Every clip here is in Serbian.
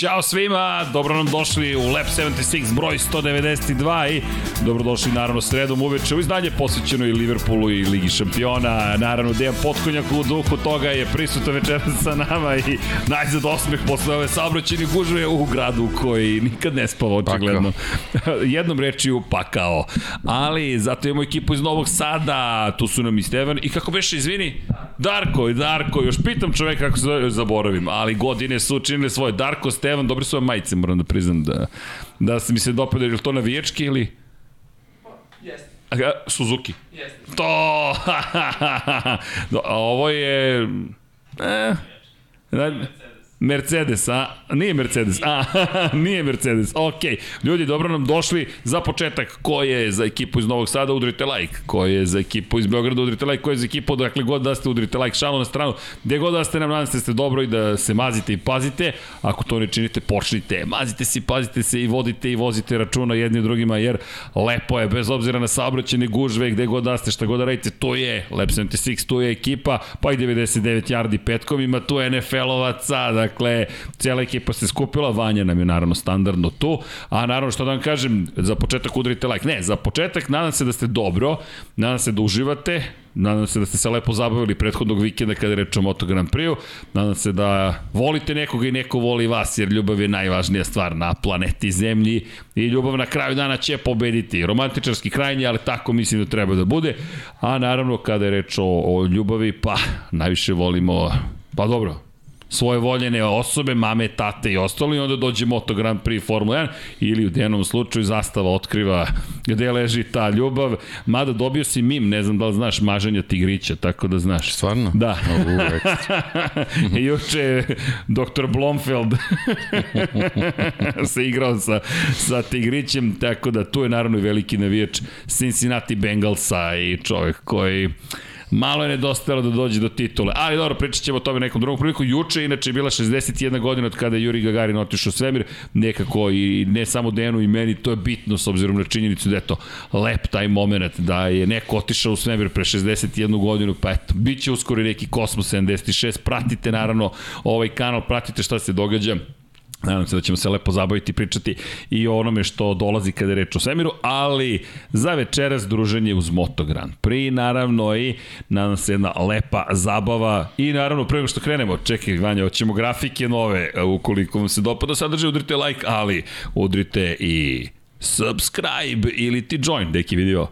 Ćao svima, dobro nam došli u Lab 76 broj 192 i dobrodošli naravno sredom uveče u izdanje posvećeno i Liverpoolu i Ligi šampiona. Naravno Dejan Potkonjak u duhu toga je prisutan večera sa nama i najzad osmeh posle ove saobraćene gužve u gradu koji nikad ne spava očigledno. Jednom rečiju pakao. Ali zato imamo ekipu iz Novog Sada, tu su nam i Stevan i kako beše, izvini? Darko, Darko, još pitam čoveka kako se zaboravim, ali godine su učinile svoje. Darko, Stevan, dobri su vam majice, moram da priznam da, da se mi se dopada, je li to navijački ili? Jeste. Suzuki. Jeste. To! a ovo je... Eh, Mercedes, a? Nije Mercedes, a? nije Mercedes, ok. Ljudi, dobro nam došli za početak. Ko je za ekipu iz Novog Sada, udrite like. Ko je za ekipu iz Beograda, udrite like. Ko je za ekipu, dakle, god da ste, udrite like. Šalo na stranu. Gde god da ste nam, nadam se da ste dobro i da se mazite i pazite. Ako to ne činite, počnite. Mazite se i pazite se i vodite i vozite računa jedni drugima, jer lepo je, bez obzira na saobraćene gužve, gde god da ste, šta god da radite, to je Lab 76, tu je ekipa, pa i 99 yardi petkovima, tu je NFL-ovaca, da Dakle, cijela ekipa se skupila, Vanja nam je naravno standardno tu, a naravno što da vam kažem, za početak udrite like. Ne, za početak nadam se da ste dobro, nadam se da uživate, Nadam se da ste se lepo zabavili prethodnog vikenda kada je reč o Moto Grand Prix-u. Nadam se da volite nekoga i neko voli vas, jer ljubav je najvažnija stvar na planeti Zemlji i ljubav na kraju dana će pobediti. Romantičarski krajnji, ali tako mislim da treba da bude. A naravno, kada je reč o, o ljubavi, pa najviše volimo, pa dobro, svoje voljene osobe, mame, tate i ostalo i onda dođe Moto Grand Prix Formula 1 ili u jednom slučaju zastava otkriva gde leži ta ljubav. Mada dobio si mim, ne znam da li znaš, maženja tigrića, tako da znaš. Stvarno? Da. I juče dr. Blomfeld se igrao sa, sa tigrićem, tako da tu je naravno veliki navijač Cincinnati Bengalsa i čovjek koji Malo je nedostajalo da dođe do titule. Ali dobro, pričat ćemo o tome nekom drugom priliku. Juče inače je bila 61 godina od kada je Juri Gagarin otišao u svemir. Nekako i ne samo Denu i meni, to je bitno s obzirom na činjenicu da je to lep taj moment da je neko otišao u svemir pre 61 godinu, pa eto, bit će uskoro neki Kosmos 76. Pratite naravno ovaj kanal, pratite šta se događa Nadam se da ćemo se lepo zabaviti i pričati i o onome što dolazi kada je reč o svemiru, ali za večeras druženje uz Moto Grand Prix, naravno i nadam se jedna lepa zabava i naravno nego što krenemo, čekaj Vanja, hoćemo grafike nove, ukoliko vam se dopada sadržaj, udrite like, ali udrite i subscribe ili ti join, deki video.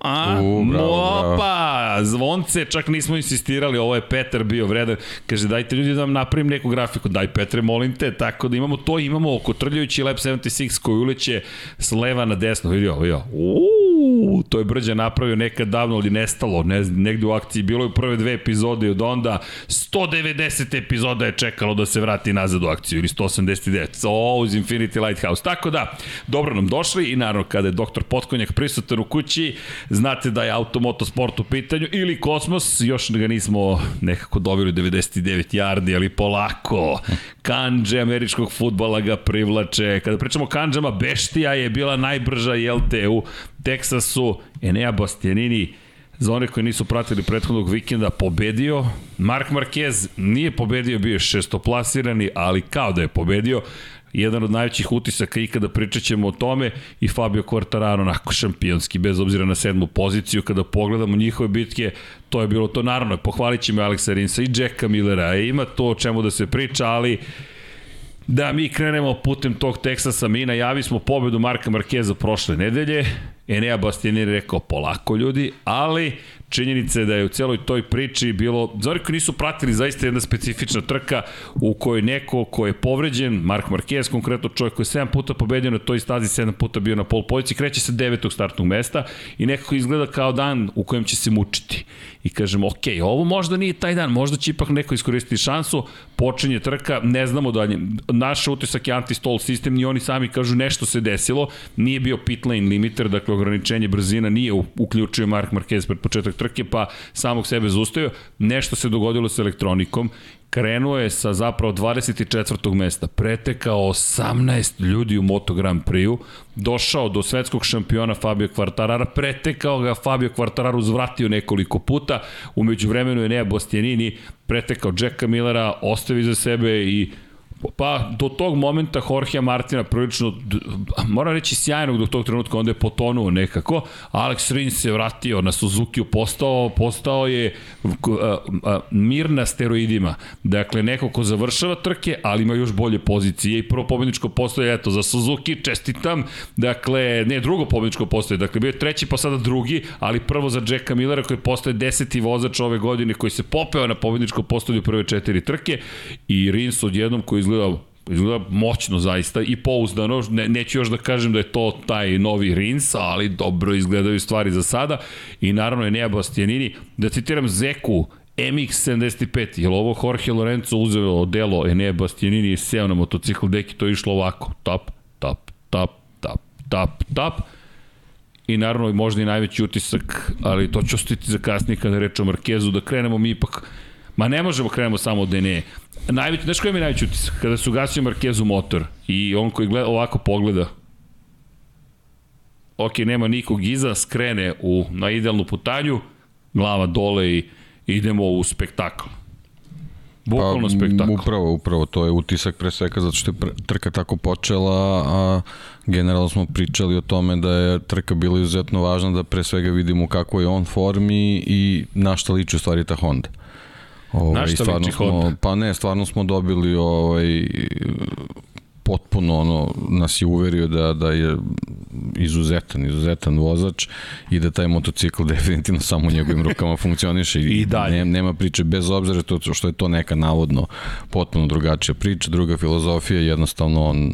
A, U, bravo, mopa, bravo. zvonce, čak nismo insistirali, ovo je Petar bio vredan. Kaže, dajte ljudi da vam napravim neku grafiku. Daj Petre, molim te, tako da imamo to, imamo oko trljajući Lab 76 koji uleće s leva na desno. Vidio, vidio. Uuu, to je Brđa napravio nekad davno, ali nestalo, ne, negde u akciji. Bilo je prve dve epizode i od onda 190 epizoda je čekalo da se vrati nazad u akciju, ili 189. O, uz Infinity Lighthouse. Tako da, dobro nam došli i naravno kada je doktor Potkonjak prisutan u kući, znate da je automoto sport u pitanju ili kosmos, još ga nismo nekako dobili 99 yardi, ali polako. Kanđe američkog futbala ga privlače. Kada pričamo o kanđama, Beštija je bila najbrža jelte u Teksasu. Enea Bastianini za one koji nisu pratili prethodnog vikenda, pobedio. Mark Marquez nije pobedio, bio je šestoplasirani, ali kao da je pobedio jedan od najvećih utisaka ikada pričat ćemo o tome i Fabio Quartararo onako šampionski, bez obzira na sedmu poziciju, kada pogledamo njihove bitke, to je bilo to, naravno, pohvalit ćemo Alexa Rinsa i Jacka Millera, e, ima to o čemu da se priča, ali da mi krenemo putem tog Teksasa, mi najavi smo pobedu Marka Markeza prošle nedelje, Enea Bastianini rekao polako ljudi, ali činjenica je da je u celoj toj priči bilo, za koji nisu pratili zaista jedna specifična trka u kojoj neko ko je povređen, Mark Marquez konkretno čovjek koji je 7 puta pobedio na toj stazi, 7 puta bio na pol pozici, kreće sa devetog startnog mesta i nekako izgleda kao dan u kojem će se mučiti. I kažemo, ok, ovo možda nije taj dan, možda će ipak neko iskoristiti šansu, počinje trka, ne znamo dalje. Naš utisak je anti-stall sistem i oni sami kažu nešto se desilo, nije bio pit lane limiter, dakle ograničenje brzina nije uključio Mark Marquez pred početak trke, pa samog sebe zaustavio. Nešto se dogodilo sa elektronikom krenuo je sa zapravo 24. mesta, pretekao 18 ljudi u Moto Grand Prix-u, došao do svetskog šampiona Fabio Quartarara, pretekao ga Fabio Quartararo, uzvratio nekoliko puta, umeđu vremenu je Nea Bastianini pretekao Jacka Millera, ostavi za sebe i Pa do tog momenta Jorge Martina prilično, moram reći sjajnog do tog trenutka, onda je potonuo nekako. Alex Rins se vratio na Suzuki, postao, postao je mir na steroidima. Dakle, neko ko završava trke, ali ima još bolje pozicije i prvo pobedničko postoje, eto, za Suzuki, čestitam. Dakle, ne, drugo pobedničko postoje, dakle, bio je treći, pa sada drugi, ali prvo za Jacka Millera koji postoje deseti vozač ove godine koji se popeo na pobedničko postoje u prve četiri trke i Rins odjednom koji izgleda izgleda moćno zaista i pouzdano, ne, neću još da kažem da je to taj novi Rins, ali dobro izgledaju stvari za sada. I naravno je Nea Bastianini, da citiram Zeku, MX-75, je li ovo Jorge Lorenzo uzeo delo Enea Bastianini i seo na motocikl deki, to je išlo ovako, tap, tap, tap, tap, tap, tap, i naravno možda i najveći utisak, ali to ću ostiti za kasnije kada reč o Markezu, da krenemo mi ipak Ma ne možemo krenemo samo od Ene. Najveći, znaš koji mi najveći utisak? Kada su gasio Markezu motor i on koji gleda, ovako pogleda, ok, nema nikog iza, skrene u, na idealnu putanju, glava dole i idemo u spektakl. Bukvalno pa, spektakl. Upravo, upravo, to je utisak pre svega zato što je trka tako počela, a generalno smo pričali o tome da je trka bila izuzetno važna, da pre svega vidimo kako je on formi i na šta liči u stvari ta Honda. Ovaj, na šta liči Honda? Pa ne, stvarno smo dobili ovaj, potpuno ono, nas je uverio da, da je izuzetan, izuzetan vozač i da taj motocikl definitivno samo u njegovim rukama funkcioniše i, I dalje. Ne, nema priče bez obzira to, što je to neka navodno potpuno drugačija priča, druga filozofija, jednostavno on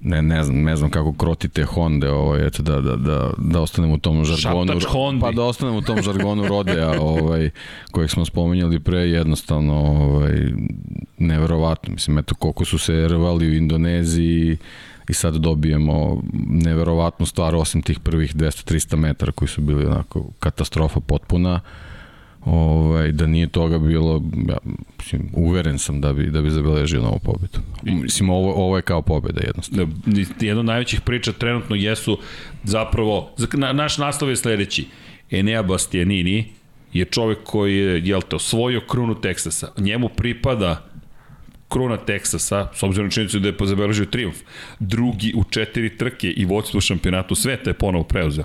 ne, ne znam, ne znam kako krotite Honda, ovaj, eto, da, da, da, da ostanemo u tom žargonu. Pa da ostanemo u tom žargonu Rodea, ovaj, kojeg smo spominjali pre, jednostavno, ovaj, neverovatno. Mislim, eto, koliko su se rvali u Indoneziji, i sad dobijemo neverovatnu stvar osim tih prvih 200-300 metara koji su bili onako katastrofa potpuna ovaj, da nije toga bilo, ja, mislim, uveren sam da bi, da bi zabeležio novu pobedu. Mislim, ovo, ovo je kao pobeda jednostavno. Da, jedna od najvećih priča trenutno jesu zapravo, na, naš naslov je sledeći, Enea Bastianini je čovek koji je, jel te, osvojio krunu Teksasa. Njemu pripada kruna Teksasa, s obzirom na činjenicu da je zabeležio triumf, drugi u četiri trke i vodstvo šampionatu sveta je ponovo preuzeo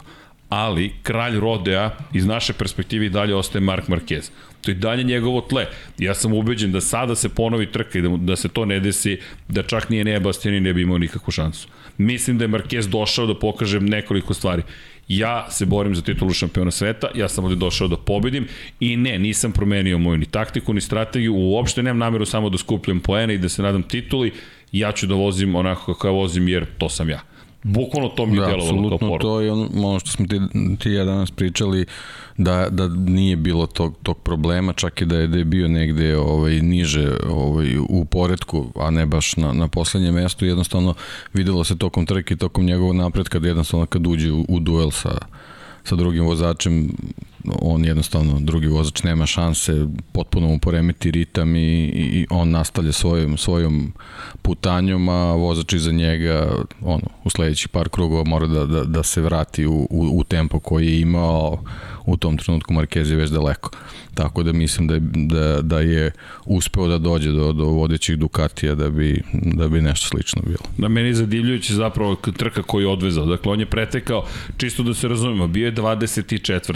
ali kralj Rodea iz naše perspektive i dalje ostaje Mark Marquez. To je dalje njegovo tle. Ja sam ubeđen da sada se ponovi trka i da, da se to ne desi, da čak nije Nea Bastiani ne bi imao nikakvu šansu. Mislim da je Marquez došao da pokaže nekoliko stvari. Ja se borim za titulu šampiona sveta, ja sam ovde došao da pobedim i ne, nisam promenio moju ni taktiku, ni strategiju, uopšte nemam nameru samo da skupljam poene i da se nadam tituli, ja ću da vozim onako kako ja vozim jer to sam ja. Bukvalno to mi je da, delovalo kao poruka. to je ono, ono što smo ti, ti ja danas pričali da, da nije bilo tog, tog problema, čak i da je, da je bio negde ovaj, niže ovaj, u poredku, a ne baš na, na poslednjem mestu, jednostavno videlo se tokom trke i tokom njegovog napretka da jednostavno kad uđe u, u duel sa, sa drugim vozačem on jednostavno, drugi vozač nema šanse, potpuno mu poremeti ritam i, i on nastavlja svojom, svojom putanjom, a vozač iza njega ono, u sledećih par krugova mora da, da, da se vrati u, u, u tempo koji je imao u tom trenutku Marquez je već daleko. Tako da mislim da je, da, da je uspeo da dođe do, do vodećih Ducatija da bi, da bi nešto slično bilo. Da meni je zadivljujući zapravo trka koji je odvezao. Dakle, on je pretekao, čisto da se razumemo, bio je 24.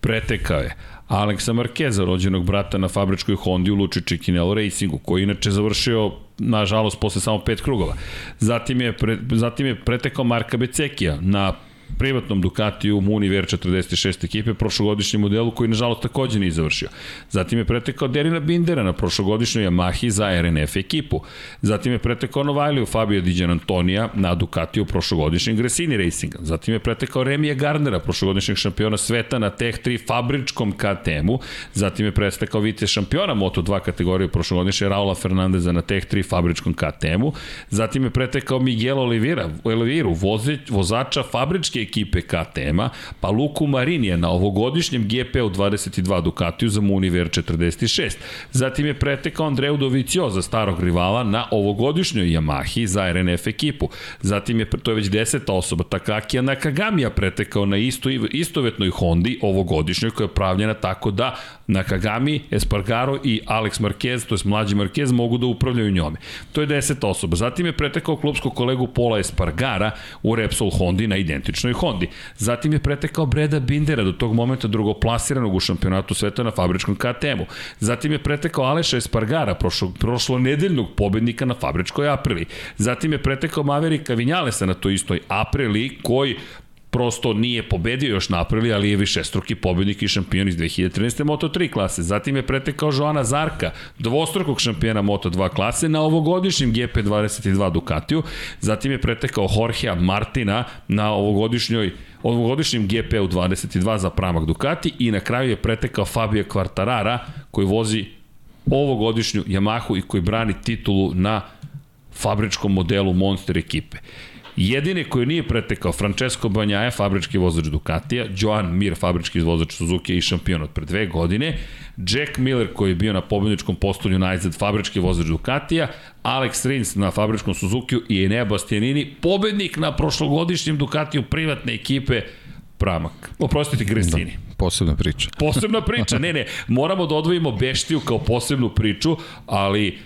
Pretekao je Aleksa Markeza, rođenog brata na fabričkoj Hondi u Luči Čikinelo Racingu, koji inače završio, nažalost, posle samo pet krugova. Zatim je, pre, zatim je pretekao Marka Becekija na privatnom Ducatiju Muni VR46 ekipe, prošlogodišnjem modelu koji nažalost takođe nije završio. Zatim je pretekao Derina Bindera na prošlogodišnjoj Yamahi za RNF ekipu. Zatim je pretekao Novajliju Fabio Diđan Antonija na Ducatiju prošlogodišnjem Gresini Racinga. Zatim je pretekao Remija Gardnera, prošlogodišnjeg šampiona sveta na Tech 3 fabričkom KTM-u. Zatim je pretekao vice šampiona Moto2 kategorije prošlogodišnje Raula Fernandeza na Tech 3 fabričkom KTM-u. Zatim je pretekao Miguel Oliveira, Oliveira vozača fabričke ekipe KTM-a, pa Luku Marinija na ovogodišnjem GP-u 22 Ducatiju za Muniver 46. Zatim je pretekao Andreu Dovizio za starog rivala na ovogodišnjoj Yamahi za RNF ekipu. Zatim je, to je već deseta osoba, Takakija Nakagamija pretekao na isto, istovetnoj Hondi ovogodišnjoj koja je pravljena tako da Nakagami, Espargaro i Alex Marquez, to je mlađi Marquez, mogu da upravljaju njome. To je deseta osoba. Zatim je pretekao klubskog kolegu Pola Espargara u Repsol Hondi na identičnoj Hondi. Zatim je pretekao Breda Bindera do tog momenta drugoplasiranog u šampionatu sveta na fabričkom KTM-u. Zatim je pretekao Aleša Espargara, prošlo, prošlo nedeljnog pobednika na fabričkoj Aprili. Zatim je pretekao Maverika Vinjalesa na toj istoj Aprili, koji prosto nije pobedio još napravili, ali je više struki pobednik i šampion iz 2013. Moto3 klase. Zatim je pretekao Joana Zarka, dvostrukog šampiona Moto2 klase na ovogodišnjem GP22 Ducatiju. Zatim je pretekao Jorgea Martina na ovogodišnjoj ovogodišnjem GP-u 22 za pramak Ducati i na kraju je pretekao Fabio Quartarara koji vozi ovogodišnju Yamahu i koji brani titulu na fabričkom modelu Monster ekipe. Jedine koji nije pretekao Francesco Banjaja, fabrički vozač Ducatija, Joan Mir, fabrički vozač Suzuki i šampion od pre dve godine, Jack Miller koji je bio na pobedničkom postolju najzad fabrički vozač Ducatija, Alex Rins na fabričkom Suzukiju i Enea Bastianini, pobednik na prošlogodišnjem Ducatiju privatne ekipe Pramak. Oprostite, Gresini. Da, posebna priča. Posebna priča, ne, ne, moramo da odvojimo Beštiju kao posebnu priču, ali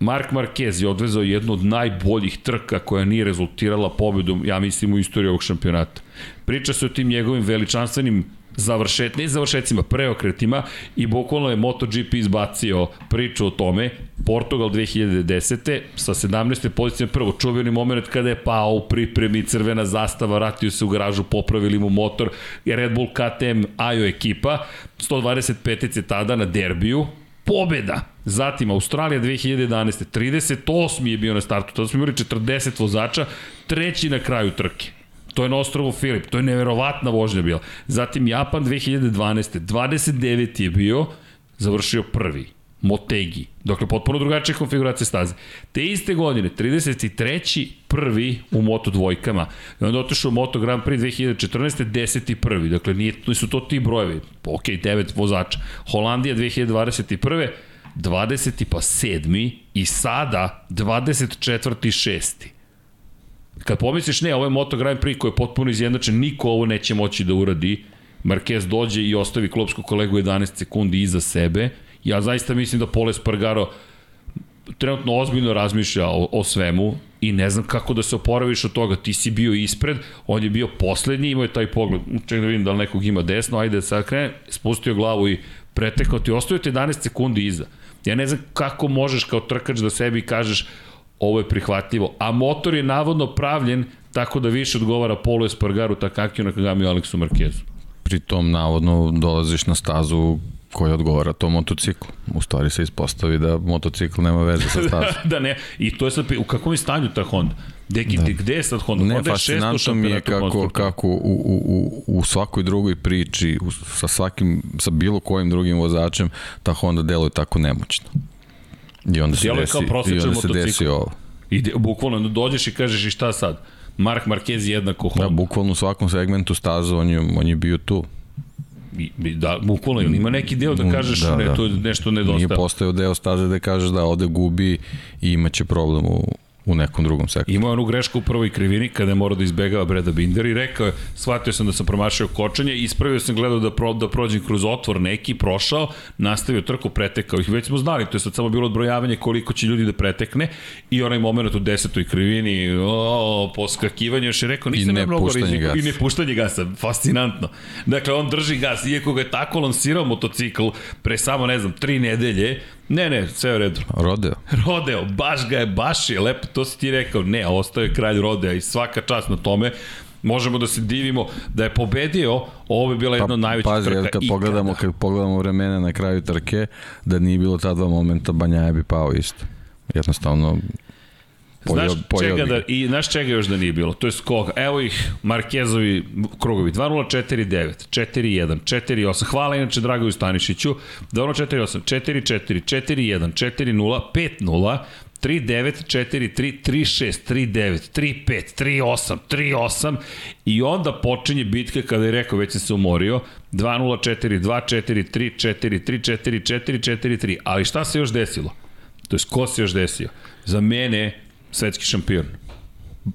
Mark Marquez je odvezao jednu od najboljih trka koja nije rezultirala pobedom, ja mislim, u istoriji ovog šampionata. Priča se o tim njegovim veličanstvenim završet, ne završecima, preokretima i bukvalno je MotoGP izbacio priču o tome. Portugal 2010. sa 17. pozicijom prvo čuveni moment kada je pao u pripremi crvena zastava, vratio se u garažu, popravili mu motor, Red Bull KTM Ajo ekipa, 125. tada na derbiju, pobeda. Zatim Australija 2011. 38. je bio na startu, tada smo imali 40 vozača, treći na kraju trke. To je na ostrovu Filip, to je neverovatna vožnja bila. Zatim Japan 2012. 29. je bio, završio prvi. Motegi. Dakle, potpuno drugačija konfiguracija staze. Te iste godine, 33. prvi u Moto dvojkama. I onda otišao u Moto Grand Prix 2014. 10. prvi. Dakle, nisu to ti brojevi. Ok, 9 vozača. Holandija 2021. 20. pa 7. i sada 24. 6. Kad pomisliš, ne, ovo je Moto Grand Prix koji je potpuno izjednačen, niko ovo neće moći da uradi. Marquez dođe i ostavi klopsku kolegu 11 sekundi iza sebe. Ja zaista mislim da Pole Spargaro trenutno ozbiljno razmišlja o, o svemu i ne znam kako da se oporaviš od toga. Ti si bio ispred, on je bio poslednji, imao je taj pogled, ček da vidim da li nekog ima desno, ajde sad krene, spustio glavu i pretekao ti, ostavio ti 11 sekundi iza. Ja ne znam kako možeš kao trkač da sebi kažeš ovo je prihvatljivo. A motor je navodno pravljen tako da više odgovara Polo Espargaru, Takakiju, Nakagami i Aleksu Markezu. Pri tom navodno dolaziš na stazu koja odgovara tom motociklu. U stvari se ispostavi da motocikl nema veze sa stazom. da ne, i to je sad, u kakvom je stanju ta Honda? Gde, da. gde je sad Honda? Ne, Honda fascinantno mi je kako, kako u, u, u, u svakoj drugoj priči, u, sa svakim, sa bilo kojim drugim vozačem, ta Honda deluje tako nemoćno. I onda se desi, i onda se desi ovo. I de, bukvalno dođeš i kažeš i šta sad? Mark Marquez jednako Honda. Da, bukvalno u svakom segmentu staza on je, on je bio tu. Da, bukvalno, ima neki deo da kažeš da, ne, da. to nešto nedostaje. Nije postao deo staze da kažeš da ode gubi i imaće problem u, u nekom drugom sektoru. Imao onu grešku u prvoj krivini kada je morao da izbegava Breda Binder i rekao je, shvatio sam da sam promašao kočenje, ispravio sam gledao da, pro, da prođem kroz otvor neki, prošao, nastavio trku, pretekao ih. Već smo znali, to je sad samo bilo odbrojavanje koliko će ljudi da pretekne i onaj moment u desetoj krivini, o, poskakivanje, još je rekao, nisam I mnogo riziko. I ne puštanje gasa, fascinantno. Dakle, on drži gas, iako ga je tako lansirao motocikl pre samo, ne znam, tri nedelje, Ne, ne, sve je u redu. Rodeo. Rodeo, baš ga je, baš je lepo, to si ti rekao, ne, ostao je kralj Rodea i svaka čast na tome možemo da se divimo da je pobedio, ovo bi bila jedna od pa, najvećih pazi, trka kad pogledamo, kad pogledamo vremena na kraju trke, da nije bilo ta dva momenta, Banjaja bi pao isto. Jednostavno, Znaš čega da, i znaš čega još da nije bilo? To je skok. Evo ih Markezovi krugovi. 2-0-4-9, 4-1, 4-8. Hvala inače Dragoju Stanišiću. 2-0-4-8, 4-4, 4-1, 4-0, 5-0, 3-9, 4-3, 3-6, 3-9, 3-5, 3-8, 3-8 i onda počinje bitka kada je rekao, već sam se umorio, 2-0, 4, 2, 4, 3, 4, 3, 4, 4, 4, 3. Ali šta se još desilo? To je ko se još desio? Za mene svetski šampion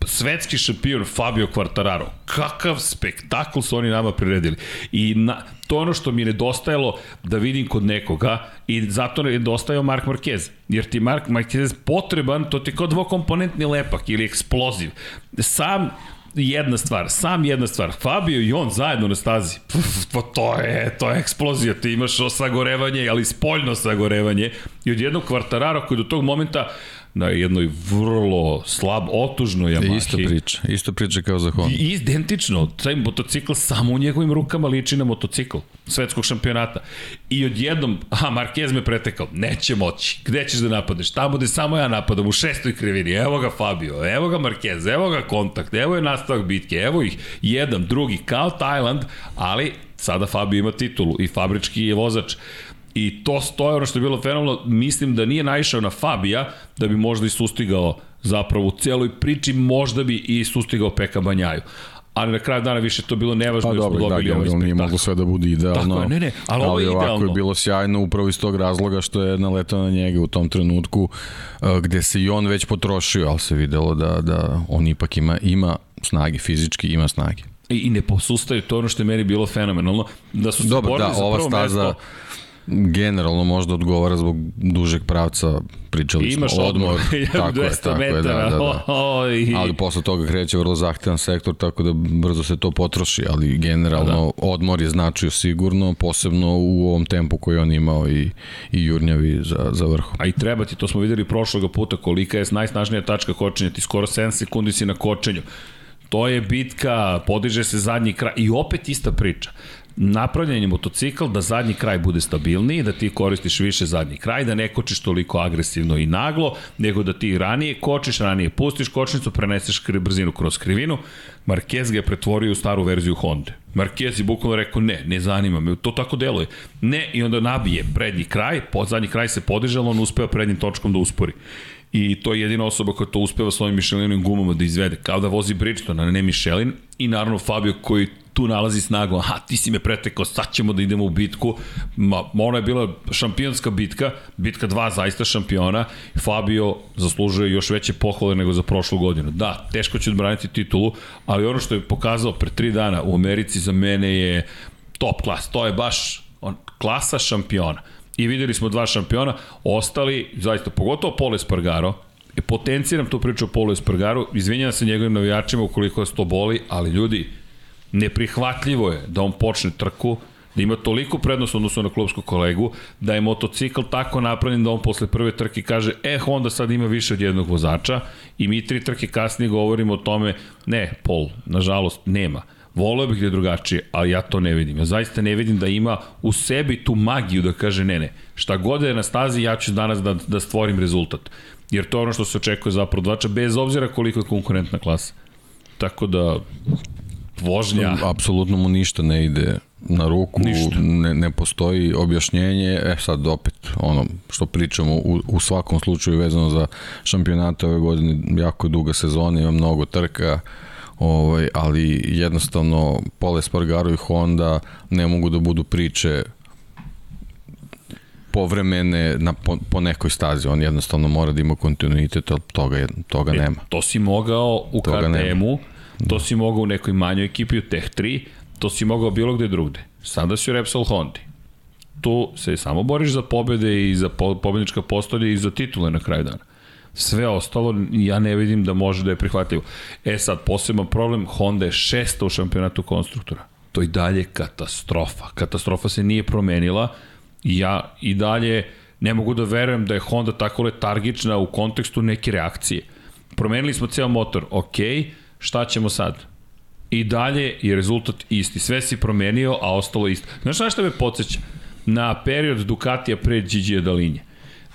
svetski šampion Fabio Quartararo. Kakav spektakl su oni nama priredili. I na, to ono što mi je nedostajalo da vidim kod nekoga i zato je nedostajao Mark Marquez. Jer ti Mark Marquez potreban, to ti kao dvokomponentni lepak ili eksploziv. Sam jedna stvar, sam jedna stvar. Fabio i on zajedno na stazi. Pff, pa to je, to je eksplozija. Ti imaš sagorevanje, ali spoljno sagorevanje. I od jednog kvartarara koji do tog momenta na jednoj vrlo slab, otužnoj Yamahi. Isto priča, isto priča kao za Honda. I identično, taj motocikl samo u njegovim rukama liči na motocikl svetskog šampionata. I odjednom, aha, Marquez me pretekao, neće moći, gde ćeš da napadneš? Tamo gde samo ja napadam, u šestoj krivini, evo ga Fabio, evo ga Marquez, evo ga kontakt, evo je nastavak bitke, evo ih, jedan, drugi, kao Tajland, ali sada Fabio ima titulu i fabrički je vozač. I to stoje ono što je bilo fenomenalno, mislim da nije naišao na Fabija, da bi možda i sustigao zapravo u celoj priči, možda bi i sustigao Peka Banjaju ali na kraju dana više to bilo nevažno pa, dobro, dobili da, ovaj spektakl. nije moglo sve da bude idealno. Tako je, ne, ne, ali, ali ovo je ovako idealno. je bilo sjajno upravo iz tog razloga što je naletao na njega u tom trenutku uh, gde se i on već potrošio, ali se videlo da, da on ipak ima, ima snage, fizički ima snage. I, i ne posustaju, to ono što je meni bilo fenomenalno, da su se Dobro, borili da, za prvo staza, mesto, generalno možda odgovara zbog dužeg pravca, pričali Imaš smo, odmor, tako je, 200 tako je, metara, da, da, da. I... Ali posle toga kreće vrlo zahtevan sektor, tako da brzo se to potroši, ali generalno da. odmor je značio sigurno, posebno u ovom tempu koji on imao i, i jurnjavi za, za vrhu. A i treba ti, to smo videli prošloga puta, kolika je najsnažnija tačka kočenja, ti skoro 7 sekundi si na kočenju. To je bitka, podiže se zadnji kraj i opet ista priča napravljen je motocikl da zadnji kraj bude stabilniji, da ti koristiš više zadnji kraj, da ne kočiš toliko agresivno i naglo, nego da ti ranije kočiš, ranije pustiš kočnicu, preneseš brzinu kroz krivinu. Marquez ga je pretvorio u staru verziju Honda. Marquez je bukvalno rekao ne, ne zanima me, to tako deluje. Ne, i onda nabije prednji kraj, pod zadnji kraj se podiže, ali on uspeva prednjim točkom da uspori i to je jedina osoba koja to uspeva svojim Michelinovim gumama da izvede, kao da vozi Bridgestone, a ne Michelin, i naravno Fabio koji tu nalazi snagu, aha, ti si me pretekao, sad ćemo da idemo u bitku, ma, ona je bila šampionska bitka, bitka dva zaista šampiona, Fabio zaslužuje još veće pohvale nego za prošlu godinu. Da, teško će odbraniti titulu, ali ono što je pokazao pre tri dana u Americi za mene je top klas, to je baš on, klasa šampiona i videli smo dva šampiona, ostali, zaista, pogotovo Pole Spargaro, i potenciram tu priču o Pole Spargaru, izvinjam se njegovim navijačima ukoliko vas to boli, ali ljudi, neprihvatljivo je da on počne trku, da ima toliko prednost odnosno na klubsku kolegu, da je motocikl tako napravljen da on posle prve trke kaže, e, Honda sad ima više od jednog vozača i mi tri trke kasnije govorimo o tome, ne, Pol, nažalost, nema. Voleo bih da je drugačije, ali ja to ne vidim. Ja zaista ne vidim da ima u sebi tu magiju da kaže ne, ne. Šta god da je na stazi, ja ću danas da, da stvorim rezultat. Jer to je ono što se očekuje za prodvača, bez obzira koliko je konkurentna klasa. Tako da, vožnja... Apsolutno mu ništa ne ide na ruku, ništa. ne, ne postoji objašnjenje, e sad opet ono što pričamo u, u svakom slučaju vezano za šampionate ove godine, jako duga sezona, ima mnogo trka, ovaj, ali jednostavno Pole Spargaro i Honda ne mogu da budu priče povremene na, po, po nekoj stazi. On jednostavno mora da ima kontinuitet, toga, toga e, nema. To si mogao u KTM-u, to si mogao u nekoj manjoj ekipi u Tech 3, to si mogao bilo gde drugde. Sada si u Repsol Hondi. Tu se samo boriš za pobede i za po, pobednička postolja i za titule na kraju dana. Sve ostalo ja ne vidim da može da je prihvatljivo. E sad, poseban problem, Honda je šesta u šampionatu konstruktora. To i dalje katastrofa. Katastrofa se nije promenila. Ja i dalje ne mogu da verujem da je Honda tako letargična u kontekstu neke reakcije. Promenili smo ceo motor, ok, šta ćemo sad? I dalje je rezultat isti. Sve si promenio, a ostalo isto. Znaš šta što me podsjeća? Na period Ducatija pre Gigi Dalinje.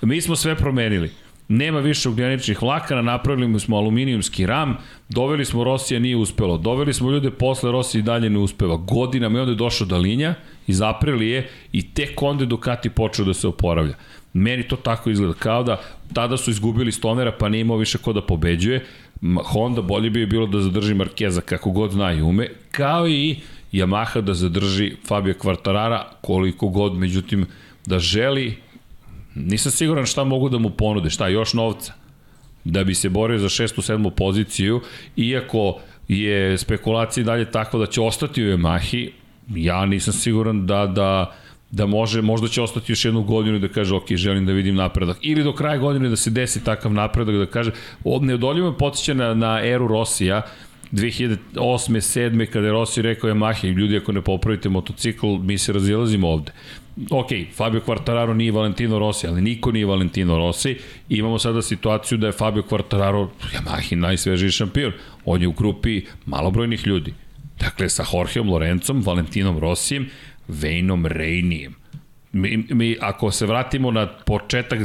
Mi smo sve promenili Nema više ugljeničnih vlakana, napravili smo aluminijumski ram, doveli smo Rosija, nije uspelo. Doveli smo ljude posle Rosija i dalje ne uspeva. Godinama i onda je došao Dalinja iz Aprilije i tek onda je Ducati počeo da se oporavlja. Meni to tako izgleda, kao da tada su izgubili Stonera pa nije imao više ko da pobeđuje. Honda bolje bi je bilo da zadrži Markeza kako god zna i ume, kao i Yamaha da zadrži Fabio Quartarara koliko god, međutim da želi Nisam siguran šta mogu da mu ponude, šta, još novca? Da bi se borio za šestu, sedmu poziciju, iako je spekulacija dalje tako da će ostati u Yamahi, ja nisam siguran da, da, da može, možda će ostati još jednu godinu i da kaže ok, želim da vidim napredak. Ili do kraja godine da se desi takav napredak, da kaže, neodoljivo me potiče na, na eru Rosija, 2008. 7. kada je Rossi rekao Yamaha, ljudi ako ne popravite motocikl, mi se razilazimo ovde ok, Fabio Quartararo nije Valentino Rossi, ali niko nije Valentino Rossi. Imamo sada situaciju da je Fabio Quartararo Yamahi najsvežiji šampion. On je u grupi malobrojnih ljudi. Dakle, sa Jorgeom Lorencom, Valentinom Rossijem, Vejnom Rejnijem. Mi, mi, ako se vratimo na početak,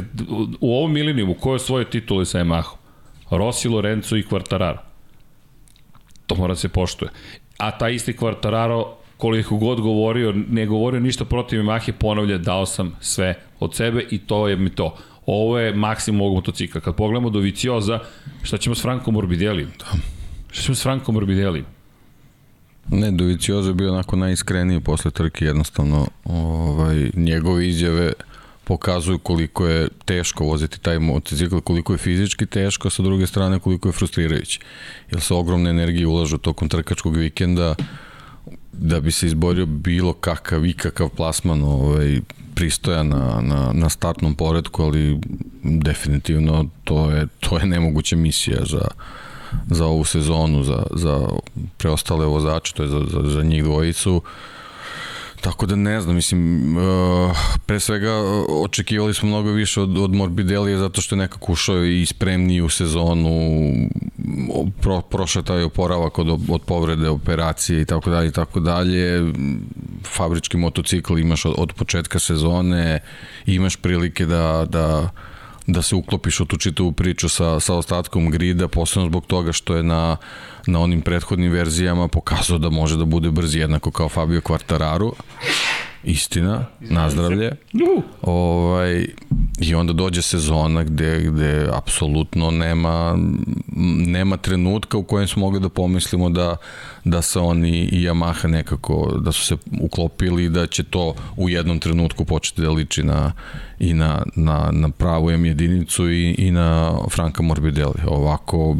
u ovom milenijumu, ko je svoje titule sa Yamahom? Rossi, Lorenzo i Quartararo. To mora da se poštuje. A ta isti Quartararo koliko god govorio, ne govorio ništa protiv Yamahe, ponavlja, dao sam sve od sebe i to je mi to. Ovo je maksimum ovog motocikla. Kad pogledamo do Vicioza, šta ćemo s Frankom Morbidelli? Da. Šta ćemo s Frankom Morbidelli? Ne, Dovicioza je bio onako najiskreniji posle trke, jednostavno ovaj, njegove izjave pokazuju koliko je teško voziti taj motocikl, koliko je fizički teško, a sa druge strane koliko je frustrirajući. Jer se ogromne energije ulažu tokom trkačkog vikenda, da bi se izborio bilo kakav i kakav plasman ovaj, pristoja na, na, na startnom poredku, ali definitivno to je, to je nemoguća misija za, za ovu sezonu, za, za preostale vozače, to je za, za, za njih dvojicu. Uh, Tako da ne znam, mislim, uh, pre svega uh, očekivali smo mnogo više od, od Morbidelija zato što je nekako ušao i spremniji u sezonu, pro, prošao taj oporavak od, od povrede, operacije i tako dalje i tako dalje. Fabrički motocikl imaš od, od početka sezone, imaš prilike da, da da se uklopiš u tu čitavu priču sa, sa ostatkom grida, posebno zbog toga što je na, na onim prethodnim verzijama pokazao da može da bude brzi jednako kao Fabio Quartararo. Istina, nazdravlje. Ovaj, I onda dođe sezona gde, gde apsolutno nema, nema trenutka u kojem smo mogli da pomislimo da, da se oni i Yamaha nekako, da su se uklopili da će to u jednom trenutku početi da liči na, i na, na, na pravu M jedinicu i, i na Franka Morbidelli. Ovako,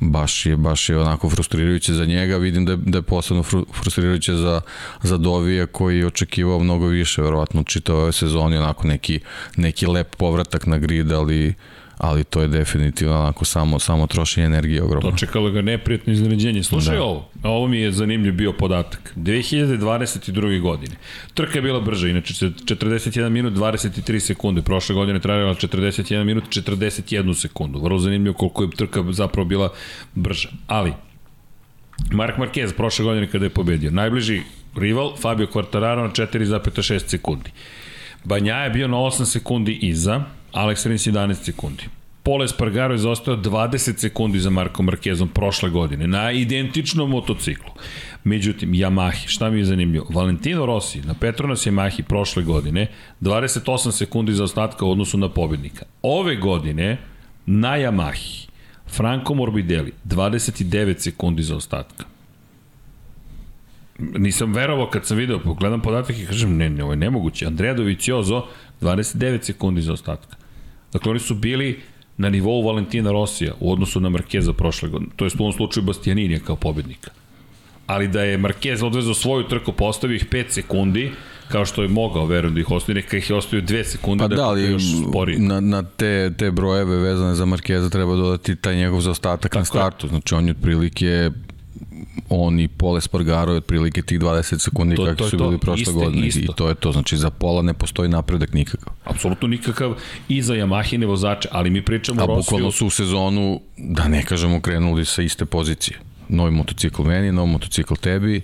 baš je, baš je onako frustrirajuće za njega, vidim da je, da je posebno fru, frustrirajuće za, za Dovija koji je očekivao mnogo više, verovatno čitao ove sezoni onako neki, neki lep povratak na grid, ali ali to je definitivno onako samo, samo trošenje energije ogromno. Dočekalo ga neprijatno iznenađenje. Slušaj da. ovo, ovo mi je zanimljiv bio podatak. 2022. godine. Trka je bila brža, inače 41 minut 23 sekunde. Prošle godine trajala 41 minut 41 sekundu. Vrlo zanimljivo koliko je trka zapravo bila brža. Ali, Mark Marquez prošle godine kada je pobedio. Najbliži rival, Fabio Quartararo na 4,6 sekundi. Banja je bio na 8 sekundi iza, Alex Rins 11 sekundi. Pole Spargaro je zaostao 20 sekundi za Marko Markezom prošle godine na identičnom motociklu. Međutim, Yamahi, šta mi je zanimljivo? Valentino Rossi na Petronas Yamahi prošle godine 28 sekundi za ostatka u odnosu na pobednika. Ove godine na Yamahi Franco Morbidelli 29 sekundi za ostatka. Nisam verovao kad sam video, pogledam podatak i kažem, ne, ne, ovo je nemoguće. Andrea Doviciozo 29 sekundi za ostatka. Dakle, oni su bili na nivou Valentina Rosija u odnosu na Markeza prošle godine. To je u ovom slučaju Bastianinija kao pobednika. Ali da je Marquez odvezao svoju trku, postavio ih 5 sekundi, kao što je mogao, verujem da ih ostavi, neka ih je ostavio 2 sekunde, pa da, da ali još sporije. Na, na te, te brojeve vezane za Markeza treba dodati taj njegov zaostatak Tako na startu. Znači on je otprilike on i Pole Spargaro je otprilike tih 20 sekundi to, kako su bili prošle iste, godine isto. i to je to, znači za pola ne postoji napredak nikakav. Apsolutno nikakav i za Yamahine vozače, ali mi pričamo o Rosiju. A bukvalno su u sezonu, da ne kažemo, krenuli sa iste pozicije. Novi motocikl meni, novi motocikl tebi,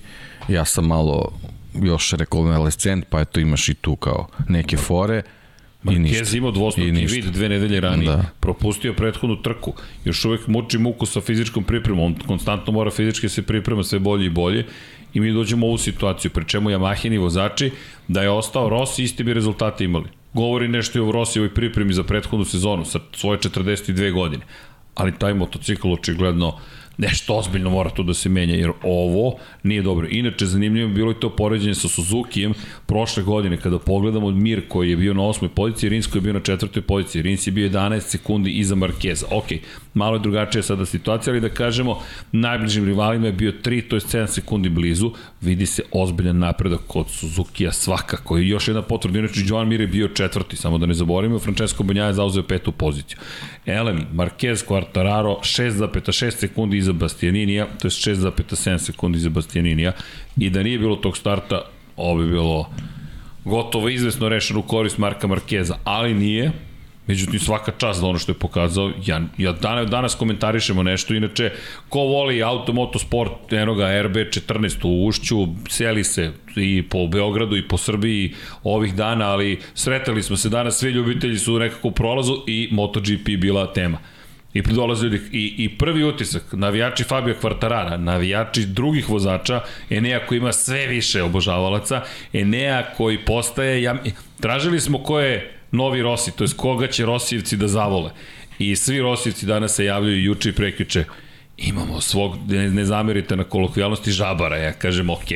ja sam malo još rekonvalescent, pa eto imaš i tu kao neke fore, Marquez imao dvostruki vid dve nedelje ranije. Da. Propustio prethodnu trku. Još uvek muči muku sa fizičkom pripremom. On konstantno mora fizički se priprema sve bolje i bolje. I mi dođemo u ovu situaciju, pri čemu Yamahini vozači, da je ostao Rossi, isti bi rezultate imali. Govori nešto i o Rossijevoj pripremi za prethodnu sezonu sa svoje 42 godine. Ali taj motocikl očigledno nešto ozbiljno mora tu da se menja, jer ovo nije dobro. Inače, zanimljivo je bilo i to poređenje sa Suzukijem prošle godine, kada pogledamo Mir koji je bio na osmoj poziciji, Rinsko je bio na četvrtoj poziciji, Rins je bio 11 sekundi iza Markeza. Ok, malo je drugačija sada situacija, ali da kažemo, najbližim rivalima je bio 3, to je 7 sekundi blizu, vidi se ozbiljan napredak kod Suzukija svakako. I još jedna potvrda, inače Joan Mir je bio četvrti, samo da ne zaboravimo, Francesco Banjaja zauzeo petu poziciju. Elem, Marquez, Quartararo, 6,6 sekundi iza Bastianinija, to je 6,7 sekundi iza Bastianinija, i da nije bilo tog starta, ovo bi bilo gotovo izvesno rešeno u korist Marka Markeza, ali nije, Međutim, svaka čast za ono što je pokazao. Ja, ja danas, danas komentarišemo nešto. Inače, ko voli auto, motosport, enoga RB14 u Ušću, seli se i po Beogradu i po Srbiji ovih dana, ali sretali smo se danas, svi ljubitelji su nekako u prolazu i MotoGP bila tema. I dolaze ljudi, i, i prvi utisak, navijači Fabio Quartarara, navijači drugih vozača, Enea koji ima sve više obožavalaca, Enea koji postaje, ja, tražili smo ko je novi Rossi, to je koga će Rosijevci da zavole. I svi Rosijevci danas se javljaju juče i prekjuče imamo svog, ne, ne zamerite na kolokvijalnosti, žabara, ja kažem ok.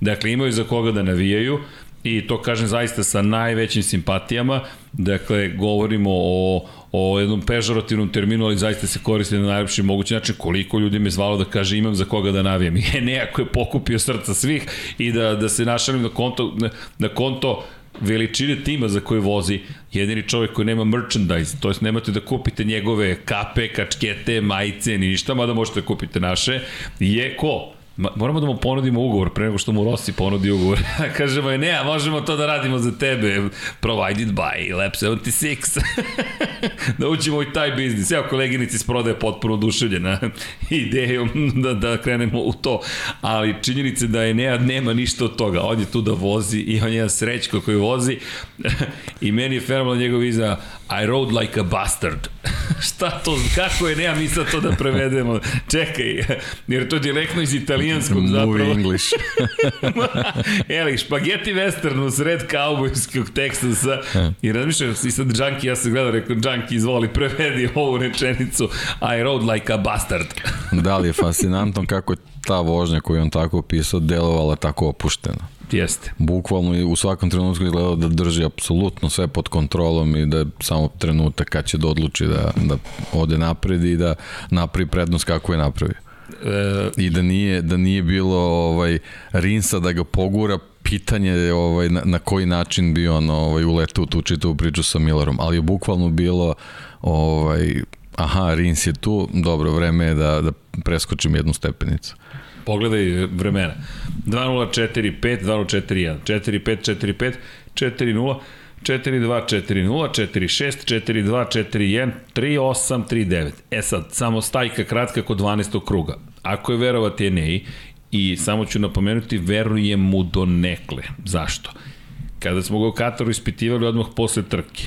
Dakle, imaju za koga da navijaju i to kažem zaista sa najvećim simpatijama. Dakle, govorimo o, o jednom pežorativnom terminu, ali zaista se koristi na najlepši mogući način. Koliko ljudi me zvalo da kaže imam za koga da navijem. Je nejako je pokupio srca svih i da, da se našalim na konto, na, na konto veličine tima za koje vozi, jedini čovjek koji nema merchandise, to jest nemate da kupite njegove kape, kačkete, majice, ni ništa, mada možete da kupite naše, je ko? Moramo da mu ponudimo ugovor pre nego što mu Rossi ponudi ugovor. Kažemo je, ne, a možemo to da radimo za tebe. Provided by Lab 76. da učimo i taj biznis. Evo, koleginici s prodaje potpuno oduševljena idejom da, da krenemo u to. Ali činjenice da je ne, nema ništa od toga. On je tu da vozi i on je jedan srećko koji vozi. I meni je fenomenal njegov iza I rode like a bastard. Šta to, kako je, nema mi sad to da prevedemo. Čekaj, jer to je direktno iz italijanskog zapravo. Movie English. Eli, špageti western u sred kaubojskog teksta sa, i razmišljam, i sad Junkie, ja sam gledao, rekao, Junkie, izvoli, prevedi ovu rečenicu, I rode like a bastard. da li je fascinantno kako je ta vožnja koju on tako opisao delovala tako opušteno. Jeste. Bukvalno u svakom trenutku izgledao da drži apsolutno sve pod kontrolom i da je samo trenutak kad će da odluči da, da ode napred i da napravi prednost kako je napravio. E... I da nije, da nije bilo ovaj, Rinsa da ga pogura pitanje je ovaj, na, na koji način bi on ovaj, uletao u tu čitavu priču sa Millerom, ali je bukvalno bilo ovaj, aha, Rins je tu, dobro, vreme je da, da preskočim jednu stepenicu. Pogledaj vremena. 2045, 2041, 4545, 40, 4240, 46, 4241, 3839. E sad, samo stajka kratka kod 12. kruga. Ako je verovati Enei, i samo ću napomenuti, verujem mu do nekle. Zašto? Kada smo ga u Kataru ispitivali odmah posle trke,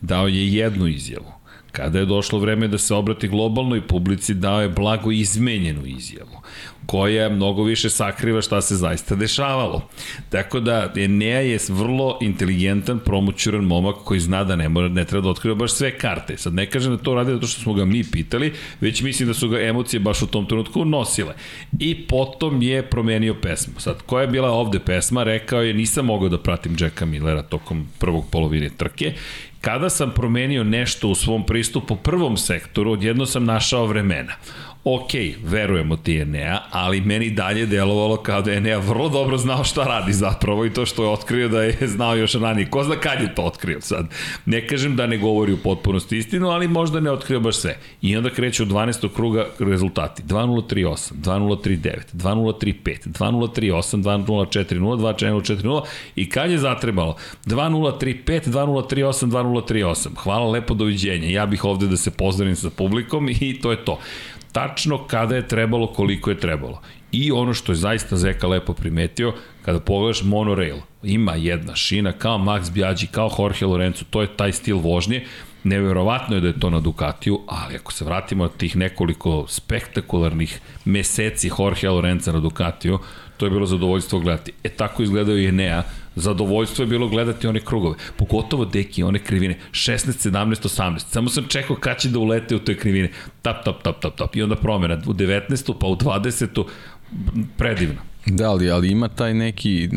dao je jednu izjavu. Kada je došlo vreme da se obrati globalnoj publici, dao je blago izmenjenu izjavu koja mnogo više sakriva šta se zaista dešavalo. Tako da Enea je vrlo inteligentan, promoćuran momak koji zna da ne, mora, ne treba da otkriva baš sve karte. Sad ne kažem da to radi zato što smo ga mi pitali, već mislim da su ga emocije baš u tom trenutku nosile. I potom je promenio pesmu. Sad, koja je bila ovde pesma? Rekao je, nisam mogao da pratim Jacka Millera tokom prvog polovine trke kada sam promenio nešto u svom pristupu prvom sektoru, odjedno sam našao vremena ok, verujemo ti Enea, ali meni dalje delovalo kao da je Enea vrlo dobro znao šta radi zapravo i to što je otkrio da je znao još ranije. Ko zna kad je to otkrio sad? Ne kažem da ne govori u potpunosti istinu, ali možda ne otkrio baš sve. I onda kreće u 12. kruga rezultati. 2038, 2039, 2035, 2038, 2040, 2040 i kad je zatrebalo? 2035, 2038, 2038. Hvala lepo, doviđenja. Ja bih ovde da se pozdravim sa publikom i to je to tačno kada je trebalo, koliko je trebalo. I ono što je zaista Zeka lepo primetio, kada pogledaš monorail, ima jedna šina kao Max Biaggi, kao Jorge Lorenzo, to je taj stil vožnje, Neverovatno je da je to na Ducatiju, ali ako se vratimo na tih nekoliko spektakularnih meseci Jorge Lorenza na Ducatiju, to je bilo zadovoljstvo gledati. E tako izgledao i Enea, zadovoljstvo je bilo gledati one krugove, pogotovo deki, one krivine, 16, 17, 18, samo sam čekao kad će da ulete u toj krivine, tap, tap, tap, tap, tap, i onda promjena u 19. pa u 20. predivno. Da, ali, ali ima taj neki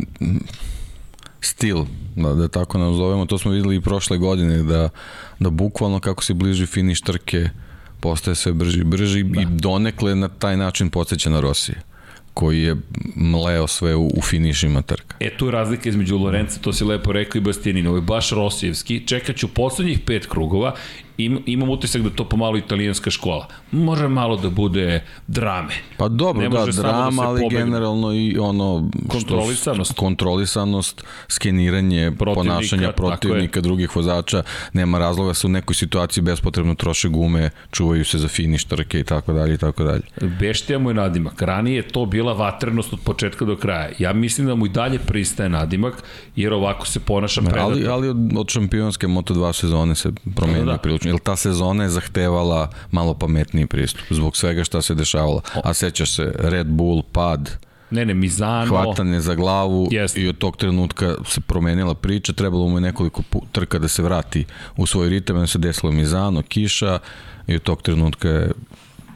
stil, da, da tako nazovemo, to smo videli i prošle godine, da, da bukvalno kako se bliži finiš trke, postaje sve brži i brži da. i donekle na taj način podsjeća na Rosije koji je mleo sve u, u finišima trka. E, tu je razlika između Lorenza, to si lepo rekao, i je baš Rosijevski. Čekat ću poslednjih pet krugova im, imam utisak da to pomalo italijanska škola. Može malo da bude drame. Pa dobro, da, da drama, da ali pobegne. generalno i ono... Kontrolisanost. Što, kontrolisanost, skeniranje protivnika, ponašanja protivnika, drugih vozača. Nema razloga da se u nekoj situaciji bespotrebno troše gume, čuvaju se za finiš trke i tako dalje i tako dalje. Beštija mu je nadimak. Ranije je to bila vatrenost od početka do kraja. Ja mislim da mu i dalje pristaje nadimak, jer ovako se ponaša predator. Ali, ali od, od šampionske Moto2 sezone se promenio da, da. Prilično jer ta sezona je zahtevala malo pametniji pristup zbog svega šta se dešavalo. A sećaš se, Red Bull, pad, Ne, ne, Mizano. Hvatanje za glavu jest. i od tog trenutka se promenila priča, trebalo mu je nekoliko trka da se vrati u svoj ritam, da se desilo Mizano, kiša i od tog trenutka je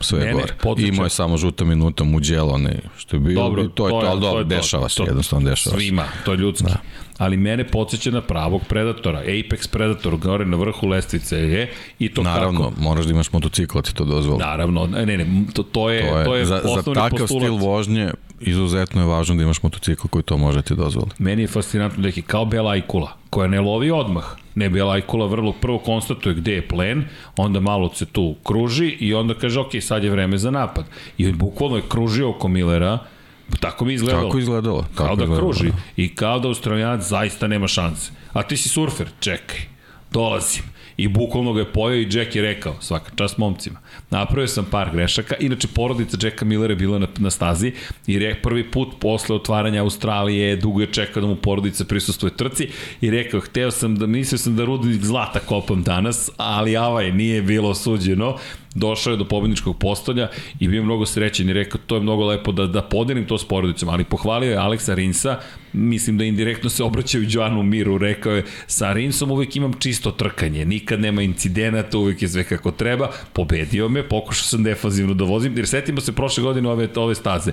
sve ne, gore. Ne, Imao je samo žuta minuta Muđelo, ne, što je bilo, dobro, i to je to, to, ali dobro, dešava se, jednostavno dešava se. Svima, to je ljudski. Da ali mene podsjeća na pravog predatora, Apex predator, gore na vrhu lestvice je i to Naravno, kako... moraš da imaš motocikl, ti to dozvoli. Naravno, ne, ne, to, to je, to je, to je za, za takav postulat. stil vožnje izuzetno je važno da imaš motocikl koji to može da ti dozvoli. Meni je fascinantno da je kao Bela Ajkula, koja ne lovi odmah. Ne, Bela Ajkula vrlo prvo konstatuje gde je plen, onda malo se tu kruži i onda kaže, ok, sad je vreme za napad. I bukvalno je kružio oko Millera, Tako mi izgledalo. Tako izgledalo. Tako kao da izgledalo, kruži. Da. I kao da Australijanac zaista nema šanse. A ti si surfer, čekaj, dolazim. I bukvalno ga je pojao i Jack je rekao, svaka čast momcima, napravio sam par grešaka, inače porodica Jacka Millera je bila na, na stazi i re, prvi put posle otvaranja Australije dugo je čekao da mu porodica prisustuje trci i rekao, hteo sam da, mislio sam da rudnik zlata kopam danas, ali avaj, nije bilo suđeno, došao je do pobedničkog postolja i bio mnogo srećen i rekao to je mnogo lepo da, da podelim to s porodicom, ali pohvalio je Aleksa Rinsa, mislim da indirektno se obraćaju Joanu Miru, rekao je sa Rinsom uvek imam čisto trkanje, nikad nema incidenata, uvek je sve kako treba, pobedio me, pokušao sam defanzivno da vozim, jer setimo se prošle godine ove, ove staze,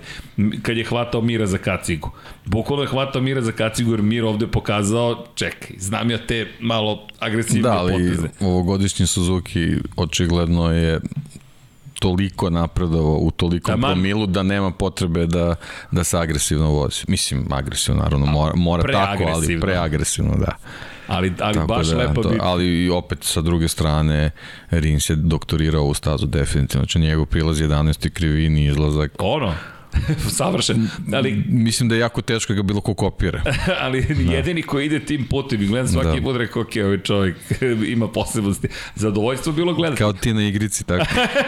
kad je hvatao Mira za kacigu. Bukvalno je hvatao Mira za kacigu, jer Mir ovde pokazao, čekaj, znam ja te malo agresivne da, ali poteze. ovogodišnji Suzuki očigledno je toliko napredovao u toliko Taman. promilu da nema potrebe da, da se agresivno vozi. Mislim, agresivno, naravno, mora, mora tako, ali preagresivno, da. Ali, ali Tako baš da, lepo to, bi... Ali opet sa druge strane Rins je doktorirao u stazu definitivno. Znači njegov prilaz 11. krivini izlazak. Ono, savršen. Ali, Mislim da je jako teško ga bilo ko kopira. ali da. jedini koji ide tim putem i gledam svaki da. put rekao, ok, ovaj čovjek ima posebnosti. Zadovoljstvo bilo gledati. Kao ti na igrici, tako.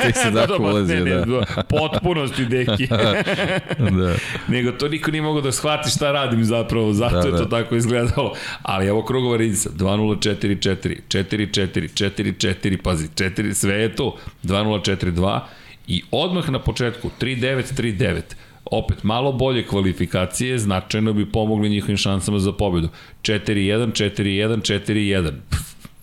Ti se da, tako ulazi, ne, ne, da. Potpunosti, deki. da. Nego to niko nije mogao da shvati šta radim zapravo, zato da, je to da. tako izgledalo. Ali evo krugova Rinca, 2-0-4-4, 4-4, 4-4, pazi, 4, sve je to, 2-0-4-2, I odmah na početku 3-9-3-9 opet malo bolje kvalifikacije značajno bi pomogli njihovim šansama za pobedu. 4-1, 4-1, 4-1.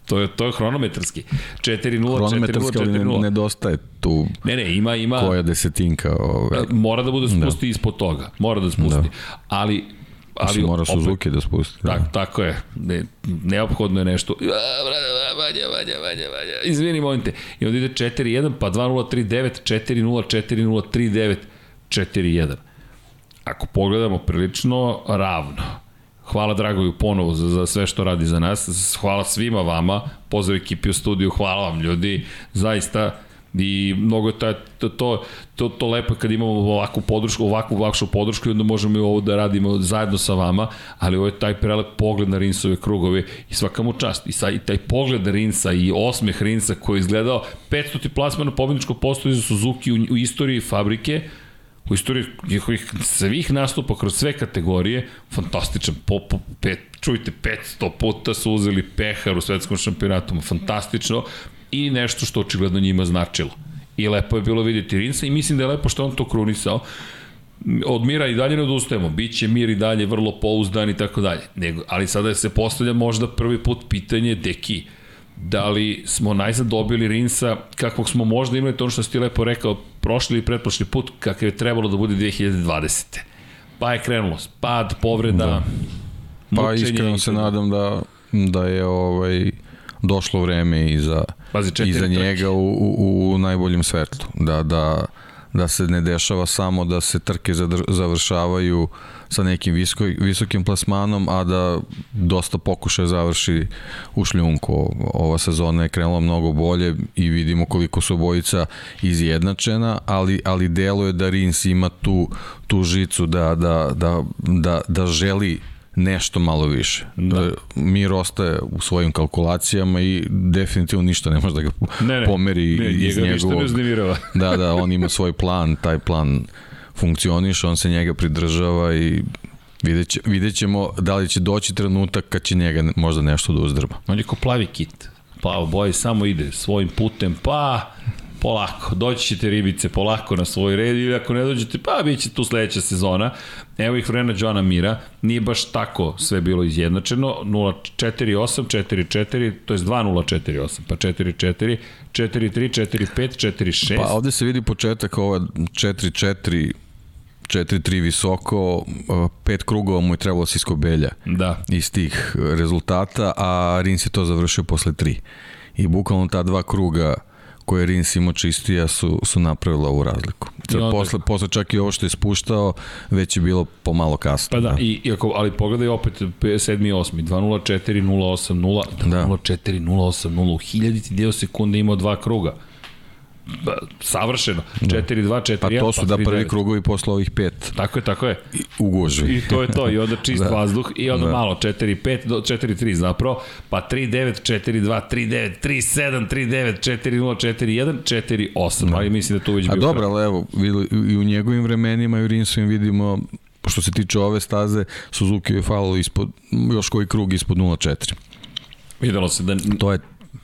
To je, to je hronometarski. 4-0, 4-0, 4-0. nedostaje tu ne, ne, ima, ima, koja desetinka. Ove. Mora da bude spusti da. ispod toga. Mora da spusti. Da. Ali ali Mislim, mora Suzuki da spusti. Da. Tak, tako je. Ne, neophodno je nešto. Vanja, vanja, vanja, vanja. Izvini, molim te. I onda ide 4-1, pa 2-0-3-9, 4-0, 4-0, 3-9, 4-1. Ako pogledamo prilično ravno. Hvala Dragoju ponovo za, za sve što radi za nas. Hvala svima vama. Pozdrav ekipi u studiju. Hvala vam ljudi. Zaista I mnogo je taj, to, to, to, to lepo kad imamo ovakvu podršku, ovakvu lakšu podršku i onda možemo i ovo da radimo zajedno sa vama, ali ovo je taj prelep pogled na Rinsove krugove i svaka mu čast. I, sa, i taj pogled Rinsa i osmeh Rinsa koji je izgledao 500. plasman na pobjedničkom postoju za Suzuki u, u istoriji fabrike, u istoriji njihovih svih nastupa kroz sve kategorije, fantastičan, po, po, pet, čujte, 500 puta su uzeli pehar u svetskom šampionatu, fantastično i nešto što očigledno njima značilo. I lepo je bilo vidjeti Rinsa i mislim da je lepo što on to krunisao od mira i dalje ne odustajemo, bit će mir i dalje vrlo pouzdan i tako dalje. Nego, ali sada se postavlja možda prvi put pitanje, deki, da li smo najzad dobili Rinsa kakvog smo možda imali, to ono što si ti lepo rekao, prošli i pretprošli put, kakav je trebalo da bude 2020. Pa je krenulo, pad, povreda, da. Pa mučenje, iskreno se nadam da, da je ovaj došlo vreme i za, Pazi, i za njega u, u, u najboljem svetlu. Da, da, da se ne dešava samo da se trke završavaju sa nekim visoko, visokim plasmanom, a da dosta pokušaja završi u šljunku. Ova sezona je krenula mnogo bolje i vidimo koliko su obojica izjednačena, ali, ali deluje da Rins ima tu, tu žicu da, da, da, da, da želi nešto malo više. Da. Mir ostaje u svojim kalkulacijama i definitivno ništa ne može da ga ne, ne, pomeri ne, iz njegovog... da, da, on ima svoj plan, taj plan funkcioniše, on se njega pridržava i vidjet, će, vidjet ćemo da li će doći trenutak kad će njega možda nešto da uzdrma. On je ko plavi kit. Plavo boje samo ide svojim putem, pa polako, doći ćete ribice polako na svoj red ili ako ne dođete, pa bit će tu sledeća sezona. Evo ih vremena Johna Mira, nije baš tako sve bilo izjednačeno, 0-4-8, 4-4, to je 2-0-4-8, pa 4-4, 4-3, 4-5, 4-6. Pa ovde se vidi početak ova 4-4, 4-3 visoko, pet krugova mu je trebalo se iskobelja da. iz tih rezultata, a Rins je to završio posle 3. I bukvalno ta dva kruga koje Rins imao čistija su, su napravila ovu razliku. Sad, onda... posle, posle čak i ovo što je spuštao, već je bilo pomalo kasno. Pa da, da. I, i ako, ali pogledaj opet 7. i 8. 2.04, 0.8, 0, 2.04, 0.8, 0, u hiljaditi deo sekunde imao dva kruga savršeno. 4-2, 4-1. Pa to su pa da prvi krugovi posle ovih pet. Tako je, tako je. U gužvi. I to je to. I onda čist da. vazduh i onda da. malo 4-5 do 4-3 zapravo. Pa 3-9, 4-2, 3-9, 3-7, 3-9, 4-0, 4-1, 4-8. Da. Ali mislim da to već bio. A dobro, ali evo, i u njegovim vremenima i u Rinsovim vidimo što se tiče ove staze, Suzuki je falilo ispod, još koji krug ispod 0-4. Videlo se da... To je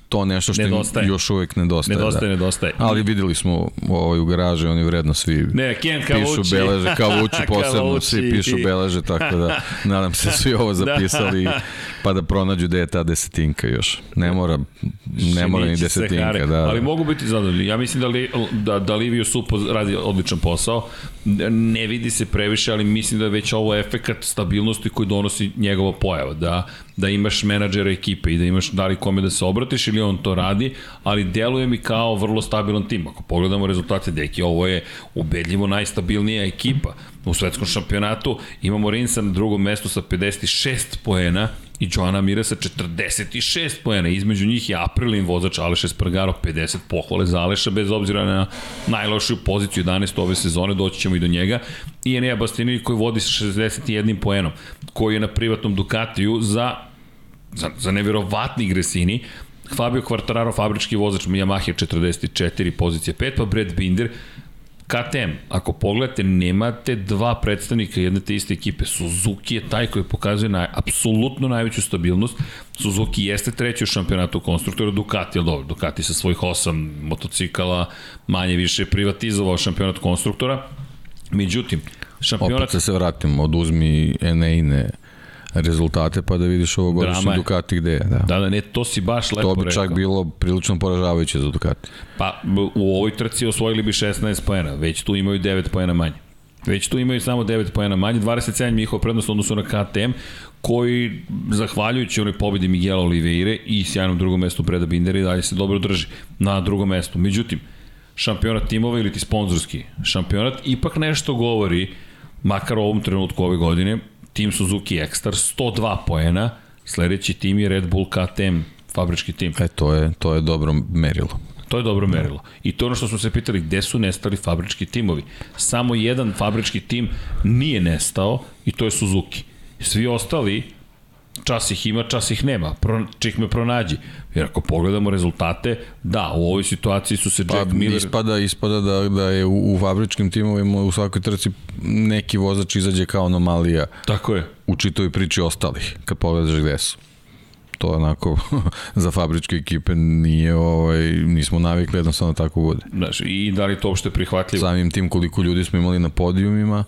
to nešto što nedostaje. još uvek nedostaje. Nedostaje, da. nedostaje. Ali videli smo ovaj, u garaži, oni vredno svi ne, Ken pišu beleže, Kavući posebno, Kavući. svi pišu beleže, tako da nadam se svi ovo da. zapisali da. pa da pronađu gde je ta desetinka još. Ne mora, ne mora ni desetinka. Da, da, Ali mogu biti zadovoljni. Ja mislim da, li, da, da Livio Supo radi odličan posao. Ne vidi se previše, ali mislim da je već ovo efekat stabilnosti koji donosi njegova pojava. Da da imaš menadžera ekipe i da imaš da li kome da se obratiš ili on to radi, ali deluje mi kao vrlo stabilan tim. Ako pogledamo rezultate deki, ovo je ubedljivo najstabilnija ekipa u svetskom šampionatu. Imamo Rinsa na drugom mestu sa 56 poena, i Joana Mira sa 46 poena. Između njih je Aprilin vozač Aleš Espargaro 50 pohvale za Aleša bez obzira na najlošiju poziciju 11. ove sezone, doći ćemo i do njega. I Enea Bastinović koji vodi sa 61 poenom, koji je na privatnom Ducatiju za, za, za nevjerovatni Gresini. Fabio Quartararo, fabrički vozač Yamaha 44, pozicija 5, pa Brad Binder KTM, ako pogledate, nemate dva predstavnika jedne te iste ekipe. Suzuki je taj koji pokazuje na, apsolutno najveću stabilnost. Suzuki jeste treći u šampionatu konstruktora, Ducati, ali dobro, Ducati sa svojih osam motocikala manje više privatizovao šampionat konstruktora. Međutim, šampionat... Opet se se vratimo, oduzmi Eneine rezultate pa da vidiš ovo godišnje Ducati gde je. Da. da, da, ne, to si baš lepo rekao. To bi čak bilo prilično poražavajuće za Ducati. Pa u ovoj trci osvojili bi 16 poena, već tu imaju 9 poena manje. Već tu imaju samo 9 poena manje, 27 njihova prednost odnosu na KTM, koji, zahvaljujući onoj pobedi Miguela Oliveire i sjajnom drugom mestu Breda Bindera i dalje se dobro drži na drugom mestu. Međutim, šampionat timova ili ti sponzorski šampionat ipak nešto govori, makar u ovom trenutku ove godine, tim Suzuki Ekstar, 102 poena, sledeći tim je Red Bull KTM, fabrički tim. E, to je, to je dobro merilo. To je dobro merilo. I to je ono što smo se pitali, gde su nestali fabrički timovi? Samo jedan fabrički tim nije nestao i to je Suzuki. Svi ostali čas ih ima, čas ih nema, Pro, čih me pronađi. Jer ako pogledamo rezultate, da, u ovoj situaciji su se Pa, Jack Miller... ispada, ispada da, da je u, u fabričkim timovima u svakoj trci neki vozač izađe kao anomalija Tako je. u čitoj priči ostalih, kad pogledaš gde su. To onako, za fabričke ekipe nije, ovaj, nismo navikli jednostavno tako bude. Znaš, I da li to uopšte prihvatljivo? Samim tim koliko ljudi smo imali na podijumima,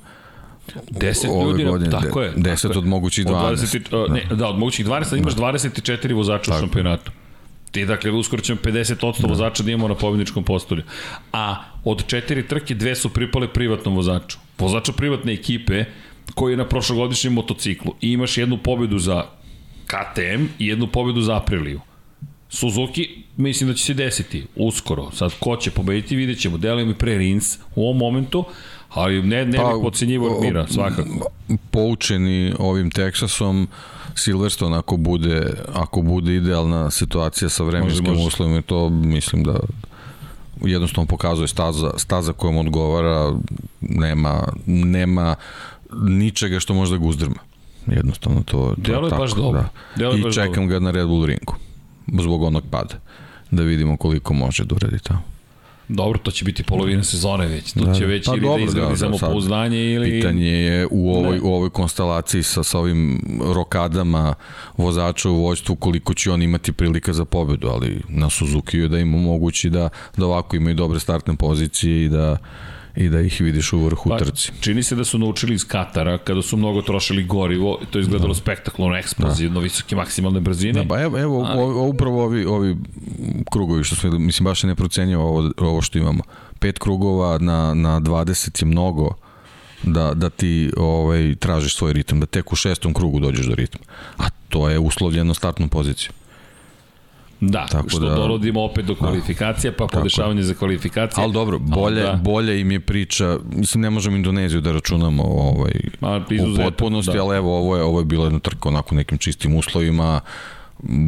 10 ove ljudi, godine, tako je. 10 tako je. od mogućih Od 12. 20, uh, ne, da, od mogućih 12, ali imaš 24 vozača u šampionatu. Ti, dakle, uskoro ćemo 50% vozača da imamo na pobjedničkom postolju. A od četiri trke, dve su pripale privatnom vozaču. Vozaču privatne ekipe koji je na prošlogodišnjem motociklu. I imaš jednu pobedu za KTM i jednu pobedu za Apriliju. Suzuki, mislim da će se desiti uskoro. Sad, ko će pobediti, vidjet ćemo. Deluje mi pre Rins u ovom momentu, ali ne, ne pa, bih pocenjivo Mira, svakako. Poučeni ovim Texasom, Silverstone ako bude, ako bude idealna situacija sa vremenskim može, može. uslovima, to mislim da jednostavno pokazuje staza, staza kojom odgovara, nema, nema ničega što može da ga uzdrma. Jednostavno to, to Delo je tako. baš dobro. Da. I čekam dobro. ga na Red Bull ringu zbog onog pada. Da vidimo koliko može da uradi tamo. Dobro, to će biti polovina sezone već. To da, će već pa ili da dobro, da izgradi da, samopouzdanje ili... Pitanje je u ovoj, ne. u ovoj konstelaciji sa, sa ovim rokadama vozača u vojstvu koliko će on imati prilika za pobedu, ali na Suzuki je da im omogući da, da ovako imaju dobre startne pozicije i da i da ih vidiš u vrhu pa, trci. Čini se da su naučili iz Katara, kada su mnogo trošili gorivo, to je izgledalo da. spektakularno, eksplozivno, da. visoke maksimalne brzine. Da, ba evo, evo ali... upravo ovi, ovi krugovi što smo, mislim, baš ne procenjava ovo, ovo što imamo. Pet krugova na, na 20 je mnogo da, da ti ovaj, tražiš svoj ritam, da tek u šestom krugu dođeš do ritma. A to je uslovljeno startnom pozicijom. Da, Tako što da, dovodimo opet do kvalifikacija, pa podešavanje za kvalifikacije. Ali dobro, bolje, da. bolje im je priča, mislim ne možemo Indoneziju da računamo ovaj, Ma, u potpunosti, da. ali evo ovo je, ovo je bilo jedna trka onako nekim čistim uslovima,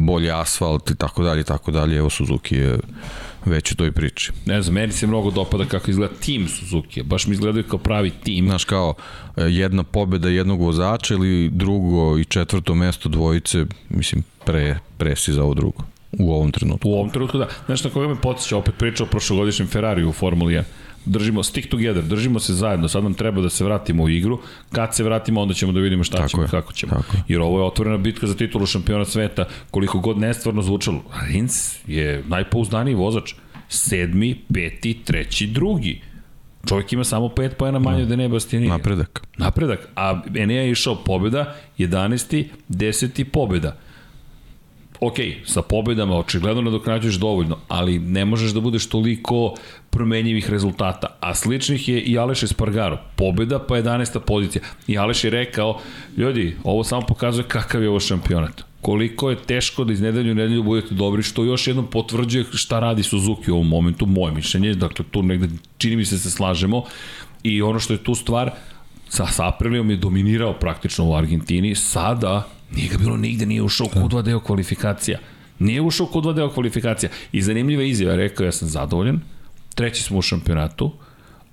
bolje asfalt i tako dalje tako dalje, evo Suzuki je već u toj priči. Ne znam, meni se mnogo dopada kako izgleda tim Suzuki, baš mi izgledaju kao pravi tim. Znaš, kao e, jedna pobeda jednog vozača ili drugo i četvrto mesto dvojice, mislim, pre, pre si za ovo drugo u ovom trenutku. U ovom trenutku, da. Znaš na koga me podsjeća, opet pričao o prošlogodišnjem Ferrari u Formuli 1. Držimo, stick together, držimo se zajedno, sad nam treba da se vratimo u igru, kad se vratimo onda ćemo da vidimo šta tako ćemo, je, kako ćemo. Tako. Jer ovo je otvorena bitka za titulu šampiona sveta, koliko god nestvarno zvučalo. Rins je najpouzdaniji vozač, sedmi, peti, treći, drugi. Čovjek ima samo 5 pojena manje od Enea Bastianini. Napredak. Napredak. A Enea je išao pobjeda, 11. 10. pobjeda ok, sa pobedama očigledno nadoknađuješ dovoljno, ali ne možeš da budeš toliko promenjivih rezultata. A sličnih je i Aleš Espargaro. Pobeda pa 11. pozicija. I Aleš je rekao, ljudi, ovo samo pokazuje kakav je ovo šampionat koliko je teško da iz nedelju u nedelju budete dobri, što još jednom potvrđuje šta radi Suzuki u ovom momentu, moje mišljenje, dakle tu negde čini mi se se slažemo i ono što je tu stvar, sa, sa Aprilijom je dominirao praktično u Argentini, sada Nije ga bilo nigde, nije ušao u dva deo kvalifikacija. Nije ušao u dva deo kvalifikacija. I zanimljiva izjava, rekao ja sam zadovoljan, treći smo u šampionatu,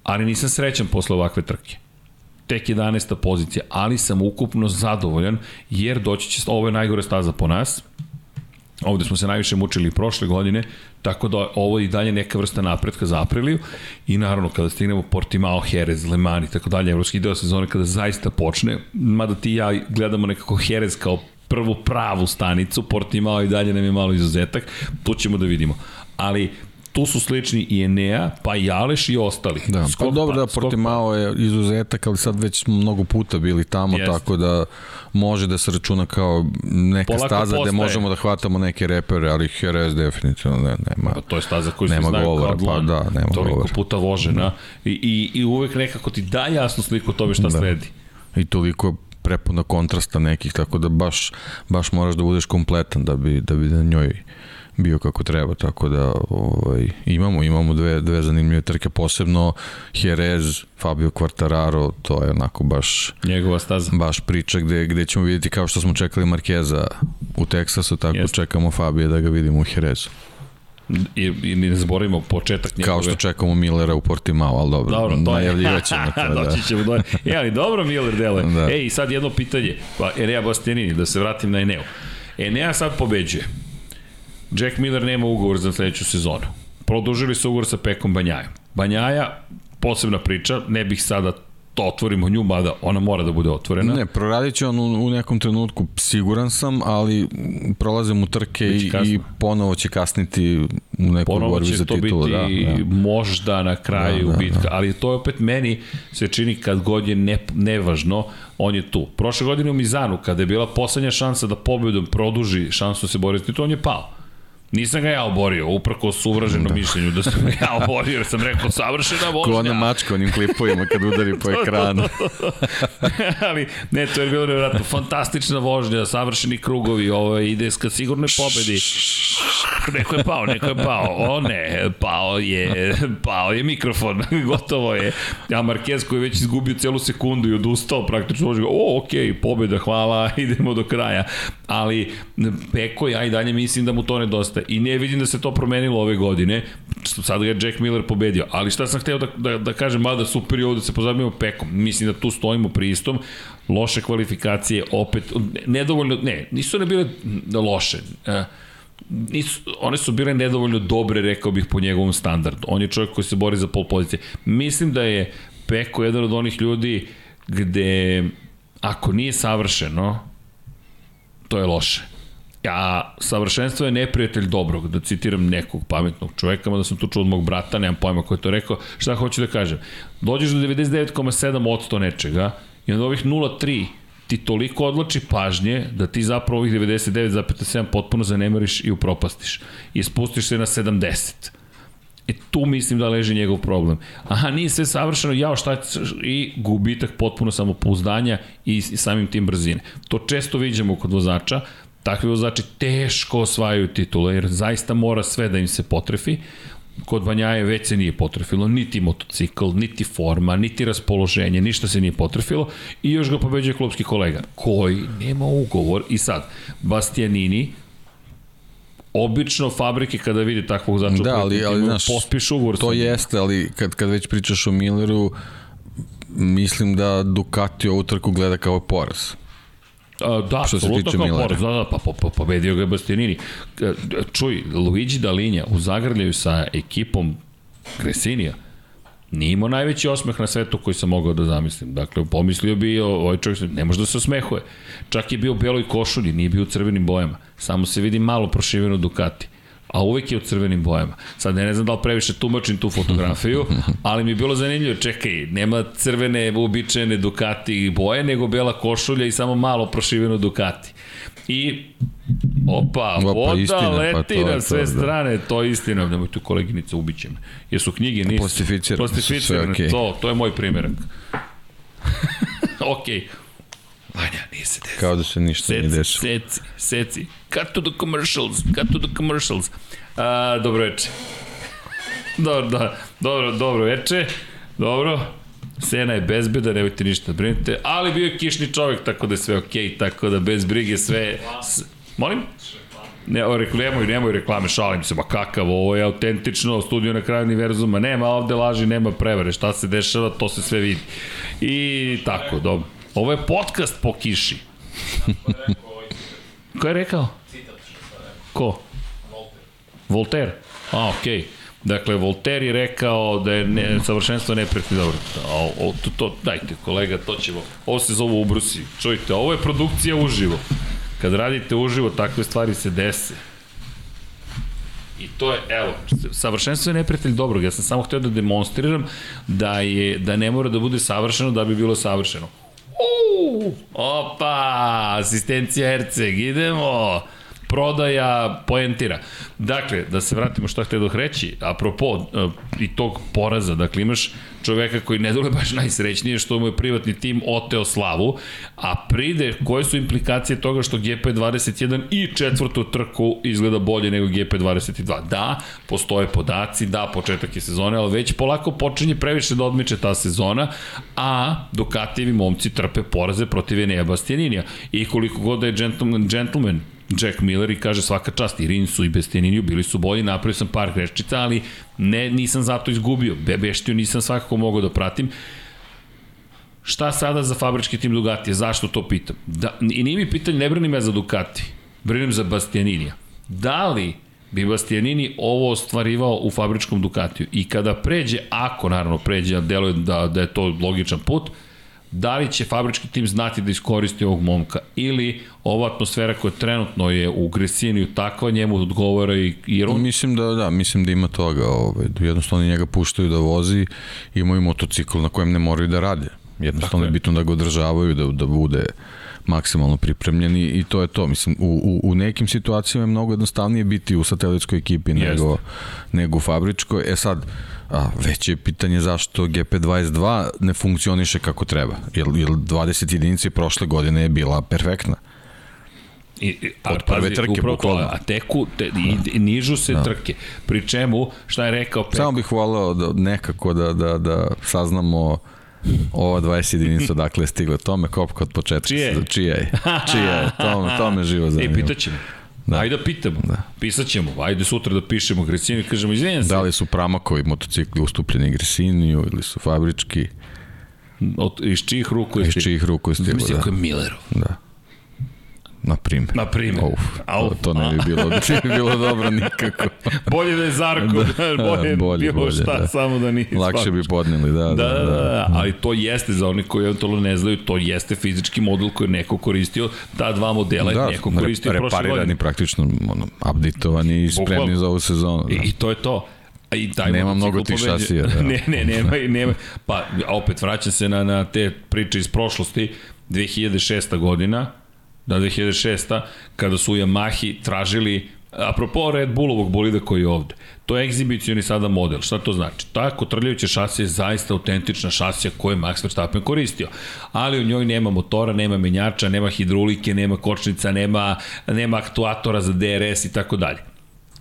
ali nisam srećan posle ovakve trke. Tek 11. pozicija, ali sam ukupno zadovoljan, jer doći će, ovo je najgore staza po nas, Ovde smo se najviše mučili prošle godine, tako da ovo je i dalje neka vrsta napretka za Apriliju i naravno kada stignemo Portimao, Jerez, Le Mans i tako dalje, evropski deo sezone kada zaista počne, mada ti i ja gledamo nekako Jerez kao prvu pravu stanicu, Portimao i dalje nam je malo izuzetak, tu ćemo da vidimo. Ali tu su slični i Enea, pa i Aleš i ostali. Da, skok, pa dobro da Portimao je izuzetak, ali sad već mnogo puta bili tamo, Jest. tako da može da se računa kao neka Polako staza postaje. gde možemo da hvatamo neke repere, ali Jerez definitivno ne, nema. Pa to je staza koju se znaju govora, kao Pa da, nema toliko govora. puta vožena da. I, i, i uvek nekako ti da jasnu sliku o tome šta da. sledi. I toliko prepuna kontrasta nekih, tako da baš, baš moraš da budeš kompletan da bi, da bi na njoj bio kako treba, tako da ovaj, imamo, imamo dve, dve zanimljive trke, posebno Jerez, Fabio Quartararo, to je onako baš njegova staza. Baš priča gde, gde ćemo vidjeti kao što smo čekali Markeza u Teksasu, tako yes. čekamo Fabio da ga vidimo u Jerezu. I, i ne zaboravimo početak njegove... Kao što čekamo Millera u Portimao, ali dobro, Dobro, to je. najavljivat ćemo to. Da. Doći ćemo do... E, ali dobro Miller deluje. Da. Da. Ej, sad jedno pitanje. Pa, Enea Bastianini, da se vratim na Eneo. Enea sad pobeđuje. Jack Miller nema ugovor za sledeću sezonu. Produžili su ugovor sa Pekom Banjajom. Banjaja, posebna priča, ne bih sada to otvorimo nju, mada ona mora da bude otvorena. Ne, proradit će on u, u nekom trenutku, siguran sam, ali prolaze mu trke i, i ponovo će kasniti u nekoj Ponovo borbi će za to titulu. biti Da, da. možda na kraju Da, da, bitka, ali to je opet meni se čini kad god je ne, nevažno, on je tu. Prošle godine u Mizanu, kada je bila poslednja šansa da pobedom produži šansu da se bori za titul, on je pao. Nisam ga ja oborio, uprko s uvraženom da. mišljenju da sam ga ja oborio, jer sam rekao savršena vožnja. Ko ona mačka onim klipovima kad udari po ekranu. ali ne, to je bilo nevjerojatno. Fantastična vožnja, savršeni krugovi, ovo ide ka sigurnoj pobedi. Neko je pao, neko je pao. O ne, pao je, pao je mikrofon, gotovo je. A Marquez koji je već izgubio celu sekundu i odustao praktično, može ga, o, okej, okay, pobeda, hvala, idemo do kraja. Ali Peko, ja i dalje mislim da mu to nedostaje. I ne vidim da se to promenilo ove godine. Sad ga je Jack Miller pobedio. Ali šta sam hteo da, da, da kažem, mada super je ovde se pozabavimo Pekom. Mislim da tu stojimo pri istom. Loše kvalifikacije, opet, nedovoljno, ne, nisu one bile loše. Uh, nisu, one su bile nedovoljno dobre, rekao bih, po njegovom standardu. On je čovjek koji se bori za pol pozicije. Mislim da je Peko jedan od onih ljudi gde ako nije savršeno, to je loše. A savršenstvo je neprijatelj dobrog, da citiram nekog pametnog čoveka, da sam to čuo od mog brata, nemam pojma ko je to rekao. Šta hoću da kažem? Dođeš do 99,7% nečega i onda ovih 0,3 ti toliko odloči pažnje da ti zapravo ovih 99,7 potpuno zanemariš i upropastiš. I spustiš se na 70. E tu mislim da leži njegov problem. Aha, nije sve savršeno, jao šta i gubitak potpuno samopouzdanja i samim tim brzine. To često vidimo kod vozača, takvi vozači teško osvajaju titule, jer zaista mora sve da im se potrefi. Kod Banjaje već se nije potrefilo, niti motocikl, niti forma, niti raspoloženje, ništa se nije potrefilo i još ga pobeđuje klubski kolega, koji nema ugovor. I sad, Bastianini, obično fabrike kada vide takvog vozača Da, ali, ali znaš, pospiš ugovor to jeste, ali kad, kad već pričaš o Milleru, mislim da Ducati ovu trku gleda kao poraz. A, da, Što se tiče poraz, da, da, pa po, po, pobedio ga je Bastianini. Čuj, Luigi Dalinja u zagrljaju sa ekipom Kresinija nije imao najveći osmeh na svetu koji sam mogao da zamislim. Dakle, pomislio bi, o- ovaj čovjek ne može da se osmehuje. Čak je bio u beloj košulji, nije bio u crvenim bojama. Samo se vidi malo prošiveno Ducati a uvek je u crvenim bojama. Sad ne, ne znam da li previše tumačim tu fotografiju, ali mi je bilo zanimljivo, čekaj, nema crvene uobičajene Ducati boje, nego bela košulja i samo malo prošiveno Ducati. I Opa, Opa, voda istina, pa leti to je na to, sve da. strane, to je istina, nemoj tu koleginica ubiće me. Jesu knjige, nisu. Sve okej. to, to je moj primjerak. okej. Vanja, nije se desilo. Kao da se ništa nije Seci, desilo. seci, seci. Cut to the commercials, cut to the commercials. A, dobro veče. Dobro, da, dobro, dobro veče. Dobro. Sena je bezbeda, nemojte ništa da brinite, ali bio je kišni čovek, tako da je sve okej, okay, tako da bez brige sve... S, molim? Ne, o, rekli, nemoj, nemoj reklame, šalim se, ma kakav, ovo je autentično, studio na kraju univerzuma, nema ovde laži, nema prevare, šta se dešava, to se sve vidi. I tako, dobro. Ovo je podcast po kiši. Ko je rekao? Ko? Voltaire. A, okej. Okay. Dakle, Voltaire je rekao da je ne, savršenstvo neprijatni dobro. A, o, to, to, dajte, kolega, to ćemo. Ovo se zove ubrusi. Čujte, ovo je produkcija uživo. Kad radite uživo, takve stvari se dese. I to je, evo, savršenstvo je neprijatelj dobrog. Ja sam samo hteo da demonstriram da, je, da ne mora da bude savršeno da bi bilo savršeno. Uuu, opa, asistencija Herceg, idemo prodaja poentira. Dakle, da se vratimo šta htio da reći, apropo uh, i tog poraza, dakle imaš čoveka koji ne dole baš najsrećnije što mu je privatni tim oteo slavu, a pride koje su implikacije toga što GP21 i četvrtu trku izgleda bolje nego GP22. Da, postoje podaci, da, početak je sezone, ali već polako počinje previše da odmiče ta sezona, a Ducatijevi momci trpe poraze protiv Enea Bastianinija. I koliko god da je gentleman, gentleman Jack Miller i kaže svaka čast i Rinsu i Bestininiju bili su bolji, napravio sam par greščica, ali ne, nisam zato izgubio. Bebeštiju nisam svakako mogao da pratim. Šta sada za fabrički tim Ducatija? Zašto to pitam? Da, I nije mi pitanje, ne branim ja za Ducati, brinem za Bastianinija. Da li bi Bastianini ovo ostvarivao u fabričkom Ducatiju i kada pređe, ako naravno pređe, a deluje da, da je to logičan put, da li će fabrički tim znati da iskoristi ovog momka ili ova atmosfera koja trenutno je u Gresiniju takva njemu odgovara i jer on... Mislim da, da, mislim da ima toga, ovaj, da jednostavno njega puštaju da vozi, imaju motocikl na kojem ne moraju da rade. Jednostavno je bitno da ga održavaju, da, da bude maksimalno pripremljeni i to je to. Mislim, u, u, u nekim situacijama je mnogo jednostavnije biti u satelitskoj ekipi nego, nego u fabričkoj. E sad, a, već je pitanje zašto GP22 ne funkcioniše kako treba. Jer, jer 20 jedinici prošle godine je bila perfektna. I, i, ali Od prve pazi, trke, bukvalno. A teku, te, i, i nižu se da. trke. Pri čemu, šta je rekao Peko? Samo bih volao da, nekako da, da, da saznamo Ova 20 jedinica dakle je stigla. Tome kopka od početka. Čije? Čije je? Čije je? To, to me živo zanima. E, pitaćemo. Da. Ajde da pitamo. Da. Pisat ćemo. Ajde sutra da pišemo Gresiniju i kažemo, izvinjam se. Da li su Pramakovi motocikli ustupljeni Gresiniju ili su fabrički? Od, iz čijih ruku je stiglo? Iz čijih ruku je stiglo, da. Mislim, je Millerov. Da. Na primjer. Na primjer. Uf, to, to ne bi bilo, ne bi bilo dobro nikako. bolje da je Zarko, da, bolje, bolje bilo bolje, šta, da. samo da nije Lakše bi podneli, da, da, da, da, da, da. Ali to jeste, za oni koji eventualno ne znaju, to jeste fizički model koji je neko koristio, ta dva modela da, je neko koristio prošle godine. Reparirani praktično, ono, updateovani i spremni za ovu sezonu. Da. I, I to je to. A i taj nema mnogo tih šasija. Da. ne, ne, nema, nema. Pa opet vraćam se na, na te priče iz prošlosti. 2006. godina, da 2006. kada su Yamahi tražili Apropo Red Bullovog bolida koji je ovde, to je egzibicioni sada model. Šta to znači? Tako trljajuća šasija je zaista autentična šasija koju je Max Verstappen koristio. Ali u njoj nema motora, nema menjača, nema hidrolike, nema kočnica, nema, nema aktuatora za DRS i tako dalje.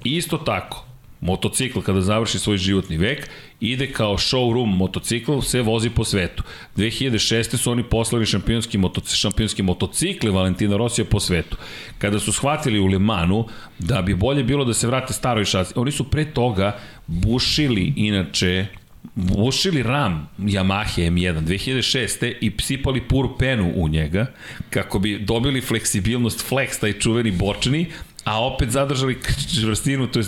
Isto tako, Motocikl kada završi svoj životni vek ide kao showroom motocikl, se vozi po svetu. 2006. su oni poslali šampionski, motoc, šampionski motocikli Valentina Rosija po svetu. Kada su shvatili u Le Manu da bi bolje bilo da se vrate staroj šasi, oni su pre toga bušili inače bušili ram Yamaha M1 2006. i sipali pur penu u njega kako bi dobili fleksibilnost flex, taj čuveni bočni, a opet zadržali čvrstinu, to je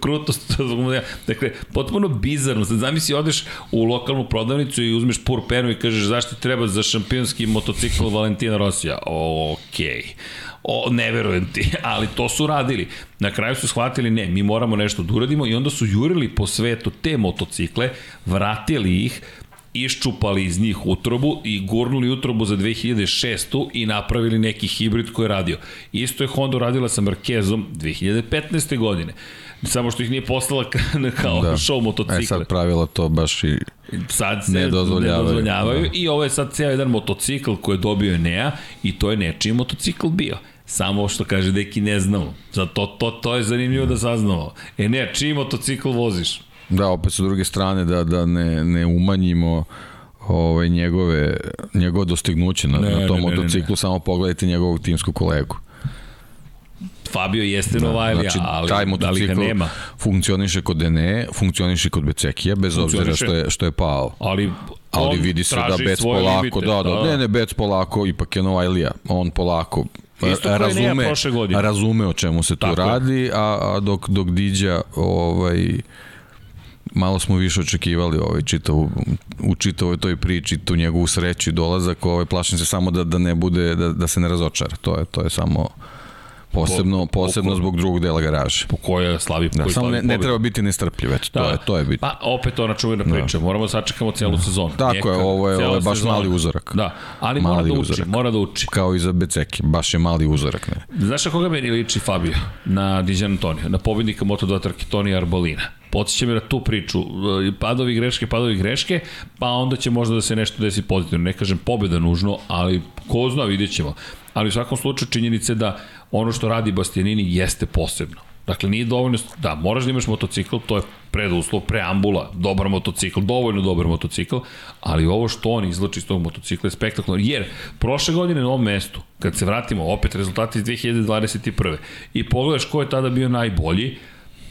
krutost, dakle, potpuno bizarno. Sad zamisli, odeš u lokalnu prodavnicu i uzmeš pur penu i kažeš zašto treba za šampionski motocikl Valentina Rosija. Okej. Okay. O, ne verujem ti, ali to su radili. Na kraju su shvatili, ne, mi moramo nešto da uradimo i onda su jurili po svetu te motocikle, vratili ih, iščupali iz njih utrobu i gurnuli utrobu za 2006. i napravili neki hibrid koji je radio. Isto je Honda radila sa Marquezom 2015. godine. Samo što ih nije poslala kao da. show motocikle. E sad pravila to baš i sad se ne dozvoljavaju. Ne dozvoljavaju da. I ovo je sad cijel jedan motocikl koji je dobio Enea i to je nečiji motocikl bio. Samo što kaže deki ne znamo. Zato to, to je zanimljivo da saznamo. E ne, čiji motocikl voziš? Da, opet sa druge strane da, da ne, ne umanjimo ovaj, njegove, njegove dostignuće na, ne, na tom ne, motociklu, ne, ne. samo pogledajte njegovog timskog kolegu. Fabio jeste da, Novajlija, znači, ali taj da li ga nema. funkcioniše kod Dene, funkcioniše kod Becekija, bez obzira što je, što je pao. Ali ali vidi se da Bec polako, limite, da, da, da, ne, ne, Bec polako, ipak je Novajlija, on polako razume, razume o čemu se tu Tako radi, a, a dok, dok Diđa ovaj, malo smo više očekivali ovaj čitav, u čitavoj toj priči, tu njegovu sreću i dolazak, ovaj, plašim se samo da, da ne bude, da, da se ne razočara. To je, to je samo Posebno, posebno po, zbog drugog dela garaže. Po kojoj slavi, da, samo ne, ne treba biti nestrpljiv, eto, da. to, je, to je bitno. Pa opet ona čuvena priča, da. moramo da sačekamo celu da. sezonu. Tako Neka, je, ovo je, ovo je baš sezona. mali uzorak. Da, ali mali mora da uči, uzorak. mora da uči. Kao i za Beceki, baš je mali uzorak. Ne. Znaš na koga meni liči Fabio? Na Dijan Antonio, na pobednika Moto2 trke Toni Arbolina podsjeća me na tu priču, e, padovi greške, padovi greške, pa onda će možda da se nešto desi pozitivno. Ne kažem pobeda nužno, ali ko zna, vidjet ćemo. Ali u svakom slučaju činjenice da ono što radi Bastianini jeste posebno. Dakle, nije dovoljno, da, moraš da imaš motocikl, to je preduslov, preambula, dobar motocikl, dovoljno dobar motocikl, ali ovo što on izlači iz tog motocikla je spektakularno. Jer, prošle godine na ovom mestu, kad se vratimo, opet rezultati iz 2021. i pogledaš ko je tada bio najbolji,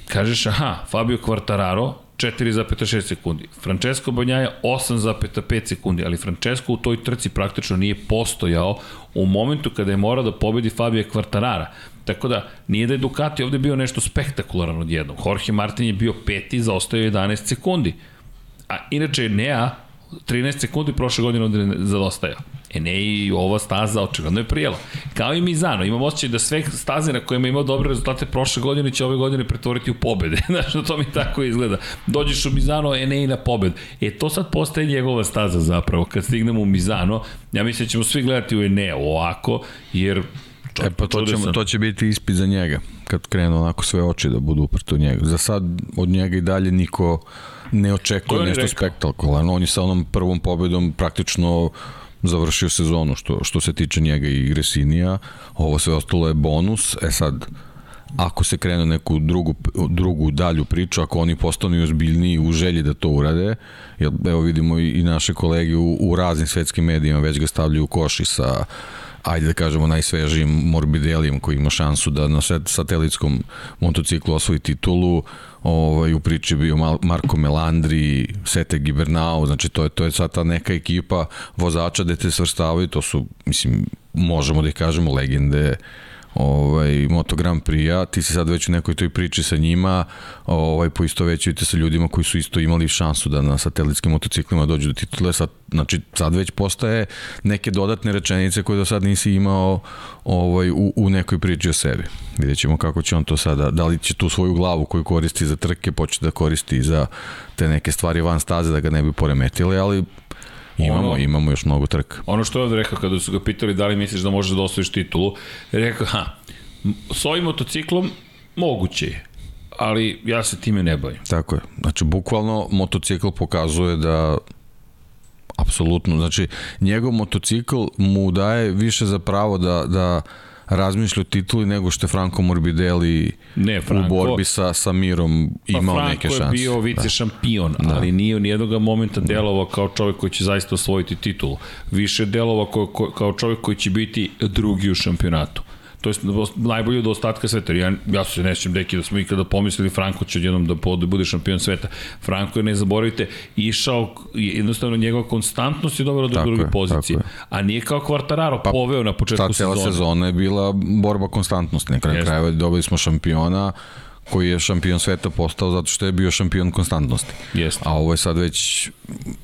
kažeš, aha, Fabio Quartararo, 4,6 sekundi. Francesco Banjaja 8,5 sekundi, ali Francesco u toj trci praktično nije postojao u momentu kada je morao da pobedi Fabio Quartarara. Tako da, nije da je Ducati ovde bio nešto spektakularno odjednom. Jorge Martin je bio peti, zaostao 11 sekundi. A inače, Nea 13 sekundi prošle godine ovde zadostajao. E ne i ova staza očigledno je prijela. Kao i Mizano, imam osjećaj da sve staze na kojima imao dobre rezultate prošle godine će ove godine pretvoriti u pobede. Znaš, da to mi tako izgleda. Dođeš u Mizano, e ne i na pobed. E to sad postaje njegova staza zapravo. Kad stignemo u Mizano, ja mislim da ćemo svi gledati u Enea ovako, jer E pa to, ćemo, to će biti ispit za njega, kad krenu onako sve oči da budu uprto njega. Za sad od njega i dalje niko ne očekuje nešto spektakularno. On je sa onom prvom pobedom praktično završio sezonu što, što se tiče njega i Gresinija. Ovo sve ostalo je bonus. E sad, ako se krene neku drugu, drugu dalju priču, ako oni postanu ozbiljniji u želji da to urade, jer evo vidimo i, i naše kolege u, u raznim svetskim medijima već ga stavljaju u koši sa ajde da kažemo najsvežijim Morbidelijem koji ima šansu da na satelitskom motociklu osvoji titulu ovaj, u priči bio Marko Melandri, Sete Gibernau, znači to je, to je sad ta neka ekipa vozača gde te svrstavaju, to su, mislim, možemo da ih kažemo legende ovaj, Moto Grand Prix-a, ti si sad već u nekoj toj priči sa njima, ovaj, poisto većujete sa ljudima koji su isto imali šansu da na satelitskim motociklima dođu do titule, sad, znači sad već postaje neke dodatne rečenice koje do sad nisi imao ovaj, u, u nekoj priči o sebi. Vidjet ćemo kako će on to sada, da li će tu svoju glavu koju koristi za trke, početi da koristi za te neke stvari van staze da ga ne bi poremetile, ali Imamo, ono, imamo još mnogo trka. Ono što je ovde rekao kada su ga pitali da li misliš da možeš da osvojiš titulu, rekao, ha, s ovim motociklom moguće je, ali ja se time ne bavim. Tako je. Znači, bukvalno motocikl pokazuje da apsolutno, znači njegov motocikl mu daje više za pravo da, da razmišlja o tituli nego što je Franco Morbidelli ne, Franco, u borbi sa, sa Mirom pa imao pa neke šanse. Franco je bio vice da. šampion, da. ali nije u nijednog momenta delovao kao čovjek koji će zaista osvojiti titulu. Više delovao kao, kao čovjek koji će biti drugi u šampionatu to je najbolji od ostatka sveta. Ja, ja se ne sjećam deki da smo ikada pomislili Franko će odjednom da bude šampion sveta. Franko je, ne zaboravite, išao, jednostavno njegova konstantnost je dovela do druge pozicije. A nije kao Quartararo pa, poveo na početku sezone. Ta cela sezona je bila borba konstantnosti. Na kraju krajeva dobili smo šampiona koji je šampion sveta postao zato što je bio šampion konstantnosti. Jeste. A ovo je sad već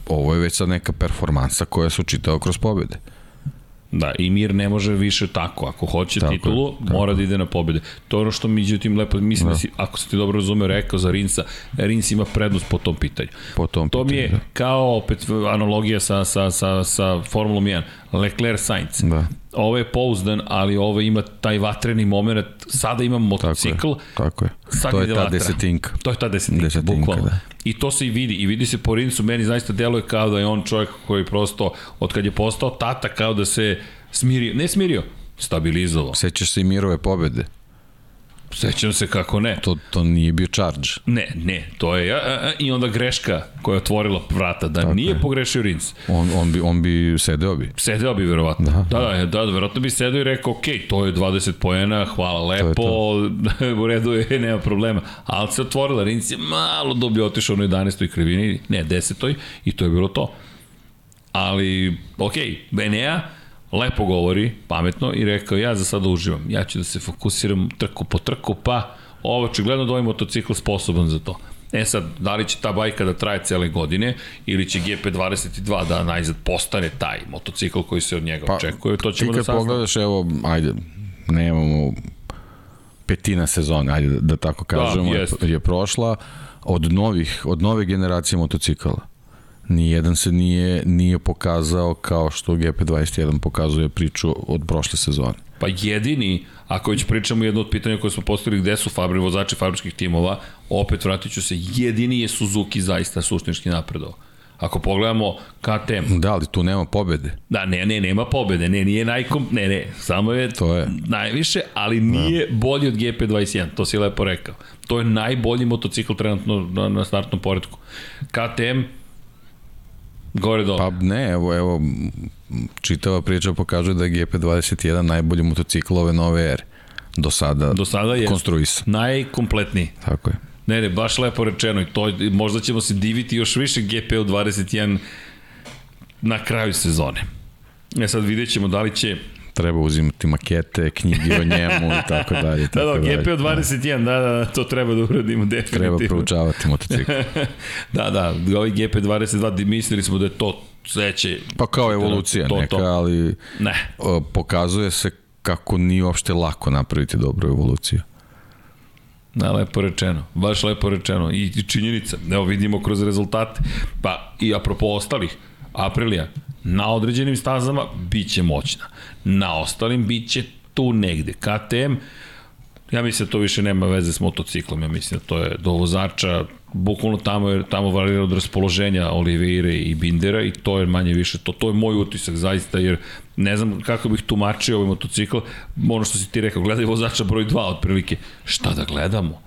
ovo je već sad neka performansa koja se učitao kroz pobjede. Da, i Mir ne može više tako. Ako hoće tako titulu, je, tako. mora da ide na pobede. To je ono što međutim lepo, mislim da. da si, ako se ti dobro razumeo, rekao za Rinsa, Rins ima prednost po tom pitanju. Po tom to pitanju, mi je da. kao opet analogija sa, sa, sa, sa Formulom 1. Leclerc Sainz. Da. Ovo je pouzdan, ali ovo ima taj vatreni moment. Sada imam motocikl. Tako je. Tako je. Sad to je ta vatra. desetinka. To je ta desetinka, desetinka bukvalno. Da. I to se i vidi. I vidi se po Rinsu. Meni zaista deluje kao da je on čovjek koji prosto, od kad je postao tata, kao da se smirio. Ne smirio, stabilizovao. Sećaš se i Mirove pobede? Sećam se kako ne. To, to nije bio charge. Ne, ne, to je, a, a, i onda greška koja je otvorila vrata, da Tako nije je. pogrešio Rins. On, on, bi, on bi sedeo bi. Sedeo bi, verovatno. Da, da, da, da, da verovatno bi sedeo i rekao, ok, to je 20 poena, hvala lepo, to to. u redu je, nema problema. Ali se otvorila, Rins je malo dobio otišao na 11. krivini, ne, 10. i to je bilo to. Ali, ok, Benea, lepo govori, pametno i rekao ja za sada uživam. Ja ću da se fokusiram trku po trku, pa ovo očigledno da ovaj motocikl sposoban za to. E sad, da li će ta bajka da traje cele godine ili će GP22 da najzad postane taj motocikl koji se od njega pa, očekuje, to ćemo da saznamo. Ti kad pogledaš, evo, ajde, nemamo petina sezone, ajde da, da tako da, kažemo, da, je, je prošla od novih, od nove generacije motocikala Nijedan se nije, nije pokazao kao što GP21 pokazuje priču od prošle sezone. Pa jedini, ako već pričamo jedno od pitanja koje smo postavili gde su fabri, vozači fabričkih timova, opet vratit ću se, jedini je Suzuki zaista suštinski napredao. Ako pogledamo KTM, Da, ali tu nema pobede. da, ne, ne, nema pobede, ne, nije najkom, ne, ne, samo je, To je. najviše, ali nije da. bolji od GP21, to si lepo rekao. To je najbolji motocikl trenutno na, na startnom poredku. KTM, gore dole. Pa ne, evo, evo, čitava priča pokazuje da je GP21 najbolji motocikl ove nove ere. Do sada, Do sada je konstruisan. najkompletniji. Tako je. Ne, ne, baš lepo rečeno i to, možda ćemo se diviti još više GP u 21 na kraju sezone. E sad vidjet ćemo da li će... Treba uzimati makete, knjige o njemu i tako dalje. Da, Tako da, dalje. GP u 21, da, da, da, to treba da uradimo definitivno. Treba proučavati motocikl. da, da, ovaj GP22, mislili smo da je to sledeće... Pa kao evolucija to, to. neka, ali Ne, pokazuje se kako nije uopšte lako napraviti dobru evoluciju. Da, lepo rečeno, baš lepo rečeno. I, i činjenica, evo vidimo kroz rezultate. Pa i apropo ostalih, Aprilija, na određenim stazama bit će moćna. Na ostalim bit će tu negde. KTM, ja mislim da to više nema veze s motociklom, ja mislim da to je do vozača, bukvalno tamo je tamo varira od raspoloženja Oliveire i Bindera i to je manje više to to je moj utisak zaista jer ne znam kako bih tumačio ovaj motocikl ono što si ti rekao gledaj vozača broj 2 otprilike šta da gledamo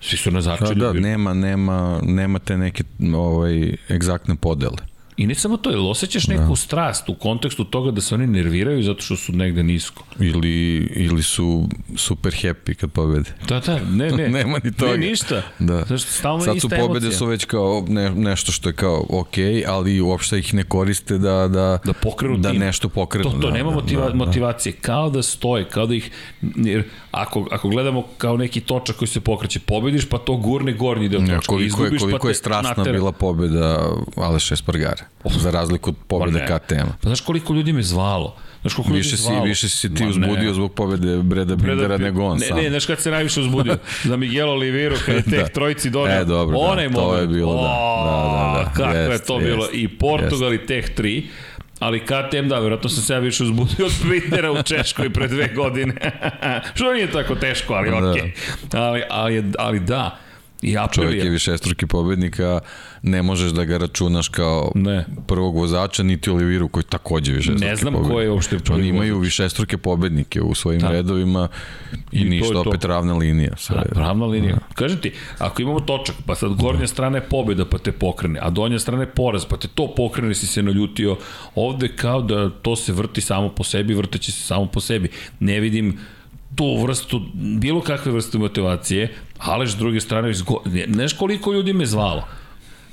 svi su na Da, začelju da, bili. nema, nema, nema te neke ovaj, egzaktne podele. I ne samo to jel osjećaš neku da. strast u kontekstu toga da se oni nerviraju zato što su negde nisko Ili, ili su super happy kad pobede. da da ne ne Nema ni toga. ne ništa Da. Zašto, stalno je Sad su pobede emocija. su već kao ne, nešto što je kao ok, ali uopšte ih ne koriste da, da, da pokrenu da tim. nešto pokrenu. To, to da, nema da, motiva, da, da. motivacije, kao da stoje, kao da ih, jer ako, ako gledamo kao neki točak koji se pokreće, pobediš pa to gurne gornji deo točka, Ja, koliko je, izgubiš koliko pa je te strasna natera. bila pobeda Aleša Espargara, za razliku od pobede Pa ne. KTM-a. Pa znaš koliko ljudi me zvalo? Znaš koliko ljudi Više si, zvalo? više si ti Ma uzbudio ne. zbog pobede Breda Bindera nego on ne, sam. Ne, znaš kad se najviše uzbudio? Za Miguel Oliveira kada je tek Da. trojici donao. E, dobro, da, to je bilo, da. Da, da, da. Kako je Jest, to bilo? jest, I Portugal i teh 3. Ali KTM, da, vjerojatno sam se ja više uzbudio od Bindera u Češkoj pre dve godine. Što nije tako teško, ali Da. okej. Okay. Ali, ali, ali da, I Čovjek Aprilia. je višestruki pobednika, ne možeš da ga računaš kao Ne. prvog vozača, niti Oliviru koji takođe višestruki Ne znam pobednik. ko je uopšte prvi Oni imaju vozač. višestruke pobednike u svojim Da. redovima i, I ništa, je to. opet ravna linija. Sve. Da, pravna linija. Da. Kažem ti, ako imamo točak, pa sad gornja strana je pobjeda pa te pokrene, a donja strana je poraz pa te to pokrene si se naljutio, ovde kao da to se vrti samo po sebi, vrteće se samo po sebi. Ne vidim tu vrstu, bilo kakve vrste motivacije, ali s druge strane, izgo... ne, znaš koliko ljudi me zvalo?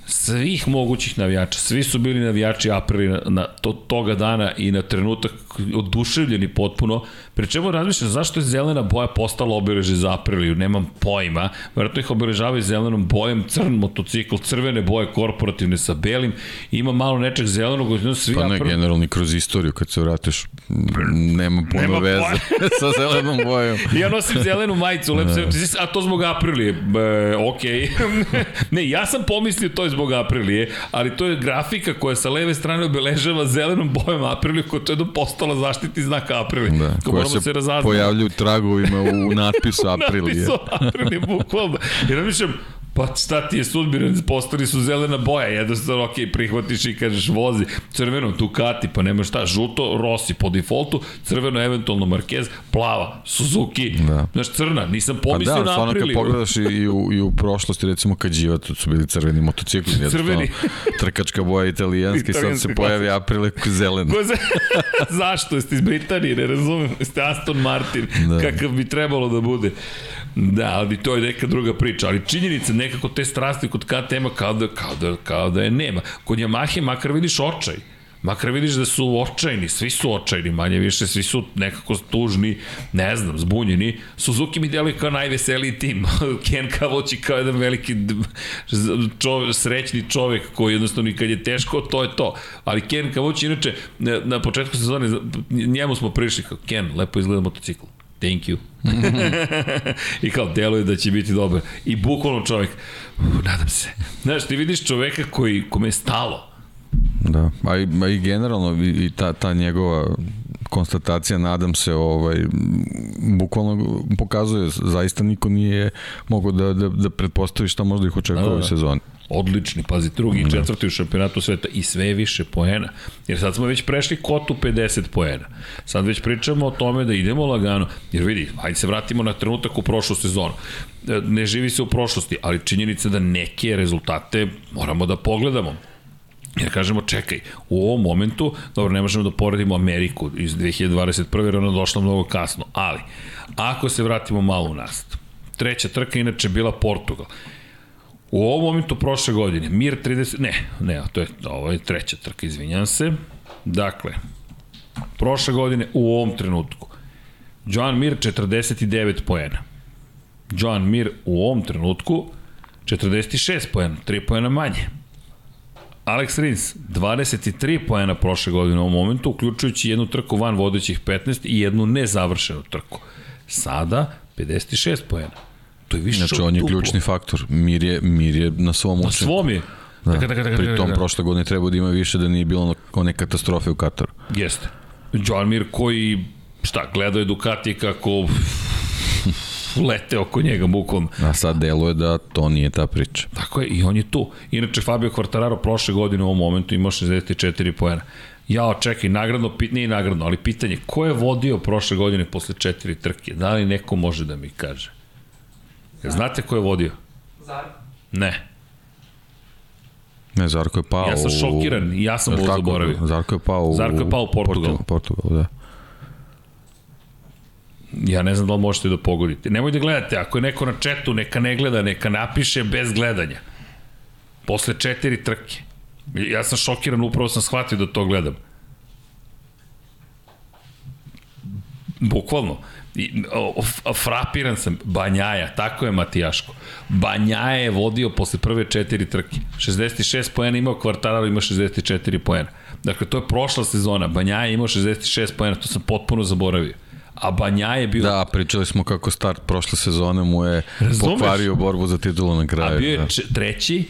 Svih mogućih navijača, svi su bili navijači Aprili na, na to, toga dana i na trenutak oduševljeni potpuno, pri čemu razmišljam zašto je zelena boja postala obeleže za Apriliju, nemam pojma, vjerojatno ih obeležavaju zelenom bojem, crn motocikl, crvene boje korporativne sa belim, ima malo nečeg zelenog, svi Pa ne, April... generalno kroz istoriju, kad se vratiš, nema puno Nema veze sa zelenom bojom. Ja nosim zelenu majicu, lepo se, a to zbog Aprilije. E, okej. ne, ja sam pomislio to je zbog Aprilije, ali to je grafika koja sa leve strane obeležava zelenom bojom Apriliju, koja to je postala zaštitni znak Aprilije. Da, Ko koja moramo se, razaznamo. pojavljuju tragovima u natpisu Aprilije. Napisao Aprilije, bukvalno. Jer ja mišljam, Pa šta ti je sudbina, postali su zelena boja, jednostavno, ok, prihvatiš i kažeš vozi, crveno Ducati, pa nema šta, žuto Rossi po defaultu, crveno eventualno Marquez, plava Suzuki, Da. znaš, crna, nisam Pa pomislio da, na stvarno kad Apriliju. pogledaš i, i, u, i u prošlosti, recimo kad Đivatu su bili crveni motocikli, Crveni. trkačka boja italijanski, sad Italijanski se pojavi Aprile zelena. Za... Zašto? Jeste iz Britanije, ne razumem. Jeste Aston Martin, da. Da. kakav bi trebalo da bude. Da, ali to je neka druga priča. Ali činjenica, nekako te strasti kod KTM-a kao da, kao, da, kao da je nema. Kod Yamahe makar vidiš očaj. Makar vidiš da su očajni, svi su očajni, manje više, svi su nekako tužni, ne znam, zbunjeni. Suzuki mi deluje kao najveseliji tim. Ken Kavoći kao jedan veliki d- čov, srećni čovek koji jednostavno i kad je teško, to je to. Ali Ken Kavoći, inače, na, na početku sezone, njemu smo prišli kao, Ken, lepo izgleda motocikl. Thank you. I kao, deluje da će biti dobar. I bukvalno čovek, uh, nadam se. Znaš, ti vidiš čoveka koji, kome je stalo. Da, a i, a i generalno i, i ta, ta njegova konstatacija, nadam se, ovaj, bukvalno pokazuje, zaista niko nije mogao da, da, da pretpostavi šta možda ih očekuje Da, u da, da. sezoni. Odlični, pazi, drugi i četvrti u šampionatu sveta i sve više poena. Jer sad smo već prešli kotu 50 poena. Sad već pričamo o tome da idemo lagano, jer vidi, hajde se vratimo na trenutak u prošlu sezonu. E, Ne živi se u prošlosti, ali činjenica da neke rezultate moramo da pogledamo. Jer kažemo, čekaj, u ovom momentu, dobro, ne možemo da poredimo Ameriku iz 2021. jer ona došla mnogo kasno, ali ako se vratimo malo u nas, treća trka inače bila Portugal. U ovom momentu prošle godine, Mir 30, ne, ne, to je, ovo je treća trka, izvinjam se. Dakle, prošle godine u ovom trenutku, Joan Mir 49 poena. Joan Mir u ovom trenutku 46 poena, 3 poena manje. Alex Rins, 23 poena prošle godine u ovom momentu, uključujući jednu trku van vodećih 15 i jednu nezavršenu trku. Sada 56 poena. To je više Znači, on je duplo. ključni faktor. Mir je, mir je na svom Na učenju. svom je. Da. Taka, taka, taka, Pri tom prošle godine treba da ima više da nije bilo one katastrofe u Kataru. Jeste. Joan Mir koji, šta, gledao je Ducati kako lete oko njega bukom. A sad deluje da to nije ta priča. Tako je, i on je tu. Inače, Fabio Quartararo prošle godine u ovom momentu imao 64 poena. Ja, čekaj, nagradno, nije nagradno, ali pitanje, ko je vodio prošle godine posle četiri trke? Da li neko može da mi kaže? Znate ko je vodio? Zarko. Ne. Ne, Zarko je pao Ja sam šokiran ja sam ovo Kako? zaboravio. Zarko je pao u... Zarko je pao u Portugalu. Portugal, da. Ja ne znam da li možete da pogodite. Nemoj da gledate, ako je neko na četu, neka ne gleda, neka napiše bez gledanja. Posle četiri trke. Ja sam šokiran, upravo sam shvatio da to gledam. Bukvalno. I, o, o, frapiran sam. Banjaja, tako je Matijaško. Banjaja je vodio posle prve četiri trke. 66 poena imao, Kvartararo ima 64 poena. Dakle, to je prošla sezona. Banjaja je imao 66 poena, to sam potpuno zaboravio. A Banjaja je bio Da, pričali smo kako start prošle sezone mu je Razumeš? pokvario borbu za titulu na kraju. A bio je da. treći,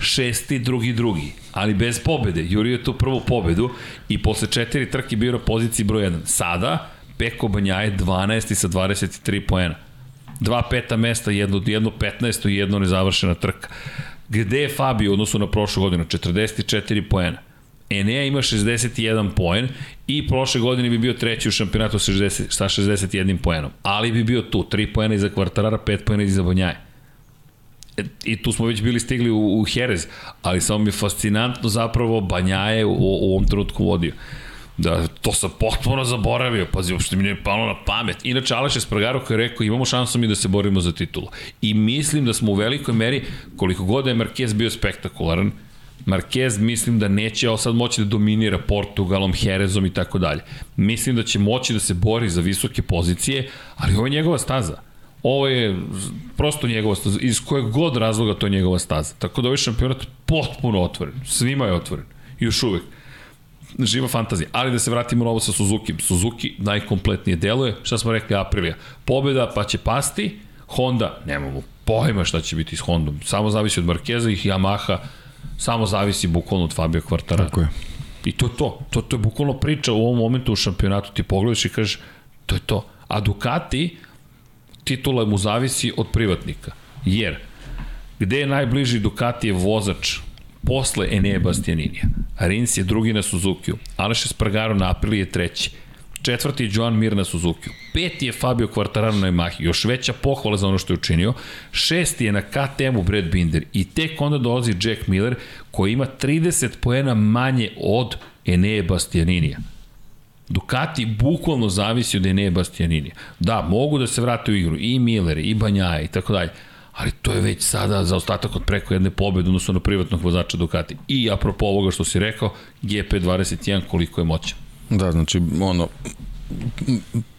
šesti, drugi, drugi. Ali bez pobede. Jurio je tu prvu pobedu i posle četiri trke bio na poziciji broj 1. Sada, Peko Banjaje 12 sa 23 poena. Dva peta mesta, jedno, jedno 15 i jedno nezavršena trka. Gde je Fabio u odnosu na prošlu godinu? 44 poena. Enea ima 61 poen i prošle godine bi bio treći u šampionatu sa 60, sa 61 poenom. Ali bi bio tu, 3 poena iza Kvartarara, 5 poena iza Banjaje. E, i tu smo već bili stigli u, u Jerez, ali samo mi je fascinantno zapravo Banjaje u, u ovom trenutku vodio. Da, to sam potpuno zaboravio, pazi, uopšte mi nije palo na pamet. Inače, Aleš Espargaro koji je rekao, imamo šansu mi da se borimo za titulu. I mislim da smo u velikoj meri, koliko god da je Marquez bio spektakularan, Marquez mislim da neće sad moći da dominira Portugalom, Jerezom i tako dalje. Mislim da će moći da se bori za visoke pozicije, ali ovo je njegova staza. Ovo je prosto njegova staza. Iz kojeg god razloga to je njegova staza. Tako da ovaj šampionat potpuno otvoren. Svima je otvoren. Još uvek živa fantazija. Ali da se vratimo na ovo sa Suzuki. Suzuki najkompletnije deluje. Šta smo rekli Aprilija? Pobeda pa će pasti. Honda, nemamo pojma šta će biti s Hondom. Samo zavisi od Markeza i Yamaha. Samo zavisi bukvalno od Fabio Quartarara. Tako je. I to je to. To, to je bukvalno priča u ovom momentu u šampionatu. Ti pogledaš i kažeš, to je to. A Ducati, titula mu zavisi od privatnika. Jer, gde je najbliži Ducati je vozač posle Enea Bastianinija. Rins je drugi na Suzukiju. Aleš Espargaro na Apriliji je treći. Četvrti je Joan Mir na Suzukiju. Peti je Fabio Quartararo na Yamahi. Još veća pohvala za ono što je učinio. Šesti je na KTM-u Brad Binder. I tek onda dolazi Jack Miller koji ima 30 poena manje od Enea Bastianinija. Ducati bukvalno zavisi od Enea Bastianinija. Da, mogu da se vrate u igru i Miller, i Banjaja i tako dalje, ali to je već sada za ostatak od preko jedne pobede odnosno na privatnog vozača Ducati. I apropo ovoga što si rekao, GP21 koliko je moćan. Da, znači, ono,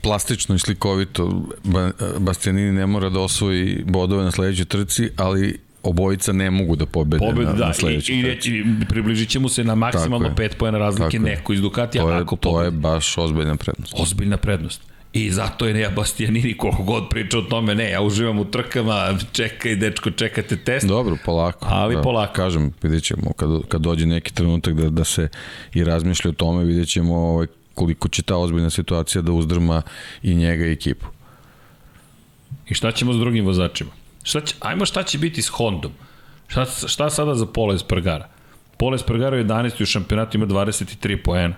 plastično i slikovito, ba, Bastianini ne mora da osvoji bodove na sledećoj trci, ali obojica ne mogu da pobede Pobeda, na, da, na i, sledećoj i trci. reći, približit će mu se na maksimalno Tako je. 5 pojena razlike Tako neko iz Ducatija, To je, ako to je baš ozbiljna prednost. Ozbiljna prednost. I zato je Nea Bastianini koliko god priča o tome, ne, ja uživam u trkama, čekaj dečko, čekate test. Dobro, polako. Ali da, polako. Kažem, vidjet ćemo kad, kad dođe neki trenutak da, da se i razmišlja o tome, vidjet ćemo ovaj, koliko će ta ozbiljna situacija da uzdrma i njega i ekipu. I šta ćemo s drugim vozačima? Šta će, ajmo šta će biti s Hondom. Šta, šta sada za Pola Espargara? Pola Espargara je 11. u šampionatu ima 23 poena.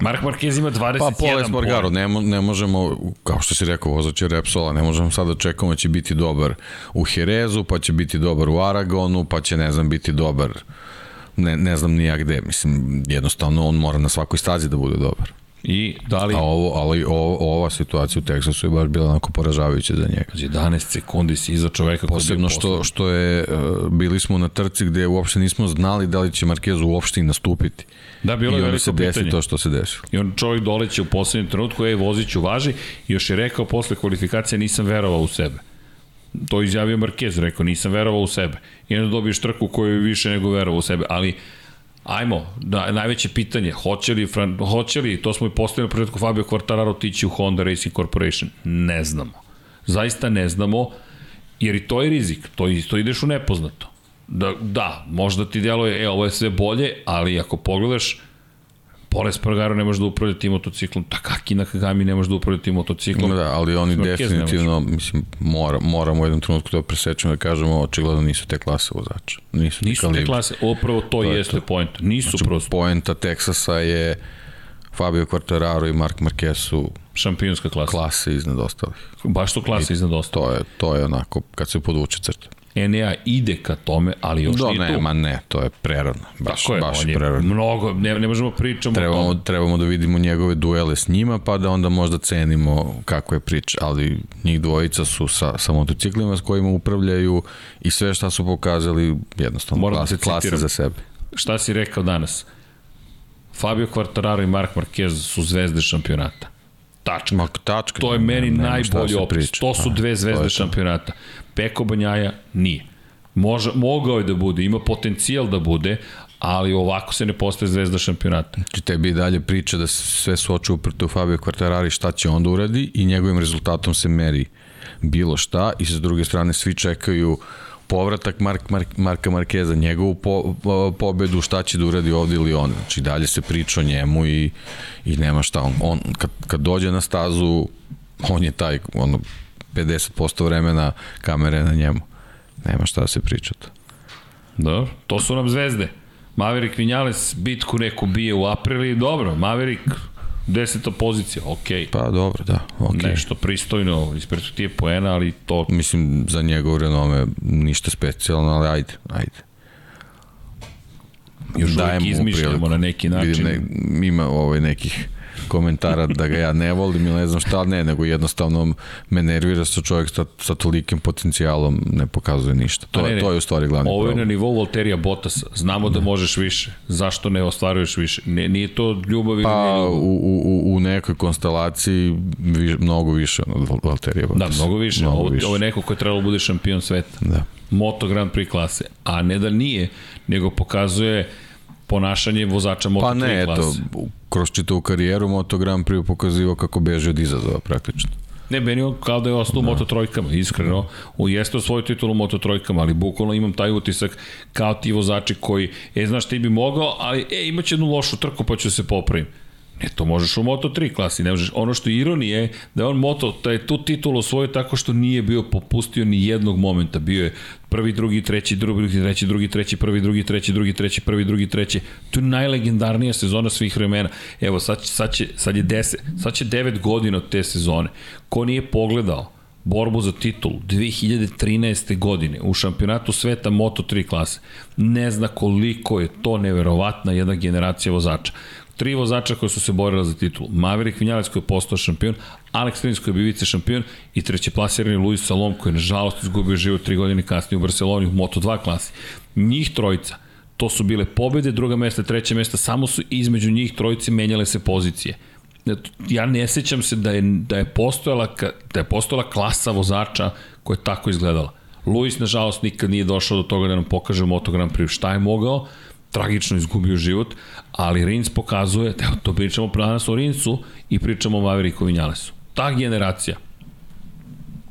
Mark Marquez ima 21 Pa Pola Espargaro, poen. ne, ne možemo, kao što si rekao, vozač je Repsola, ne možemo sad da čekamo da će biti dobar u Jerezu, pa će biti dobar u Aragonu, pa će, ne znam, biti dobar ne, ne znam ni ja gde, mislim, jednostavno on mora na svakoj stazi da bude dobar. I da li A ovo, ali ovo, ova situacija u Teksasu je baš bila onako poražavajuća za njega. 11 sekundi si iza čoveka Posebno što, što je, uh, bili smo na trci gde uopšte nismo znali da li će Marquez uopšte i nastupiti. Da, bilo je I onda veliko se desi pitanje. to što se desilo. I on čovjek doleće u poslednjem trenutku, ej, voziću važi, i još je rekao posle kvalifikacije nisam verovao u sebe. To izjavio Marquez, rekao nisam verovao u sebe. I onda dobiješ trku koju više nego verovao u sebe, ali Ajmo, da, najveće pitanje, hoće li, Fran, hoće li, to smo i postavili na početku Fabio Quartararo tići u Honda Racing Corporation? Ne znamo. Zaista ne znamo, jer i to je rizik, to, to ideš u nepoznato. Da, da, možda ti djeluje, e, ovo je sve bolje, ali ako pogledaš, Pola Espargaro ne može da upravlja tim motociklom, Takaki Nakagami ne može da upravlja tim motociklom. Da, ali oni ne definitivno, mislim, mora, moramo u jednom trenutku to presečemo da kažemo, očigledno nisu te klase vozača. Nisu, Nisu te kalibri. klase, upravo to, to je jeste point. Nisu znači, prosto Poenta Teksasa je Fabio Quartararo i Mark Marquez su šampionska klasa. klase iznad ostalih. Baš su klase iznad ostalo. To je, to je onako, kad se podvuče crta. Enea ide ka tome, ali još Do, nije ne, tu. ma ne, to je prerano. Baš, Tako je, baš on je prerano. mnogo, ne, ne možemo pričamo o Trebamo, tome. trebamo da vidimo njegove duele s njima, pa da onda možda cenimo kako je priča, ali njih dvojica su sa, sa motociklima s kojima upravljaju i sve šta su pokazali jednostavno Moram da te klase citiram. za sebe. Šta si rekao danas? Fabio Quartararo i Mark Marquez su zvezde šampionata. Tačka. Ma, tačka. To je meni šta najbolji opis. To su dve zvezde šampionata. Peko Banjaja nije. Može, mogao je da bude, ima potencijal da bude, ali ovako se ne postaje zvezda šampionata. Znači tebi i dalje priča da sve su oči uprte u Fabio Quartarari šta će onda uradi i njegovim rezultatom se meri bilo šta i sa druge strane svi čekaju povratak Mark, Mark, Marka Markeza, njegovu po, po, pobedu, šta će da uradi ovde ili on. Znači dalje se priča o njemu i, i nema šta. On, on kad, kad dođe na stazu, on je taj, ono, 50% vremena kamere na njemu. Nema šta da se priča to. Dobro, to su nam zvezde. Maverick Vinales bitku neku bije u aprili, dobro, Maverick deseta pozicija, okej. Pa dobro, da, okej. Okay. Nešto pristojno iz perspektive poena, ali to Mislim, za njegov renome ništa specijalno, ali ajde, ajde. još uvijek Dajemo mu izmišljamo priliku. na neki način. Vidim, ne, ima ovaj nekih komentara da ga ja ne volim ili ne znam šta, ne, nego jednostavno me nervira što čovjek sa, sa tolikim potencijalom ne pokazuje ništa. To, ne, je, ne. to je u stvari glavni Ovo je na problem. nivou Valterija Bottasa. Znamo da možeš više. Zašto ne ostvaruješ više? Ne, nije to ljubav ili Pa ljubav. u, u, u nekoj konstelaciji vi, mnogo više od Val- Valterija Da, mnogo više. Mnogo ovo, više. ovo je neko ko je trebalo da bude šampion sveta. Da. Moto Grand Prix klase. A ne da nije, nego pokazuje ponašanje vozača Moto Pa 3 ne, eto, klase. kroz čitavu karijeru Moto Grand Prix pokazivao kako beže od izazova praktično. Ne, meni on kao da je ostao u Moto trojkama, iskreno. U jeste svoju titulu u Moto trojkama, ali bukvalno imam taj utisak kao ti vozači koji, e, znaš, ti bi mogao, ali, e, imaće jednu lošu trku pa ću se popravim. Ne, to možeš u Moto 3 klasi, ne možeš. Ono što je ironije je da je on Moto, da je tu titulu osvojio tako što nije bio popustio ni jednog momenta. Bio je prvi, drugi, treći, drugi, treći, drugi, treći, prvi, drugi, treći, drugi, treći, prvi, drugi, treći. To je najlegendarnija sezona svih vremena. Evo, sad, sad, će, sad je 10, sad će 9 godina od te sezone. Ko nije pogledao borbu za titul 2013. godine u šampionatu sveta Moto3 klase, ne zna koliko je to neverovatna jedna generacija vozača. Tri vozača koji su se borili za titul. Maverick Vinales koji je postao šampion, Alex Rins koji je bio vice šampion i treće plasirani Luis Salom koji je nažalost izgubio život tri godine kasnije u Barceloni u Moto2 klasi. Njih trojica, to su bile pobede, druga mesta, treće mesta, samo su između njih trojice menjale se pozicije ja ne sećam se da je, da je postojala, da je postojala klasa vozača koja je tako izgledala. Luis, nažalost, nikad nije došao do toga da nam pokaže u Moto Grand Prix šta je mogao, tragično izgubio život, ali Rins pokazuje, evo to pričamo danas o Rinsu i pričamo o Mavericku Vinjalesu. Ta generacija,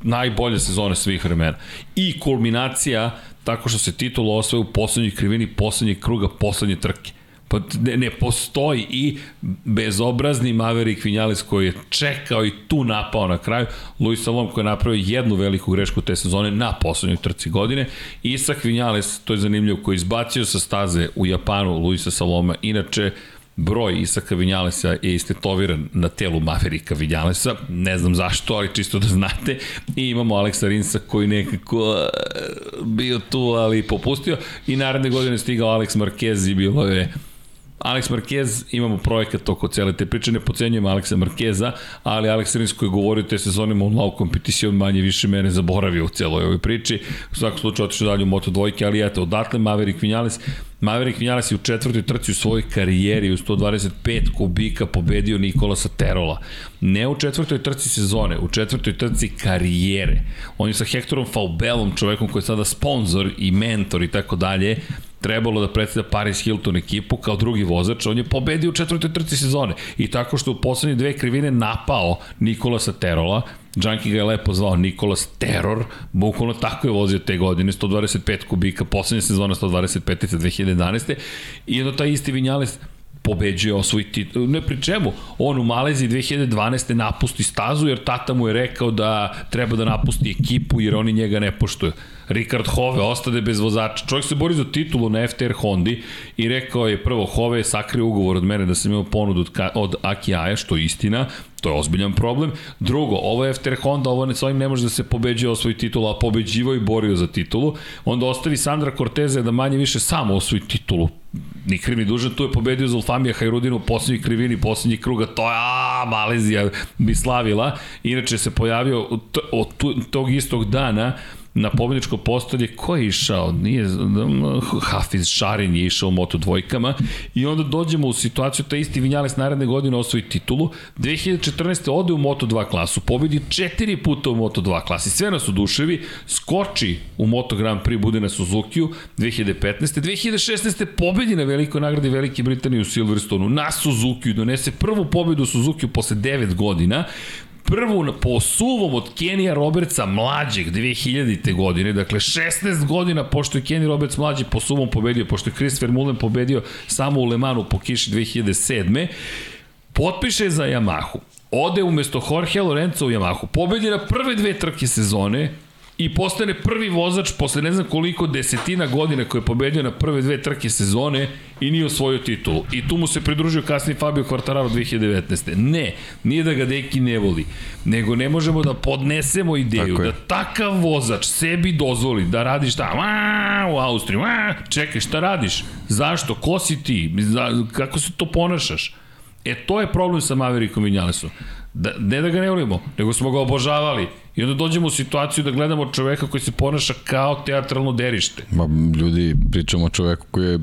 najbolje sezone svih vremena. I kulminacija tako što se titul osvoje u poslednjoj krivini poslednjeg kruga, poslednje trke. Pa ne, ne postoji i bezobrazni Maverick Vinales koji je čekao i tu napao na kraju. Luis Salom koji je napravio jednu veliku grešku te sezone na poslednjoj trci godine. Isak Vinales, to je zanimljivo, koji je izbacio sa staze u Japanu Luisa Saloma. Inače, broj Isaka Vinjalesa je istetoviran na telu Maverika Vinjalesa, ne znam zašto, ali čisto da znate. I imamo Aleksa Rinsa koji nekako uh, bio tu, ali popustio. I naredne godine stigao Alex Marquez i bilo je Alex Marquez, imamo projekat oko cele te priče, ne pocenjujemo Aleksa Marqueza, ali Alex Rins koji je govorio te sezone Monlau kompeticion manje više mene zaboravio u celoj ovoj priči. U svakom slučaju otišao dalje u Moto dvojke, ali eto, odatle Maverick Vinales, Maverick Vinales je u četvrtoj trci u svojoj karijeri u 125 kubika pobedio Nikolasa Terola. Ne u četvrtoj trci sezone, u četvrtoj trci karijere. On je sa Hectorom Faubelom, čovekom koji je sada sponsor i mentor i tako dalje, trebalo da predstavlja Paris Hilton ekipu kao drugi vozač, on je pobedio u četvrtoj trci sezone i tako što u poslednje dve krivine napao Nikolasa Terola, Džanki ga je lepo zvao Nikolas Terror, bukvalno tako je vozio te godine, 125 kubika, poslednja sezona 125 za 2011. I onda taj isti Vinjales pobeđuje osvoj titul. Ne pri čemu, on u Maleziji 2012. napusti stazu jer tata mu je rekao da treba da napusti ekipu jer oni njega ne poštuju. Rikard Hove ostade bez vozača. Čovjek se bori za titulu na FTR Hondi i rekao je prvo Hove je sakrio ugovor od mene da sam imao ponudu od, od Akiaja, što je istina, to je ozbiljan problem. Drugo, ovo je FTR Honda, ovo ne, s ovim ne može da se pobeđuje osvoji titulu, a pobeđivao i borio za titulu. Onda ostavi Sandra Corteze da manje više samo osvoji titulu. Ni kriv ni dužan, tu je pobedio Zulfamija Hajrudinu u poslednjoj krivini, poslednjih kruga, to je, a, Malezija bi slavila. Inače se pojavio od tog istog dana na pobjedičko postolje, ko je išao? Nije, Hafiz Šarin je išao u moto dvojkama i onda dođemo u situaciju, taj isti Vinjales naredne godine osvoji titulu, 2014. ode u Moto 2 klasu, pobedi četiri puta u Moto 2 klasi, sve nas oduševi, skoči u Moto Grand Prix, bude na Suzuki 2015. 2016. pobedi na velikoj nagradi Velike Britanije u Silverstonu na Suzuki, donese prvu pobedu u Suzuki posle 9 godina, prvu po suvom od Kenija Robertsa mlađeg 2000. godine, dakle 16 godina pošto je Kenny Roberts mlađi po suvom pobedio, pošto je Christopher Mullen pobedio samo u Lemanu po kiši 2007. Potpiše za Yamahu, ode umesto Jorge Lorenzo u Yamahu, pobedi na prve dve trke sezone, i postane prvi vozač posle ne znam koliko desetina godina koje je pobedio na prve dve trke sezone i nije osvojio titulu. I tu mu se pridružio kasnije Fabio Quartararo 2019. Ne, nije da ga Deki ne voli, nego ne možemo da podnesemo ideju da takav vozač sebi dozvoli da radi šta u Austriji, čekaj šta radiš, zašto, ko si ti, kako se to ponašaš. E to je problem sa Maverickom Vinjalesom. Da, ne da ga ne volimo, nego smo ga obožavali I onda dođemo u situaciju da gledamo čoveka koji se ponaša kao teatralno derište. Ma, ljudi, pričamo o čoveku koji je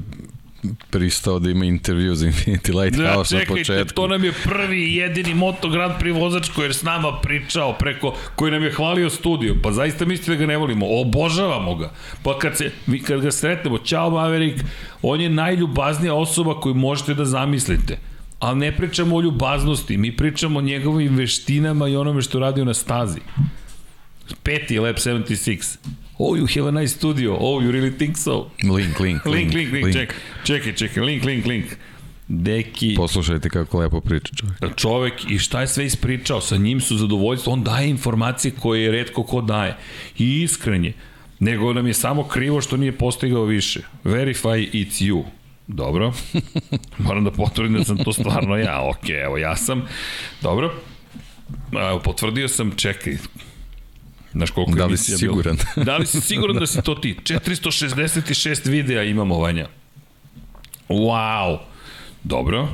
pristao da ima intervju za Infinity Lighthouse da, čekajte, na početku. to nam je prvi i jedini Moto Grand Prix vozač koji je s nama pričao preko, koji nam je hvalio studiju. Pa zaista mislite da ga ne volimo, obožavamo ga. Pa kad, se, kad ga sretnemo, čao Maverick, on je najljubaznija osoba koju možete da zamislite ali ne pričamo o ljubaznosti, mi pričamo o njegovim veštinama i onome što radio na stazi. Peti Lab 76. Oh, you have a nice studio. Oh, you really think so? Link, link, link, link, link, čekaj, čekaj, čekaj, link, link, link. Deki... Poslušajte kako lepo priča čovjek. Čovek i šta je sve ispričao, sa njim su zadovoljstvo, on daje informacije koje je redko ko daje. I iskrenje. Nego nam je samo krivo što nije postigao više. Verify it's you. Dobro. Moram da potvrdim da sam to stvarno ja. Ok, evo ja sam. Dobro. Evo, potvrdio sam, čekaj, Znaš koliko da li si siguran? Da li si siguran da si to ti? 466 videa imamo, Vanja. Wow. Dobro.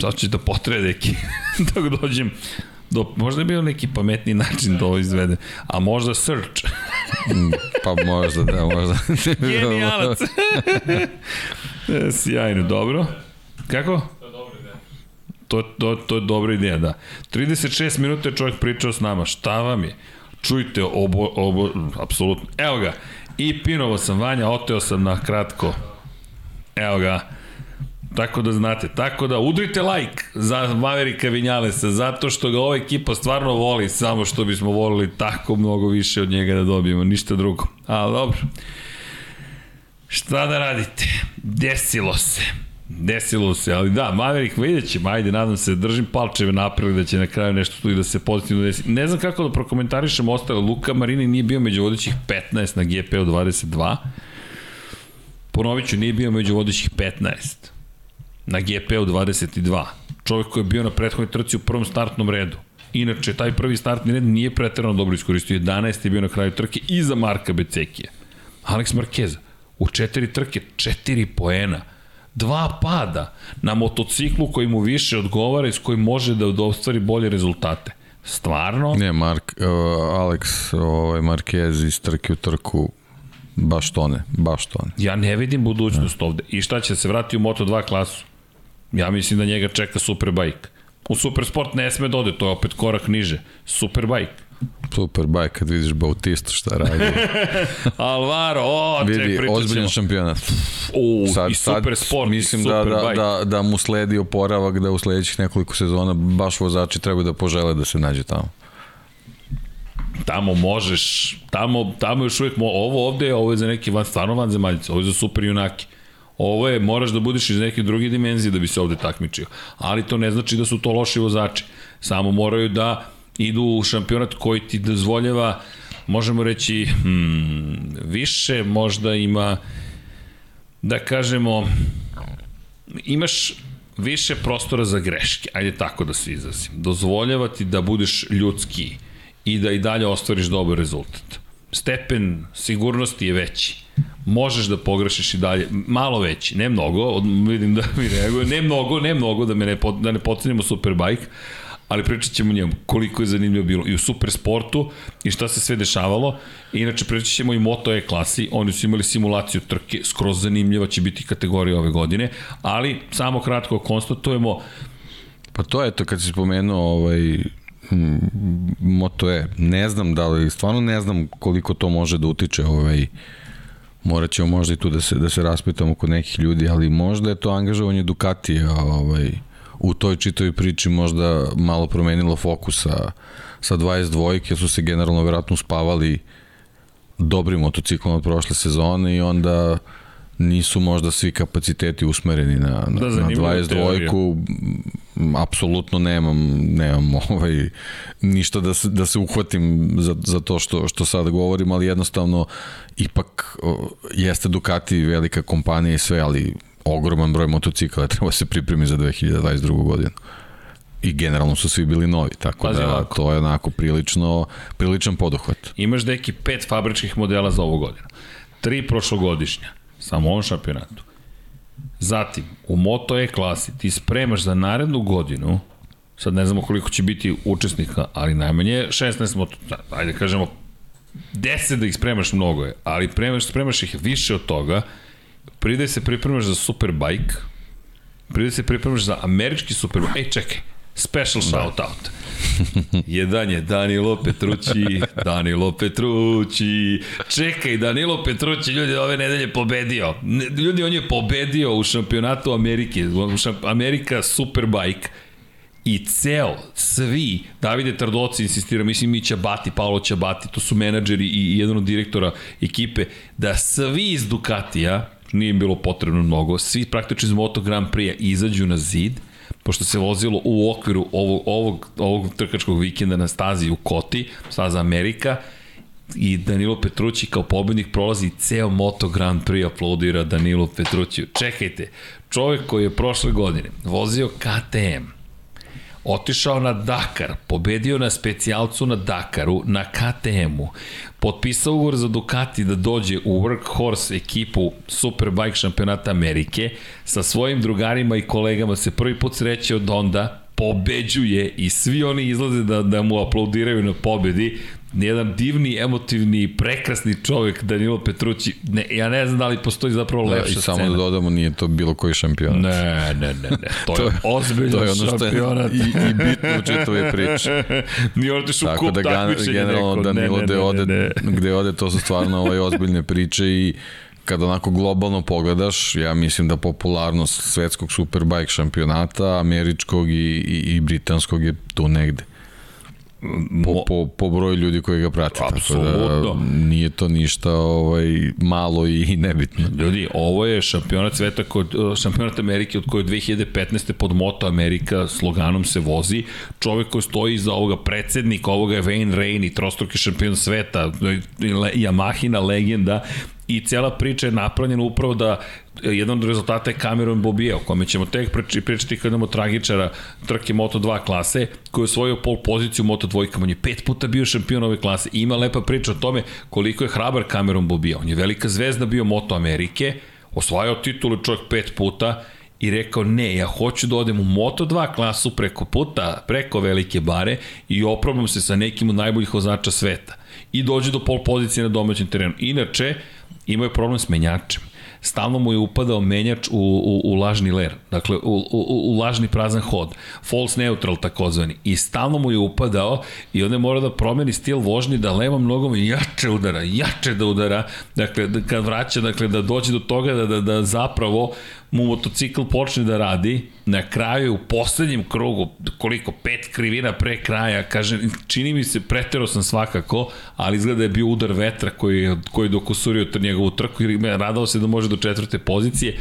Sad će da potrebe neki dok dođem. Do, možda je bio neki pametni način da ovo izvede. A možda search. Mm, pa možda, da, možda. Genijalac. Sjajno, dobro. Kako? To, to, to je dobra ideja, da. 36 minuta je čovjek pričao s nama. Šta vam je? Čujte, obo, obo, apsolutno. Evo ga. I pinovo sam Vanja, oteo sam na kratko. Evo ga. Tako da znate, tako da udrite like za Maverika Vinjalesa, zato što ga ova ekipa stvarno voli, samo što bismo volili tako mnogo više od njega da dobijemo, ništa drugo. Ali dobro. Šta da radite? Desilo se. Desilo se, ali da, Maverick vidjet ćemo, ajde, nadam se, držim palčeve napred da će na kraju nešto tu i da se pozitivno desi. Ne znam kako da prokomentarišem ostale, Luka Marini nije bio među vodećih 15 na GP-u 22, ponovit ću, nije bio među vodećih 15 na GP-u 22. Čovjek koji je bio na prethodnoj trci u prvom startnom redu. Inače, taj prvi startni red nije preterano dobro iskoristio. 11 je bio na kraju trke iza Marka Becekija. Alex Marquez u četiri trke, četiri poena dva pada na motociklu koji mu više odgovara i s kojim može da ostvari bolje rezultate. Stvarno? Ne, Mark, uh, Alex ovaj, Marquez iz trke u trku baš tone, baš tone. Ja ne vidim budućnost ne. ovde. I šta će se vratiti u Moto2 klasu? Ja mislim da njega čeka Superbike. U Supersport ne sme da ode, to je opet korak niže. Superbike. Superbike kad vidiš Bautista šta radi. Alvaro, o, Vidi, ček, pričat ozbiljan šampionat. U, sad, i super sport, mislim da, super da, da, da mu sledi oporavak, da u sledećih nekoliko sezona baš vozači treba da požele da se nađe tamo. Tamo možeš, tamo, tamo još uvijek, ovo ovde, ovo je za neki van, stvarno van zemaljice, ovo je za super junaki. Ovo je, moraš da budeš iz neke druge dimenzije da bi se ovde takmičio. Ali to ne znači da su to loši vozači. Samo moraju da idu u šampionat koji ti dozvoljava, možemo reći, hmm, više možda ima, da kažemo, imaš više prostora za greške, ajde tako da se izrazim. Dozvoljava ti da budeš ljudski i da i dalje ostvariš dobar rezultat. Stepen sigurnosti je veći. Možeš da pogrešiš i dalje, malo veći, ne mnogo, vidim da mi reaguje, ne mnogo, ne mnogo, da, me ne, da ne pocenimo Superbike, ali pričat ćemo njemu koliko je zanimljivo bilo i u super sportu i šta se sve dešavalo. Inače pričat ćemo i Moto E klasi, oni su imali simulaciju trke, skroz zanimljiva će biti kategorija ove godine, ali samo kratko konstatujemo Pa to je to kad si spomenuo ovaj, Moto E, ne znam da li, stvarno ne znam koliko to može da utiče ovaj, morat ćemo možda i tu da se, da se raspitamo kod nekih ljudi, ali možda je to angažovanje Ducatija ovaj, u toj čitoj priči možda malo promenilo fokus sa, sa 22 su se generalno verovatno spavali dobrim motociklom od prošle sezone i onda nisu možda svi kapaciteti usmereni na, na, da, na 22-ku. Apsolutno nemam, nemam ovaj, ništa da se, da se uhvatim za, za to što, što sad govorim, ali jednostavno ipak o, jeste Ducati velika kompanija i sve, ali ogroman broj motocikla treba se pripremi za 2022. godinu i generalno su svi bili novi, tako Pazi da ovako. to je onako prilično, priličan poduhvat. Imaš neki pet fabričkih modela za ovu godinu. Tri prošlogodišnja, samo ovom šampionatu. Zatim, u Moto E klasi ti spremaš za narednu godinu, sad ne znamo koliko će biti učesnika, ali najmanje 16 moto, ajde kažemo 10 da ih spremaš mnogo je, ali spremaš, spremaš ih više od toga, pride se pripremaš za Superbike, pride se pripremaš za američki Superbike, ej čekaj, special da. shout out. Jedan je Danilo Petrući, Danilo Petrući. Čekaj, Danilo Petrući, ljudi, ove nedelje pobedio. Ljudi, on je pobedio u šampionatu Amerike, Amerika Superbike i ceo, svi, Davide Tardoci insistira, mislim i Ćabati, Paolo Ćabati, to su menadžeri i jedan od direktora ekipe, da svi iz Ducatija, nije bilo potrebno mnogo, svi praktično iz Moto Grand Prix izađu na zid, pošto se vozilo u okviru ovog, ovog, ovog trkačkog vikenda na stazi u Koti, staza Amerika, i Danilo Petrući kao pobednik prolazi ceo Moto Grand Prix aplaudira Danilo Petrućiju. Čekajte, čovjek koji je prošle godine vozio KTM, otišao na Dakar, pobedio na specijalcu na Dakaru, na KTM-u, potpisao ugovor za Ducati da dođe u Workhorse ekipu Superbike šampionata Amerike, sa svojim drugarima i kolegama se prvi put sreće od onda, pobeđuje i svi oni izlaze da, da mu aplaudiraju na pobedi, jedan divni, emotivni, prekrasni čovjek Danilo Petrući. Ne, ja ne znam da li postoji zapravo da, lepša scena. I samo da dodamo, nije to bilo koji šampionat. Ne, ne, ne, ne. To, to je ozbiljno to je ono što šampionat. Je i, i bitno u čitove priče. Nije otiš u kup da generalno neko. Danilo ne, ne, ne, ode, ne, ne. gde ode, to su stvarno ovaj ozbiljne priče i kada onako globalno pogledaš, ja mislim da popularnost svetskog superbike šampionata, američkog i, i, i britanskog je tu negde. Po, po, po broju ljudi koji ga prate. Tako Apsolutno. da nije to ništa ovaj, malo i nebitno. Ljudi, ovo je šampionat sveta kod šampionat Amerike od koje 2015. pod Moto Amerika sloganom se vozi. Čovek koji stoji iza ovoga predsednika, ovoga je Wayne Rainey, trostruki šampion sveta, Yamahina legenda i cela priča je napravljena upravo da jedan od rezultata je Cameron Bobije, o kome ćemo tek pričati kad imamo tragičara trke Moto2 klase, koji je osvojio pol poziciju u Moto2, on je pet puta bio šampion ove klase. I ima lepa priča o tome koliko je hrabar Cameron Bobije, on je velika zvezda bio Moto Amerike, osvajao titulu čovjek pet puta i rekao ne, ja hoću da odem u Moto2 klasu preko puta, preko velike bare i oprobam se sa nekim od najboljih vozača sveta. I dođe do pol pozicije na domaćem terenu. Inače, imao je problem s menjačem. Stalno mu je upadao menjač u, u, u lažni ler, dakle u, u, u lažni prazan hod, false neutral takozvani, i stalno mu je upadao i onda je morao da promeni stil vožnje da levom nogom jače udara, jače da udara, dakle da, kad vraća, dakle da dođe do toga da, da, da zapravo mu motocikl počne da radi, na kraju u poslednjem krugu, koliko, pet krivina pre kraja, kaže, čini mi se, pretero sam svakako, ali izgleda da je bio udar vetra koji, koji je dokusurio njegovu trku i radao se da može do četvrte pozicije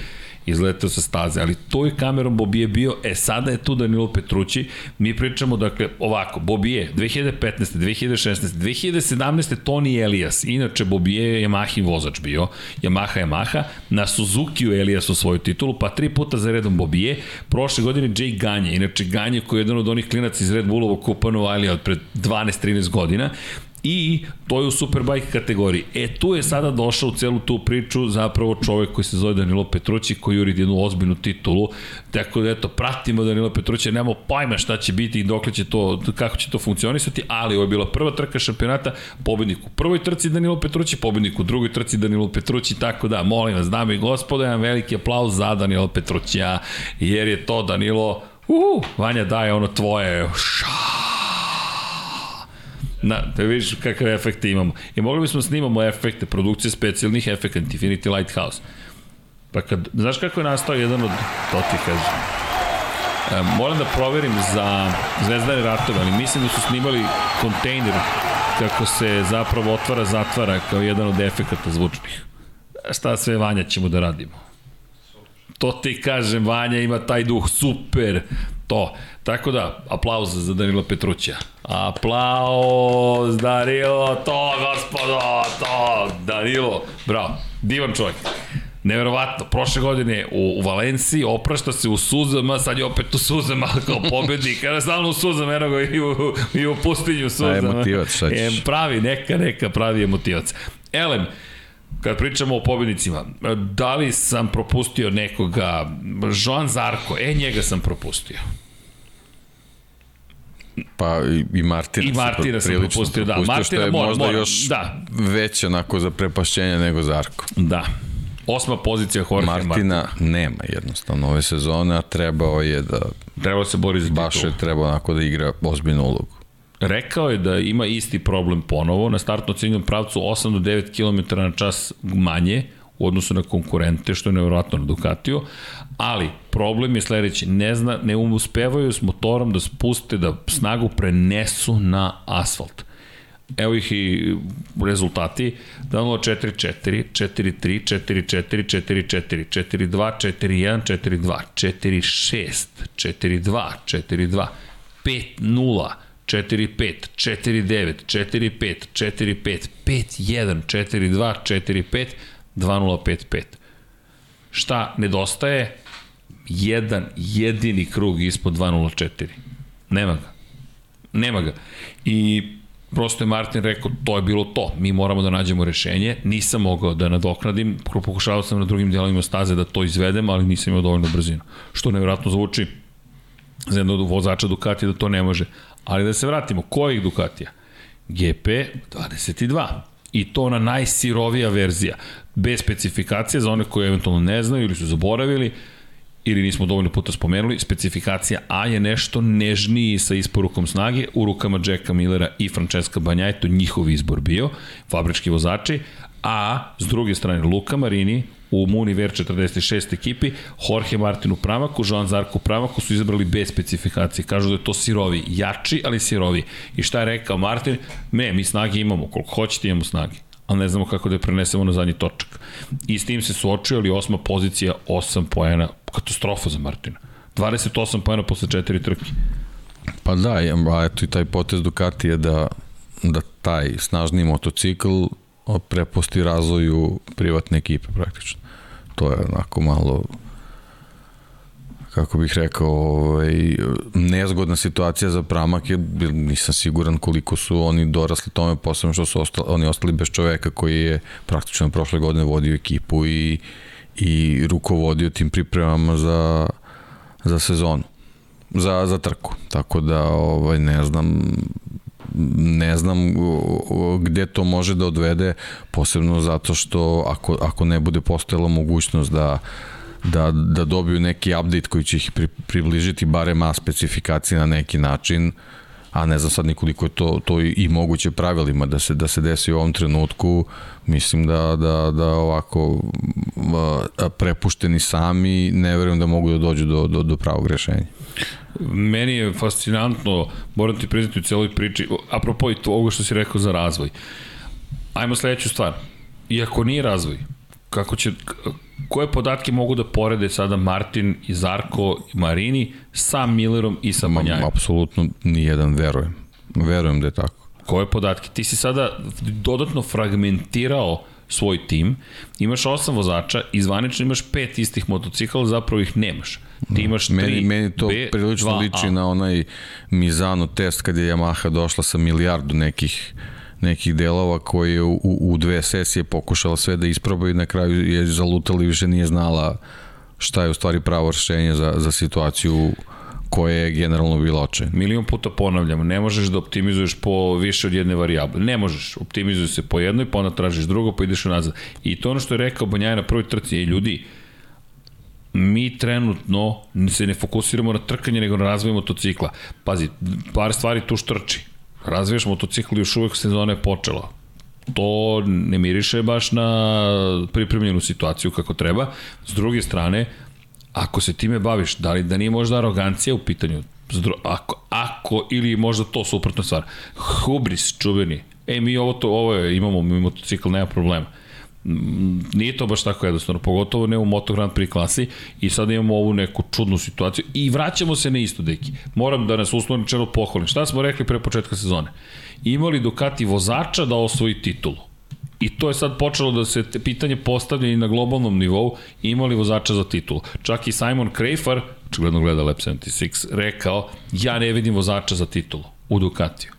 izletao sa staze, ali to je kamerom Bobije bio, e sada je tu Danilo Petrući, mi pričamo, dakle, ovako, Bobije, 2015. 2016. 2017. Toni Elias, inače Bobije je Yamahin vozač bio, Yamaha Yamaha, na Suzuki u Elias svoju titulu, pa tri puta za redom Bobije, prošle godine Jay Ganje, inače Ganje koji je jedan od onih klinaca iz Red Bullovog kupa Novajlija od pred 12-13 godina, i to je u Superbike kategoriji. E, tu je sada došao u celu tu priču zapravo čovek koji se zove Danilo Petrući, koji juri jednu ozbiljnu titulu. Tako da, eto, pratimo Danilo Petrući, nemamo pojma šta će biti i dokle će to, kako će to funkcionisati, ali ovo je bila prva trka šampionata, pobednik u prvoj trci Danilo Petrući, pobednik u drugoj trci Danilo Petrući, tako da, molim vas, dame i gospode, jedan veliki aplauz za Danilo Petrućija, jer je to Danilo, uh, Vanja daje ono tvoje, ša, Na, da vidiš kakve efekte imamo. I mogli bismo da snimamo efekte, produkcije specijalnih efekta, Infinity Lighthouse. Pa kad, znaš kako je nastao jedan od, to ti kažem, e, moram da proverim za Zvezdane ratove, ali mislim da su snimali kontejner kako se zapravo otvara, zatvara kao jedan od efekata zvučnih. Šta sve Vanja ćemo da radimo? To ti kažem, Vanja ima taj duh, super, to. Tako da, aplauz za Danilo Petruća. Aplauz, Danilo, to, gospodo, to, Danilo. Bravo, divan čovjek. Neverovatno, prošle godine u, u Valenciji oprašta se u suzama, sad je opet u suzama kao pobednik, kada stalno u suzama, eno ga i u, i u pustinju suzama. A emotivac, šta ćeš? E, pravi, neka, neka, pravi emotivac. Elem, kad pričamo o pobednicima, da li sam propustio nekoga, Joan Zarko, e, njega sam propustio. Pa i, i Martina. I Martina sam propustio, da. Martina što je mora, možda mora, još da. veće onako za prepašćenje nego Zarko. Da. Osma pozicija Jorge Martina Martin. nema jednostavno ove sezone, a trebao je da Trebao se bori za titulu. baš je trebao onako da igra ozbiljnu ulogu. Rekao je da ima isti problem ponovo, na startno ciljnom pravcu 8 do 9 km na čas manje u odnosu na konkurente, što je nevjerojatno na Ducatiju, ali problem je sledeći, ne, zna, ne uspevaju s motorom da spuste, da snagu prenesu na asfalt. Evo ih i rezultati. Danilo 4-4, 4-3, 4-4, 4-4, 4-2, 4-1, 4-2, 4-6, 4-2, 4-2, 5-0, 4-5, 4-9, 4-5, 4-5, 5-1, 4-2, 4-5, 2-0-5-5. Šta nedostaje? Jedan jedini krug ispod 2.04. Nema ga. Nema ga. I prosto je Martin rekao, to je bilo to. Mi moramo da nađemo rešenje. Nisam mogao da nadoknadim. Pokušavao sam na drugim delovima staze da to izvedem, ali nisam imao dovoljno brzinu. Što nevjerojatno zvuči za jednog vozača Ducati da to ne može. Ali da se vratimo, kojih Ducatija? GP 22 i to na najsirovija verzija, bez specifikacije za one koje eventualno ne znaju ili su zaboravili, ili nismo dovoljno puta spomenuli, specifikacija A je nešto nežniji sa isporukom snage u rukama Jacka Millera i Francesca Banjaj, to njihov izbor bio, fabrički vozači, a s druge strane Luka Marini u Muniver 46 ekipi, Jorge Martin u pramaku, Joan Zarko u pramaku su izabrali bez specifikacije. Kažu da je to sirovi, jači, ali sirovi. I šta je rekao Martin? Ne, mi snage imamo, koliko hoćete imamo snage ali ne znamo kako da je prenesemo na zadnji točak. I s tim se suočio, ali osma pozicija, 8 poena, katastrofa za Martina. 28 poena posle četiri trke. Pa da, a eto i taj potez Ducati je da, da taj snažni motocikl prepusti razvoju privatne ekipe praktično. To je onako malo kako bih rekao, ovaj, nezgodna situacija za Pramak je, nisam siguran koliko su oni dorasli tome, posebno što su ostali, oni ostali bez čoveka koji je praktično prošle godine vodio ekipu i, i rukovodio tim pripremama za, za sezonu, za, za trku. Tako da, ovaj, ne znam, ne znam gde to može da odvede, posebno zato što ako, ako ne bude postojala mogućnost da da, da dobiju neki update koji će ih pri, približiti barem specifikacije na neki način, a ne znam sad nikoliko je to, to i, moguće pravilima da se, da se desi u ovom trenutku, mislim da, da, da ovako prepušteni sami ne verujem da mogu da dođu do, do, do pravog rešenja. Meni je fascinantno, moram ti priznati u celoj priči, apropo i toga što si rekao za razvoj. Ajmo sledeću stvar. Iako nije razvoj, kako će, koje podatke mogu da porede sada Martin i Zarko i Marini sa Millerom i sa Manjajem? Apsolutno nijedan, verujem. Verujem da je tako. Koje podatke? Ti si sada dodatno fragmentirao svoj tim, imaš osam vozača i zvanično imaš pet istih motocikala, zapravo ih nemaš. Ti imaš meni, tri meni to B, prilično liči na onaj Mizano test kad je Yamaha došla sa milijardu nekih nekih delova koji je u, u dve sesije pokušala sve da isproba i na kraju je zalutala i više nije znala šta je u stvari pravo rešenje za, za situaciju koja je generalno bila oče. Milion puta ponavljamo, ne možeš da optimizuješ po više od jedne varijable. Ne možeš, optimizuj se po jednoj, pa onda tražiš drugo, pa ideš nazad. I to ono što je rekao Banjaj na prvoj trci, je ljudi, mi trenutno se ne fokusiramo na trkanje, nego na razvoj motocikla. Pazi, par stvari tu štrči razvijaš motocikl još uvek sezona je počela. To ne miriše baš na pripremljenu situaciju kako treba. S druge strane, ako se time baviš, da li da nije možda arogancija u pitanju? Ako, ako ili možda to suprotna stvar. Hubris čuveni. E, mi ovo, to, ovo je, imamo mi motocikl, nema problema nije to baš tako jednostavno, pogotovo ne u Moto Grand Prix klasi i sada imamo ovu neku čudnu situaciju i vraćamo se na isto, deki. Moram da nas uslovno čelo pohvalim. Šta smo rekli pre početka sezone? Imali Ducati vozača da osvoji titulu. I to je sad počelo da se pitanje postavlja i na globalnom nivou, imali vozača za titulu. Čak i Simon Krejfar, očigledno gleda Lab 76, rekao, ja ne vidim vozača za titulu u Ducatiju.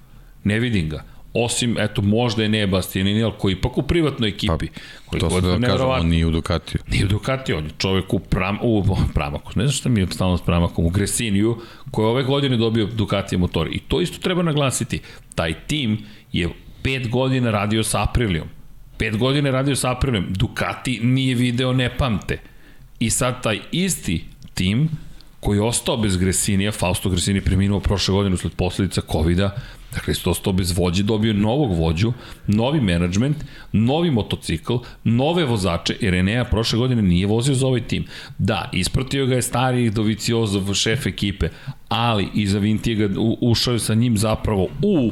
Ne vidim ga osim, eto, možda je ne Bastianini, ali koji ipak u privatnoj ekipi. Pa, to se da kažemo, on nije u Ducatiju. Nije u Ducatiju, on je čovek u, pram, u Pramaku, ne znam šta mi je stalno s Pramakom, u Gresiniju, koji je ove godine dobio Ducatije motor. I to isto treba naglasiti. Taj tim je pet godina radio sa Aprilijom. Pet godina radio sa Aprilijom. Ducati nije video, ne pamte. I sad taj isti tim koji je ostao bez Gresinija, Fausto Gresini preminuo prošle godine usled posledica COVID-a, Dakle, to sto bez vođe dobio novog vođu, novi menadžment, novi motocikl, nove vozače, jer Enea prošle godine nije vozio za ovaj tim. Da, ispratio ga je stari Doviciozov šef ekipe, ali iza Vintije ga ušao je sa njim zapravo u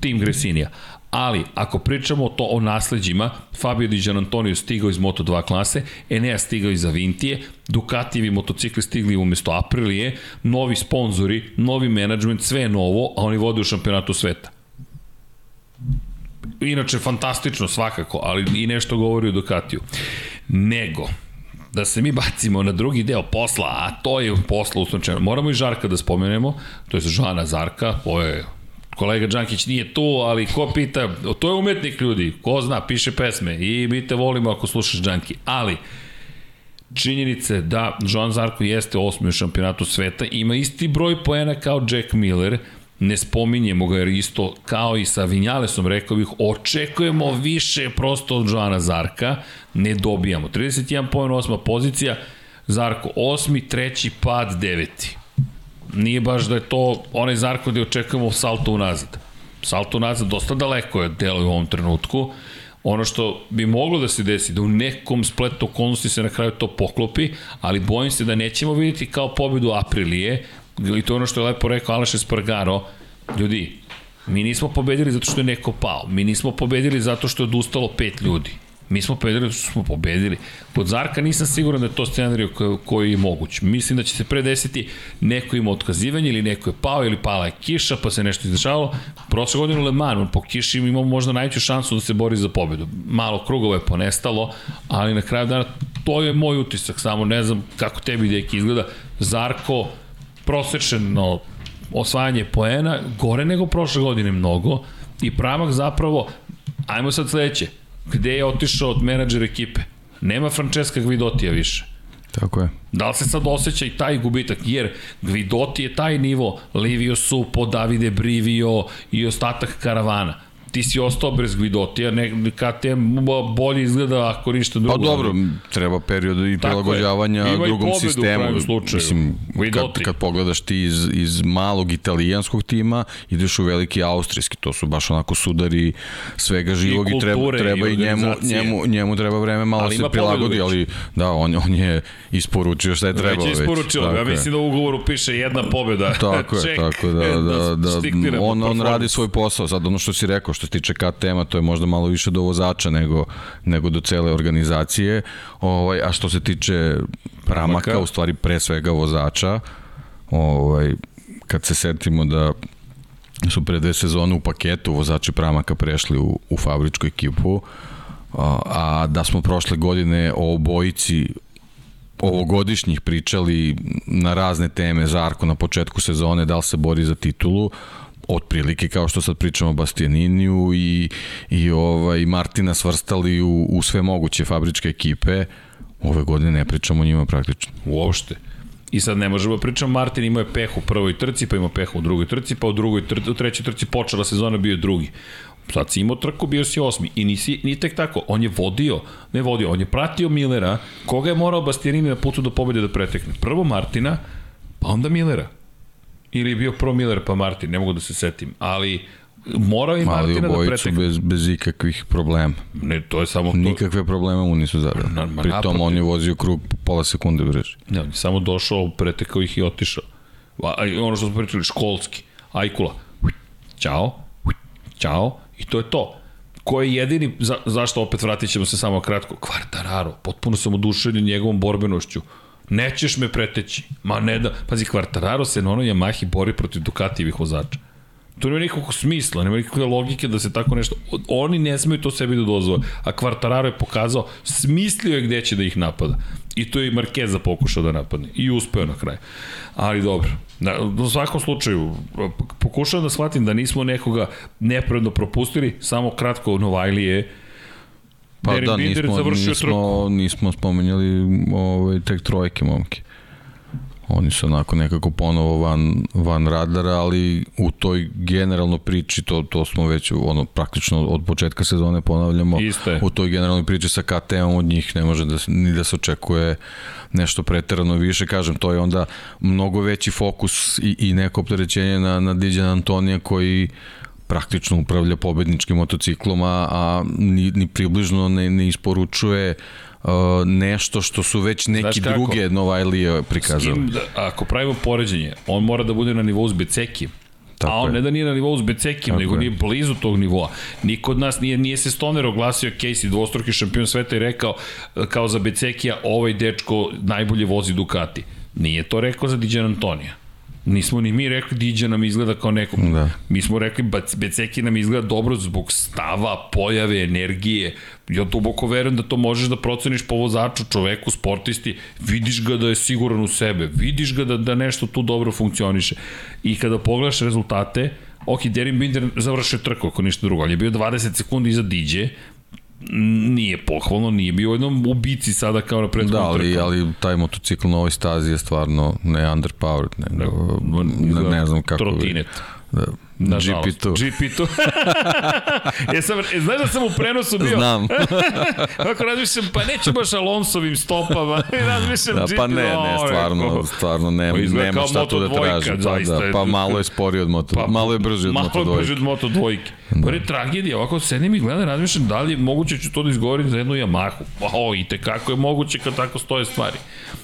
tim Gresinija. Ali, ako pričamo to o nasledđima, Fabio Di Antonio stigao iz Moto2 klase, Enea stigao iz Avintije, Ducatijevi motocikli stigli umesto Aprilije, novi sponzori, novi menadžment, sve je novo, a oni vode u šampionatu sveta. Inače, fantastično svakako, ali i nešto govori o Ducatiju. Nego, da se mi bacimo na drugi deo posla, a to je posla u slučaju. Moramo i Žarka da spomenemo, to je Žana Zarka, ovo je kolega Đankić nije tu, ali ko pita, to je umetnik ljudi, ko zna, piše pesme i mi te volimo ako slušaš Đanki, ali činjenice da Joan Zarko jeste osmi u šampionatu sveta, ima isti broj poena kao Jack Miller, ne spominjemo ga jer isto kao i sa Vinjalesom rekao bih očekujemo više prosto od Joana Zarka ne dobijamo. 31 poen osma pozicija Zarko osmi, treći pad deveti nije baš da je to onaj Zarko gde očekujemo salto unazad. Salto unazad dosta daleko je delo u ovom trenutku. Ono što bi moglo da se desi, da u nekom spletu okolnosti se na kraju to poklopi, ali bojim se da nećemo vidjeti kao pobedu Aprilije, i to je ono što je lepo rekao Aleš Espargaro, ljudi, mi nismo pobedili zato što je neko pao, mi nismo pobedili zato što je odustalo pet ljudi. Mi smo pobedili smo pobedili. Pod Zarka nisam siguran da je to scenariju koji, je moguć. Mislim da će se pre desiti neko ima otkazivanje ili neko je pao ili pala je kiša pa se nešto izdešavalo. Prošle godine u Le Mans po kiši imamo možda najveću šansu da se bori za pobedu. Malo krugova je ponestalo, ali na kraju dana to je moj utisak, samo ne znam kako tebi deki izgleda. Zarko prosečeno osvajanje poena, gore nego prošle godine mnogo i Pramak zapravo, ajmo sad sledeće, gde je otišao od menadžera ekipe? Nema Francesca Gvidotija više. Tako je. Da li se sad osjeća i taj gubitak? Jer Gvidoti je taj nivo, Livio Supo, Davide Brivio i ostatak karavana ti si ostao bez Gvidotija, ne, KTM bolje izgleda ako ništa drugo. Pa dobro, treba period i prilagođavanja drugom sistemu. Slučaju. Mislim, kad, kad pogledaš ti iz, iz malog italijanskog tima, ideš u veliki austrijski, to su baš onako sudari svega živog i, i treba, treba i, i njemu, njemu, njemu treba vreme malo ali se prilagodi, ali da, on, on je isporučio šta je trebalo već. Već je isporučio, ja mislim da u ugovoru piše jedna pobjeda. Tako je, tako da, da, da, da on, on radi svoj posao, sad ono što si rekao, što se tiče KTM-a, to je možda malo više do vozača nego, nego do cele organizacije, ovaj, a što se tiče Pramaka, u stvari pre svega vozača, ovaj, kad se setimo da su pre dve sezone u paketu vozači Pramaka prešli u, u fabričku ekipu, a, a da smo prošle godine o obojici ovogodišnjih pričali na razne teme Zarko na početku sezone, da li se bori za titulu, otprilike kao što sad pričamo o Bastianiniju i, i ovaj, Martina svrstali u, u sve moguće fabričke ekipe, ove godine ne pričamo o njima praktično. Uopšte. I sad ne možemo da pričamo, Martin imao je peh u prvoj trci, pa imao peh u drugoj trci, pa u, drugoj trci, u trećoj trci počela sezona bio je drugi. Sad si imao trku, bio si osmi. I nisi, ni tek tako, on je vodio, ne vodio, on je pratio Millera, koga je morao Bastianini na putu do pobede da pretekne. Prvo Martina, pa onda Millera ili je bio Pro Miller pa Martin, ne mogu da se setim, ali morao i Martina da pretekne. bez, bez ikakvih problema. Ne, to je samo to. Nikakve probleme mu nisu zadali. Na, Pri tom on je vozio krug pola sekunde brže. Ne, on je samo došao, pretekao ih i otišao. A, ono što smo pričali, školski. Ajkula. Ćao. Ćao. I to je to. Ko je jedini, za, zašto opet vratit ćemo se samo kratko, Kvartararo, potpuno sam oduševljen njegovom borbenošću Nećeš me preteći. Ma ne da... Pazi, Quartararo se na onoj Yamahi bori protiv Ducatijevih vozača. To nema nikakvog smisla, nema nikakve logike da se tako nešto... Oni ne smeju to sebi da dozvore. A Quartararo je pokazao, smislio je gde će da ih napada. I to je i Markeza pokušao da napadne. I uspeo na kraju. Ali dobro. Na, u svakom slučaju, pokušavam da shvatim da nismo nekoga nepravedno propustili, samo kratko Novajlije Pa Derin da, Binder nismo, završio nismo, trku. nismo spomenjali ovaj, tek trojke momke. Oni su onako nekako ponovo van, van radara, ali u toj generalno priči, to, to smo već ono, praktično od početka sezone ponavljamo, Iste. u toj generalnoj priči sa KTM od njih ne može da, ni da se očekuje nešto preterano više, kažem, to je onda mnogo veći fokus i, i neko opterećenje na, na Diđan Antonija koji praktično upravlja pobedničkim motociklom, a, a ni, ni približno ne, ne isporučuje uh, nešto što su već neki druge Novajlije prikazali. Da, ako pravimo poređenje, on mora da bude na nivou s Becekijem. Tako a on je. ne da nije na nivou s nego je. nije blizu tog nivoa. Niko od nas nije, nije se Stoner oglasio Casey, dvostruki šampion sveta i rekao kao za Becekija ovaj dečko najbolje vozi Ducati. Nije to rekao za Diđan Antonija. Nismo ni mi rekli Diđa nam izgleda kao nekog. Da. Mi smo rekli Beceki nam izgleda dobro zbog stava, pojave, energije. Ja duboko verujem da to možeš da proceniš po vozaču, čoveku, sportisti. Vidiš ga da je siguran u sebe. Vidiš ga da, da nešto tu dobro funkcioniše. I kada pogledaš rezultate, ok, Derin Binder završio trku, ako ništa drugo, ali je bio 20 sekundi iza Diđe, nije pohvalno, nije bio u jednom ubici sada kao na prethodnom Da, ali, ali taj motocikl na ovoj stazi je stvarno ne underpowered, nego, ne, ne, ne znam kako... Trotinet. Da, Nažalost. GP2. GP2. e, sam, e, znaš da sam u prenosu bio? Znam. Ako razmišljam, pa neću baš Alonsovim stopama. razmišljam Da, GP2. pa ne, ne, stvarno, stvarno ne, Pa izgleda nema kao šta tu da Moto2, traži. Pa, zaista da, je- pa malo je sporiji od Moto, pa, malo je brži od Malo Moto je brže dvojke. od Moto dvojke. Da. je tragedija, ovako sedim i gledam, razmišljam da li je moguće ću to da izgovorim za jednu Yamahu. O, i te kako je moguće kad tako stoje stvari.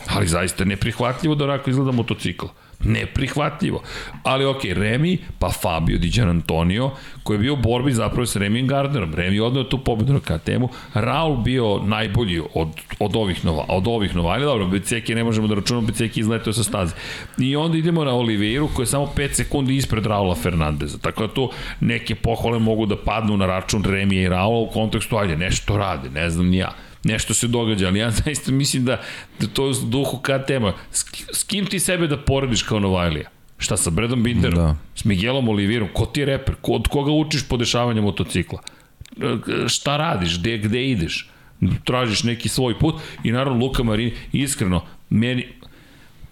Ali zaista neprihvatljivo da onako izgleda motocikl. Neprihvatljivo. Ali ok, Remi, pa Fabio Di Gian Antonio, koji je bio u borbi zapravo sa Remijem Gardnerom. Remi odneo tu pobedu na KTM-u. Raul bio najbolji od, od ovih nova, od ovih nova. Ali dobro, Beceki ne možemo da računamo, Beceki izletao sa staze. I onda idemo na Oliveiru koji je samo 5 sekundi ispred Raula Fernandeza. Tako da tu neke pohvale mogu da padnu na račun Remija i Raula u kontekstu, ajde, nešto rade, ne znam ni ja nešto se događa, ali ja zaista mislim da, da to je duhu KTM-a. S, s kim ti sebe da porediš kao Novajlija? Šta sa Bredom Binderom? Da. S Miguelom Olivirom? Ko ti je reper? Ko, od koga učiš podešavanje motocikla? E, Šta radiš? Gde, gde ideš? Tražiš neki svoj put i naravno Luka Marini, iskreno, meni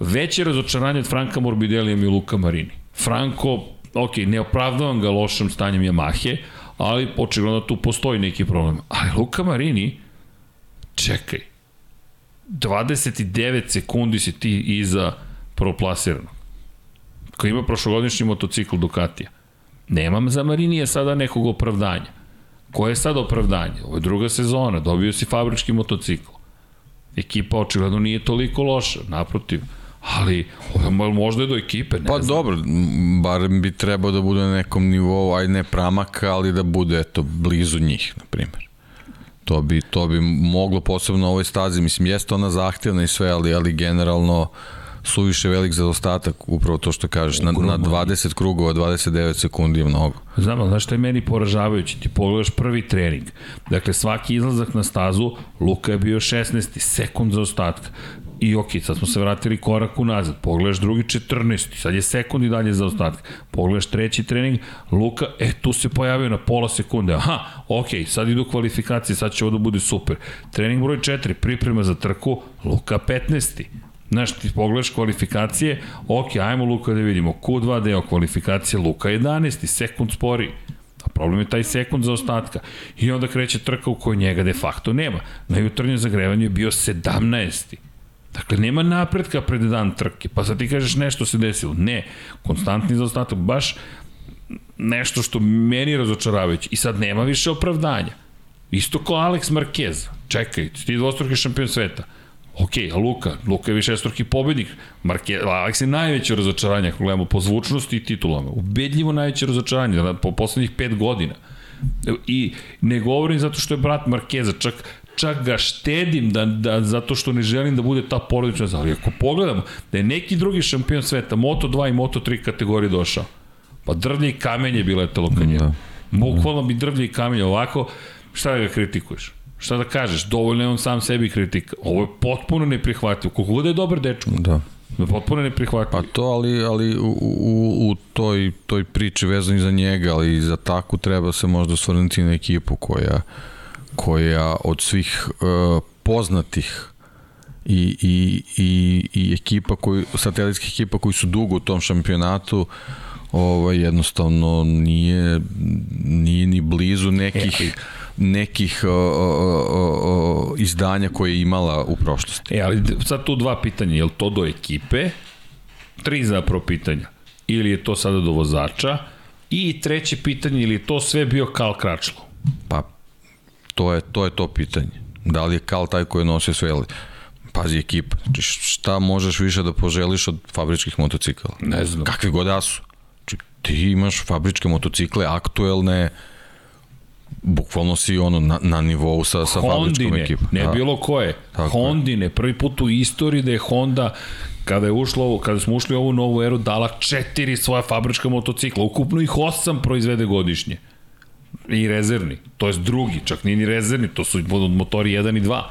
veće razočaranje od Franka Morbidelija mi je Luka Marini. Franko, ok, ne opravdavam ga lošim stanjem Yamahe, ali očigledno tu postoji neki problem. Ali Luka Marini, čekaj, 29 sekundi si ti iza prvoplasiranog koji ima prošlogodišnji motocikl Ducatija. Nemam za Marinija sada nekog opravdanja. Koje je sad opravdanje? Ovo je druga sezona, dobio si fabrički motocikl. Ekipa očigledno nije toliko loša, naprotiv. Ali možda je do ekipe, ne Pa znam. dobro, m, barem bi trebao da bude na nekom nivou, aj ne pramaka, ali da bude eto blizu njih, na primjer. To bi, to bi moglo posebno na ovoj stazi, mislim, jeste ona zahtjevna i sve, ali, ali generalno suviše velik zadostatak, upravo to što kažeš, na, na 20 krugova, 29 sekundi je mnogo. Znam, ali znaš šta je meni poražavajući? Ti pogledaš prvi trening. Dakle, svaki izlazak na stazu, Luka je bio 16. sekund za ostatka. I ok, sad smo se vratili korak unazad. Pogledaš drugi 14. Sad je sekund i dalje za ostatka. Pogledaš treći trening, Luka, e, tu se pojavio na pola sekunde. Aha, ok, sad idu kvalifikacije, sad će ovo da bude super. Trening broj 4, priprema za trku, Luka 15. Znaš, ti pogledaš kvalifikacije, ok, ajmo Luka da vidimo, Q2 deo kvalifikacije, Luka 11, sekund spori. A problem je taj sekund za ostatka. I onda kreće trka u kojoj njega de facto nema. Na jutarnjem zagrevanju je bio 17. Dakle, nema napretka pred dan trke. Pa sad ti kažeš nešto se desilo. Ne, konstantni zaostatak, baš nešto što meni je razočaravajuće. I sad nema više opravdanja. Isto kao Alex Marquez. Čekaj, ti dvostruki šampion sveta. Ok, a Luka? Luka je višestruki pobednik. Marke, Alex je najveće razočaranje, ako gledamo po zvučnosti i titulama. Ubedljivo najveće razočaranje po poslednjih pet godina. I ne govorim zato što je brat Markeza, čak čak ga štedim da, da, zato što ne želim da bude ta porodična. Ali ako pogledamo da je neki drugi šampion sveta, Moto2 i Moto3 kategorije došao, pa drvlje i kamenje je bilo letelo ka njemu. Da. Bukvalno bi drvlje i kamenje ovako, šta da ga kritikuješ? Šta da kažeš? Dovoljno je on sam sebi kritika. Ovo je potpuno neprihvatljivo. Koliko god da je dobar dečko, Da. potpuno neprihvatljivo. Pa to, ali, ali u, u, u toj, toj priči vezani za njega, ali i za taku treba se možda osvrnuti na ekipu koja, koja od svih uh, poznatih i, i, i, i ekipa koji, satelitskih ekipa koji su dugo u tom šampionatu ovaj, jednostavno nije, nije ni blizu nekih nekih o, o, o, o, izdanja koje je imala u prošlosti. E, ali sad tu dva pitanja. Je li to do ekipe? Tri zapravo pitanja. Ili je to sada do vozača? I treće pitanje, ili je to sve bio Kal Kračlo? Pa, to je to, je to pitanje. Da li je Kal taj koji je nosio sve, ali pazi ekipa, znači šta možeš više da poželiš od fabričkih motocikala? Ne znam. Kakvi god da su. Znači, ti imaš fabričke motocikle, aktuelne, bukvalno si ono na, na nivou sa, sa fabričkom Hondine, ekipom. ne Da. bilo koje. Tako. Hondine, prvi put u istoriji da je Honda kada je ušlo, kada smo ušli u ovu novu eru, dala četiri svoja fabrička motocikla. Ukupno ih osam proizvede godišnje. I rezervni. To je drugi, čak nije ni rezervni, to su motori 1 i 2.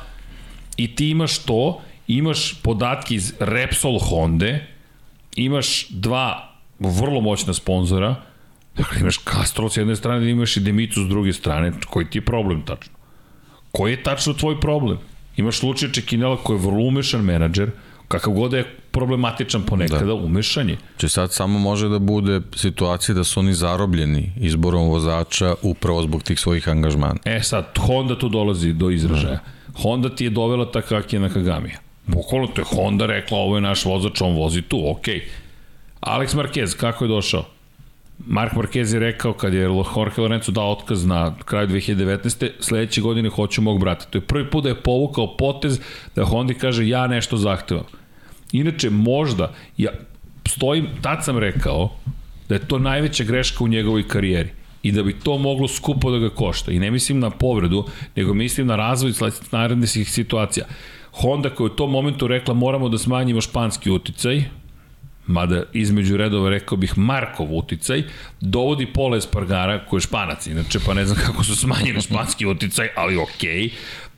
I ti imaš to, imaš podatke iz Repsol Honda, imaš dva vrlo moćna sponzora, dakle imaš Castrol s jedne strane, imaš i Demicu s druge strane, koji ti je problem tačno? Koji je tačno tvoj problem? Imaš Lučija Čekinela koji je vrlo umešan menadžer, kakav god da je problematičan ponekada, da. umešan je. Če sad samo može da bude situacija da su oni zarobljeni izborom vozača upravo zbog tih svojih angažmana. E sad, Honda tu dolazi do izražaja. Da. Honda ti je dovela Takaki na Kagamija. Bukvalno to je Honda rekla, ovo je naš vozač, on vozi tu, okej. Okay. Alex Marquez, kako je došao? Mark Marquez je rekao kad je Jorge Lorenzo dao otkaz na kraju 2019. sledeće godine hoću mog brata. To je prvi put da je povukao potez da Honda kaže ja nešto zahtevam. Inače, možda, ja stojim, tad sam rekao da je to najveća greška u njegovoj karijeri i da bi to moglo skupo da ga košta. I ne mislim na povredu, nego mislim na razvoj narednih situacija. Honda koja je u tom momentu rekla moramo da smanjimo španski uticaj, mada između redova rekao bih Markov uticaj, dovodi Pola Espargara, koji je španac inače, pa ne znam kako su smanjili španski uticaj, ali okej, okay,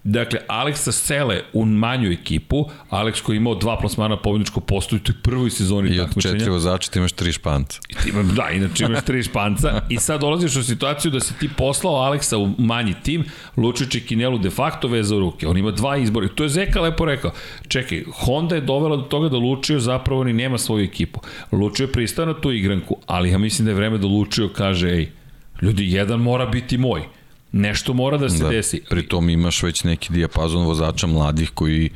Dakle, Aleksa sele u manju ekipu, Aleks koji je imao dva plasmana pobjedničko postoju u toj prvoj sezoni I od četiri vozača ti imaš tri španca. Ima, da, inače imaš tri španca i sad dolaziš u situaciju da si ti poslao Aleksa u manji tim, Lučić i Kinelu de facto vezao ruke. On ima dva izbora. To je Zeka lepo rekao. Čekaj, Honda je dovela do toga da Lučio zapravo ni nema svoju ekipu. Lučio je pristao na tu igranku, ali ja mislim da je vreme da Lučio kaže, ej, ljudi, jedan mora biti moj Nešto mora da se da, desi. Pritom imaš već neki dijapazon vozača mladih koji,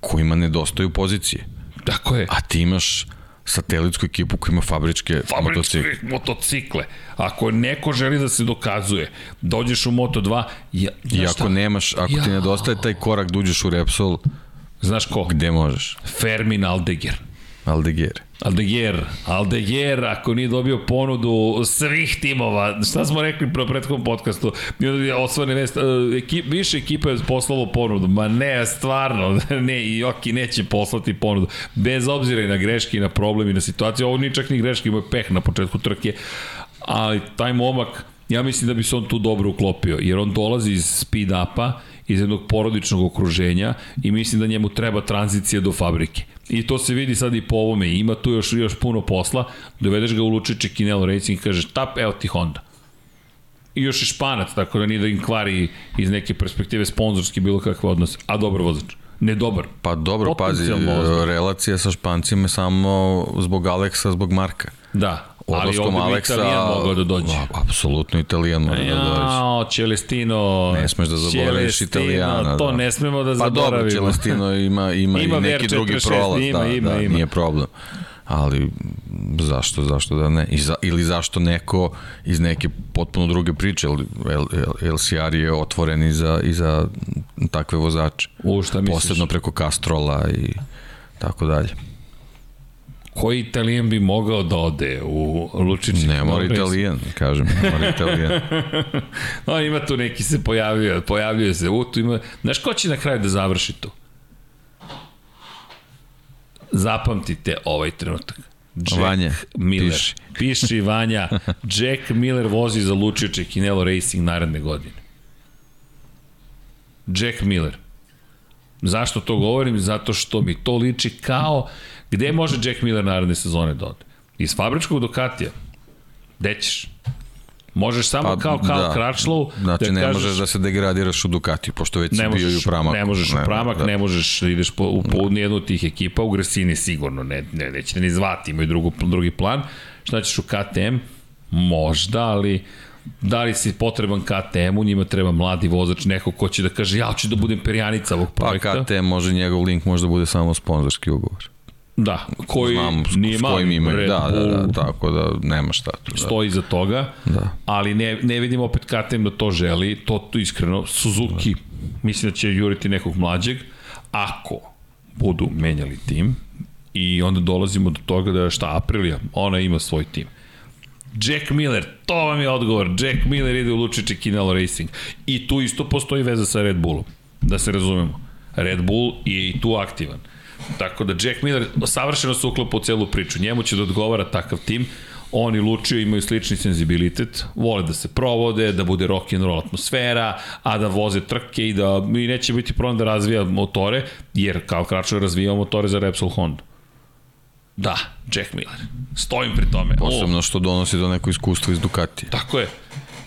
kojima nedostaju pozicije. Tako je. A ti imaš satelitsku ekipu koja ima fabričke, fabričke motocikle. motocikle. Ako neko želi da se dokazuje, dođeš u Moto2, ja, I ako šta? nemaš, ako ja. ti nedostaje taj korak da uđeš u Repsol, Znaš ko? Gde možeš? Fermin Aldeguer. Aldeguer. Aldeguer, Aldeguer, ako nije dobio ponudu svih timova, šta smo rekli pro prethodnom podcastu, osvane vest, e, ekip, više ekipa je poslalo ponudu, ma ne, stvarno, ne, i Joki neće poslati ponudu, bez obzira i na greške i na problemi i na situaciju, ovo nije čak ni greške, ima peh na početku trke, ali taj momak, ja mislim da bi se on tu dobro uklopio, jer on dolazi iz speed-upa, iz jednog porodičnog okruženja i mislim da njemu treba tranzicija do fabrike. I to se vidi sad i po ovome. Ima tu još, još puno posla. Dovedeš ga u Lučiće Kinelo Racing i kažeš tap, evo ti Honda. I još je španac, tako da nije da im kvari iz neke perspektive sponzorski bilo kakve odnose. A dobar vozač. Ne dobar. Pa dobro, pazi, relacija sa špancima samo zbog Aleksa, zbog Marka. Da, Odlaskom Ali Aleksa... Italijan mogao da dođe. Apsolutno Italijan mogao da dođe. Jao, Celestino... Ne smeš da zaboraviš Italijana. To da. ne smemo da zaboravimo. Pa dobro, Celestino ima, ima, ima i neki drugi prolaz. Ima, da, ima, da, ima. nije problem ali zašto, zašto da ne? I za, ili zašto neko iz neke potpuno druge priče, LCR je otvoren i za, i za takve vozače. U, šta misliš? Posebno preko Castrola i tako dalje koji italijan bi mogao da ode u Lučići? Ne mora italijan, kažem, ne mora italijan. no, ima tu neki se pojavio, pojavljuje se, u, tu ima, znaš ko će na kraju da završi to? Zapamtite ovaj trenutak. Jack Vanja, Miller. Piši. Piši Vanja. Jack Miller vozi za Lučiće Kinelo Racing naredne godine. Jack Miller. Zašto to govorim? Zato što mi to liči kao Gde može Jack Miller naredne sezone da ode? Iz fabričkog Ducatija? Gde ćeš? Možeš samo pa, kao kao da. Crutchlow znači da ne kažeš, možeš da se degradiraš u Ducati pošto već si bio i u Pramaku. Ne možeš ne, u Pramak, da. ne možeš da ideš po, u, po da. nijednu od tih ekipa, u Gresini sigurno, ne, ne, neće ni zvati, imaju drugu, drugi plan. Šta ćeš u KTM? Možda, ali da li si potreban KTM-u, njima treba mladi vozač, neko ko će da kaže ja ću da budem perjanica ovog pa projekta. Pa KTM može, njegov link možda bude samo sponzorski ugovor. Da, koji Znam, nije s kojim imaju, Red da, da, da, tako da nema šta tu. Da. Stoji za toga, da. ali ne, ne vidim opet KTM da to želi, to, to iskreno, Suzuki, da. mislim da će juriti nekog mlađeg, ako budu menjali tim, i onda dolazimo do toga da šta, Aprilia, ona ima svoj tim. Jack Miller, to vam je odgovor. Jack Miller ide u Lučiće Kinelo Racing. I tu isto postoji veza sa Red Bullom, da se razumemo. Red Bull je i tu aktivan. Tako da Jack Miller savršeno se uklapa u celu priču. Njemu će da odgovara takav tim. Oni Lučio imaju slični senzibilitet, vole da se provode, da bude rock and roll atmosfera, a da voze trke i da i neće biti problem da razvija motore, jer kao kračo razvijao motore za Repsol Honda. Da, Jack Miller. Stojim pri tome. Posebno što donosi do neko iskustvo iz Ducatija. Tako je.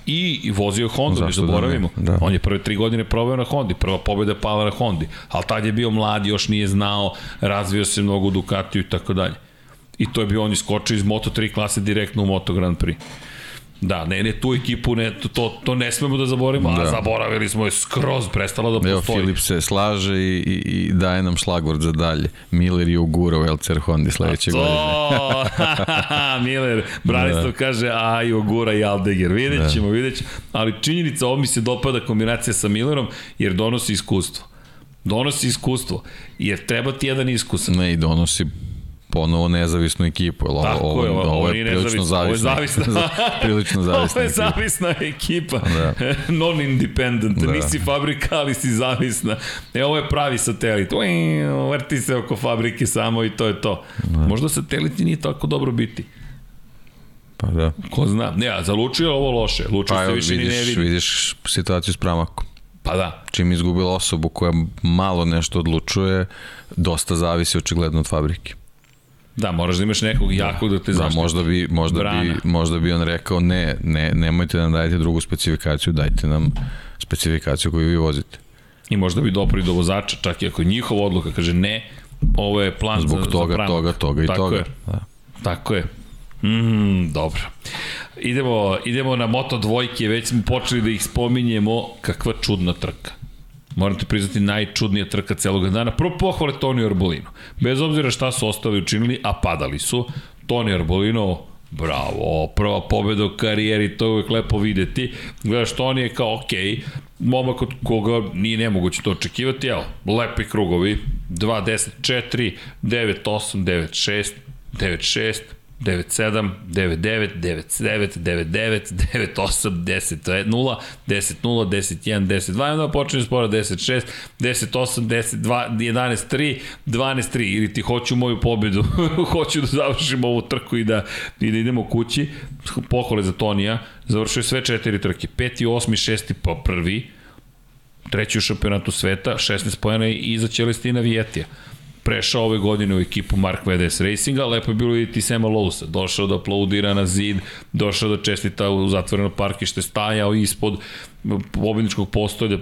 I, vozio Honda, ne Zašto da ne? zaboravimo. Da. On je prve tri godine probao na Hondi, prva pobjeda je pala na Hondi, ali tad je bio mlad, još nije znao, razvio se mnogo u Ducatiju i tako dalje. I to je bio on iskočio iz Moto3 klase direktno u Moto Grand Prix. Da, ne, ne, tu ekipu, ne, to, to ne smemo da zaboravimo, da. a Da. zaboravili smo je skroz, prestala da Evo, postoji. Filip se slaže i, i, i daje nam šlagvord za dalje. Miller je ugurao LCR Hondi sledeće godine. To, Miller, Branislav da. kaže, a i Ogura i Aldeger, vidjet Da. ćemo, vidjet ćemo, ali činjenica, ovo mi se dopada kombinacija sa Millerom, jer donosi iskustvo. Donosi iskustvo, jer treba ti jedan iskusan. Ne, i donosi ponovo nezavisnu ekipu. Ovo, Tako ovo, je, ovo, ovo je prilično nezavisno, ovo je zavisna. zavisna. prilično zavisna Ovo je zavisna ekipa. Da. Non-independent. Da. Nisi fabrika, ali si zavisna. E, ovo je pravi satelit. Ui, vrti se oko fabrike samo i to je to. Da. Možda sateliti nije tako dobro biti. Pa da. Ko zna. Ne, a za Lučio je ovo loše. Lučio Pa se više ni ne vidiš, vidi. vidiš situaciju s Pramakom. Pa da. Čim izgubila osobu koja malo nešto odlučuje, dosta zavisi očigledno od fabrike. Da, moraš da imaš nekog jakog da te Da, zaštiti. možda bi, možda, Brana. bi, možda bi on rekao ne, ne, nemojte nam dajete drugu specifikaciju, dajte nam specifikaciju koju vi vozite. I možda bi dopri do vozača, čak i ako je njihova odluka kaže ne, ovo je plan Zbog za, toga, za pramak. toga, toga i Tako toga. Je. Da. Tako je. Mm, dobro. Idemo, idemo na Moto dvojke, već smo počeli da ih spominjemo. Kakva čudna trka. Moram ti priznati, najčudnija trka celog dana. Prvo pohvale Toni Arbolino. Bez obzira šta su ostali učinili, a padali su. Toni Arbolino, bravo, prva pobeda u karijeri, to je uvek lepo videti. Gledaš, Toni je kao, ok, momak od koga nije nemoguće to očekivati, evo, lepi krugovi, 2, 10, 4, 9, 8, 9, 6, 9, 6, 9-7, 9-9, 9-9, 9-9, 9-8, 10-0, 10-0, 10-1, 10-2, onda počinje spora 10-6, 10-8, 10-2, 11-3, 12-3, ili ti hoću moju pobedu, hoću da završim ovu trku i da, i da idemo kući, pohvale za Tonija, završio sve četiri trke, peti, osmi, šesti, pa prvi, treći u šampionatu sveta, 16 pojena iza Celestina Vijetija prešao ove godine u ekipu Mark VDS Racinga, lepo je bilo vidjeti Sema Lousa, došao da aplaudira na zid, došao da čestita u zatvoreno parkište, stajao ispod pobedničkog postolja,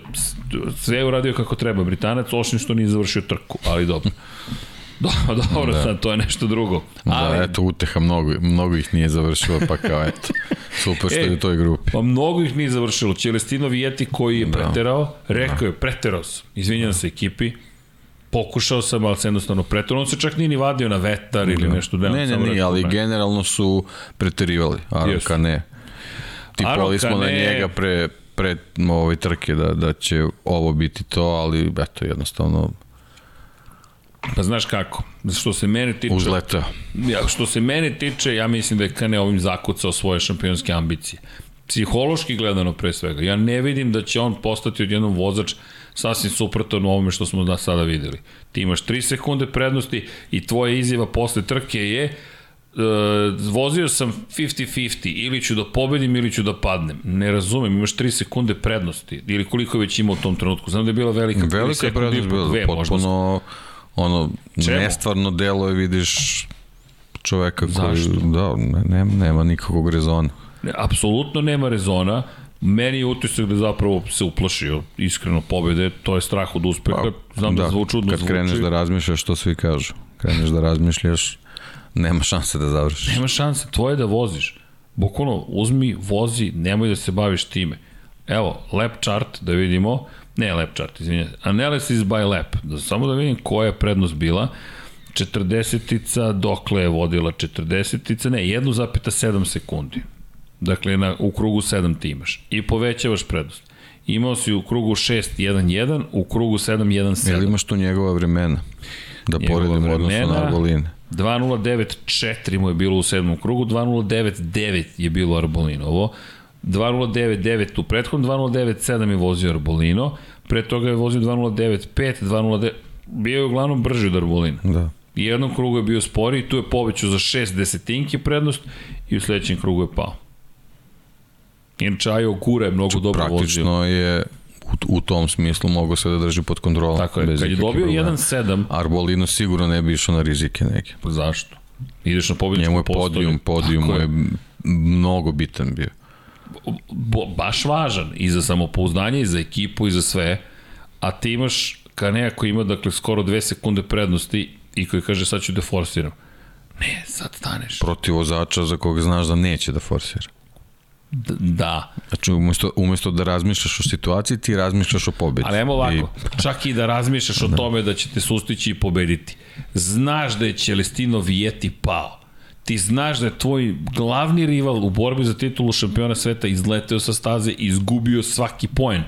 sve je uradio kako treba, Britanac, ošlim što nije završio trku, ali dobro. Dobro, dobro, da. sad to je nešto drugo. Ali, Da, eto, uteha, mnogo, mnogo ih nije završilo, pa kao eto, super što E, je u toj grupi. Pa mnogo ih nije završilo. Celestino Vijeti koji je preterao, rekao je, preterao sam, izvinjam se ekipi, pokušao sam, ali se jednostavno preterao. On se čak nije ni vadio na vetar ili nešto. Da, Ne, ne, nije, rekao, ali ne. generalno su preterivali. Aronka ne. Tipovali smo na ne. njega pre, pre ove trke da, da će ovo biti to, ali eto, jednostavno Pa znaš kako, što se mene tiče... uzletao. Ja, što se mene tiče, ja mislim da je Kane ovim zakucao svoje šampionske ambicije. Psihološki gledano pre svega. Ja ne vidim da će on postati odjednom vozač sasvim suprotan ovome što smo da sada videli. Ti imaš 3 sekunde prednosti i tvoja izjava posle trke je uh, vozio sam 50-50, ili ću da pobedim ili ću da padnem. Ne razumem, imaš 3 sekunde prednosti, ili koliko je već ima u tom trenutku. Znam da je bila velika, Velika prednost bila, dve, potpuno ono, Čemu? nestvarno delo je, vidiš čoveka koji, Zašto? da, ne, nema, nema nikakvog rezona. Ne, apsolutno nema rezona. Meni je utisak da zapravo se uplašio iskreno pobede, to je strah od uspeha. Znam da, da zvuči čudno kad zvuči. kreneš da razmišljaš, što svi kažu. Kreneš da razmišljaš, nema šanse da završiš. Nema šanse, tvoje je da voziš. Bukvalno, uzmi, vozi, nemoj da se baviš time. Evo, lap chart da vidimo, ne lap chart, izvinjate, analysis by lap, da samo da vidim koja je prednost bila. 40-ica, dokle je vodila 40-ica, ne, 1,7 sekundi. Dakle, na, u krugu 7 ti imaš. I povećavaš prednost. Imao si u krugu 6-1-1, u krugu 7-1-7. Jel imaš tu njegova vremena? Da Njegova poredimo odnosno vremena. na Arboline. 2.09.4 mu je bilo u sedmom krugu, 2.09.9 je bilo Arbolinovo, 2.09.9 u prethodnom, 2.09.7 je vozio Arbolino, pre toga je vozio 2.09.5, 2.09... Bio je uglavnom brži od Arbolina. Da. I jednom krugu je bio spori, tu je povećao za 6 desetinke prednost i u sledećem krugu je pao. Inače, Ajo Gura je mnogo dobro vozio. Praktično je u, u tom smislu mogao se da drži pod kontrolom. Tako je, bez kad je dobio problema. 1.7, Arbolino sigurno ne bi išao na rizike neke. pa zašto? Ideš na pobedničku Njemu je podijum, podijum mu je mnogo bitan bio. bo, baš važan i za samopouzdanje i za ekipu i za sve, a ti imaš Kanea koji ima dakle skoro dve sekunde prednosti i koji kaže sad ću da forsiram. Ne, sad staneš. Protiv vozača za koga znaš da neće da forsira. Da. Znači, umesto, umesto da razmišljaš o situaciji, ti razmišljaš o pobedi. Ali evo ovako, I... čak i da razmišljaš o tome da će te sustići i pobediti. Znaš da je Celestino Vieti pao. Ti znaš da je tvoj glavni rival u borbi za titulu šampiona sveta izleteo sa staze i izgubio svaki poen.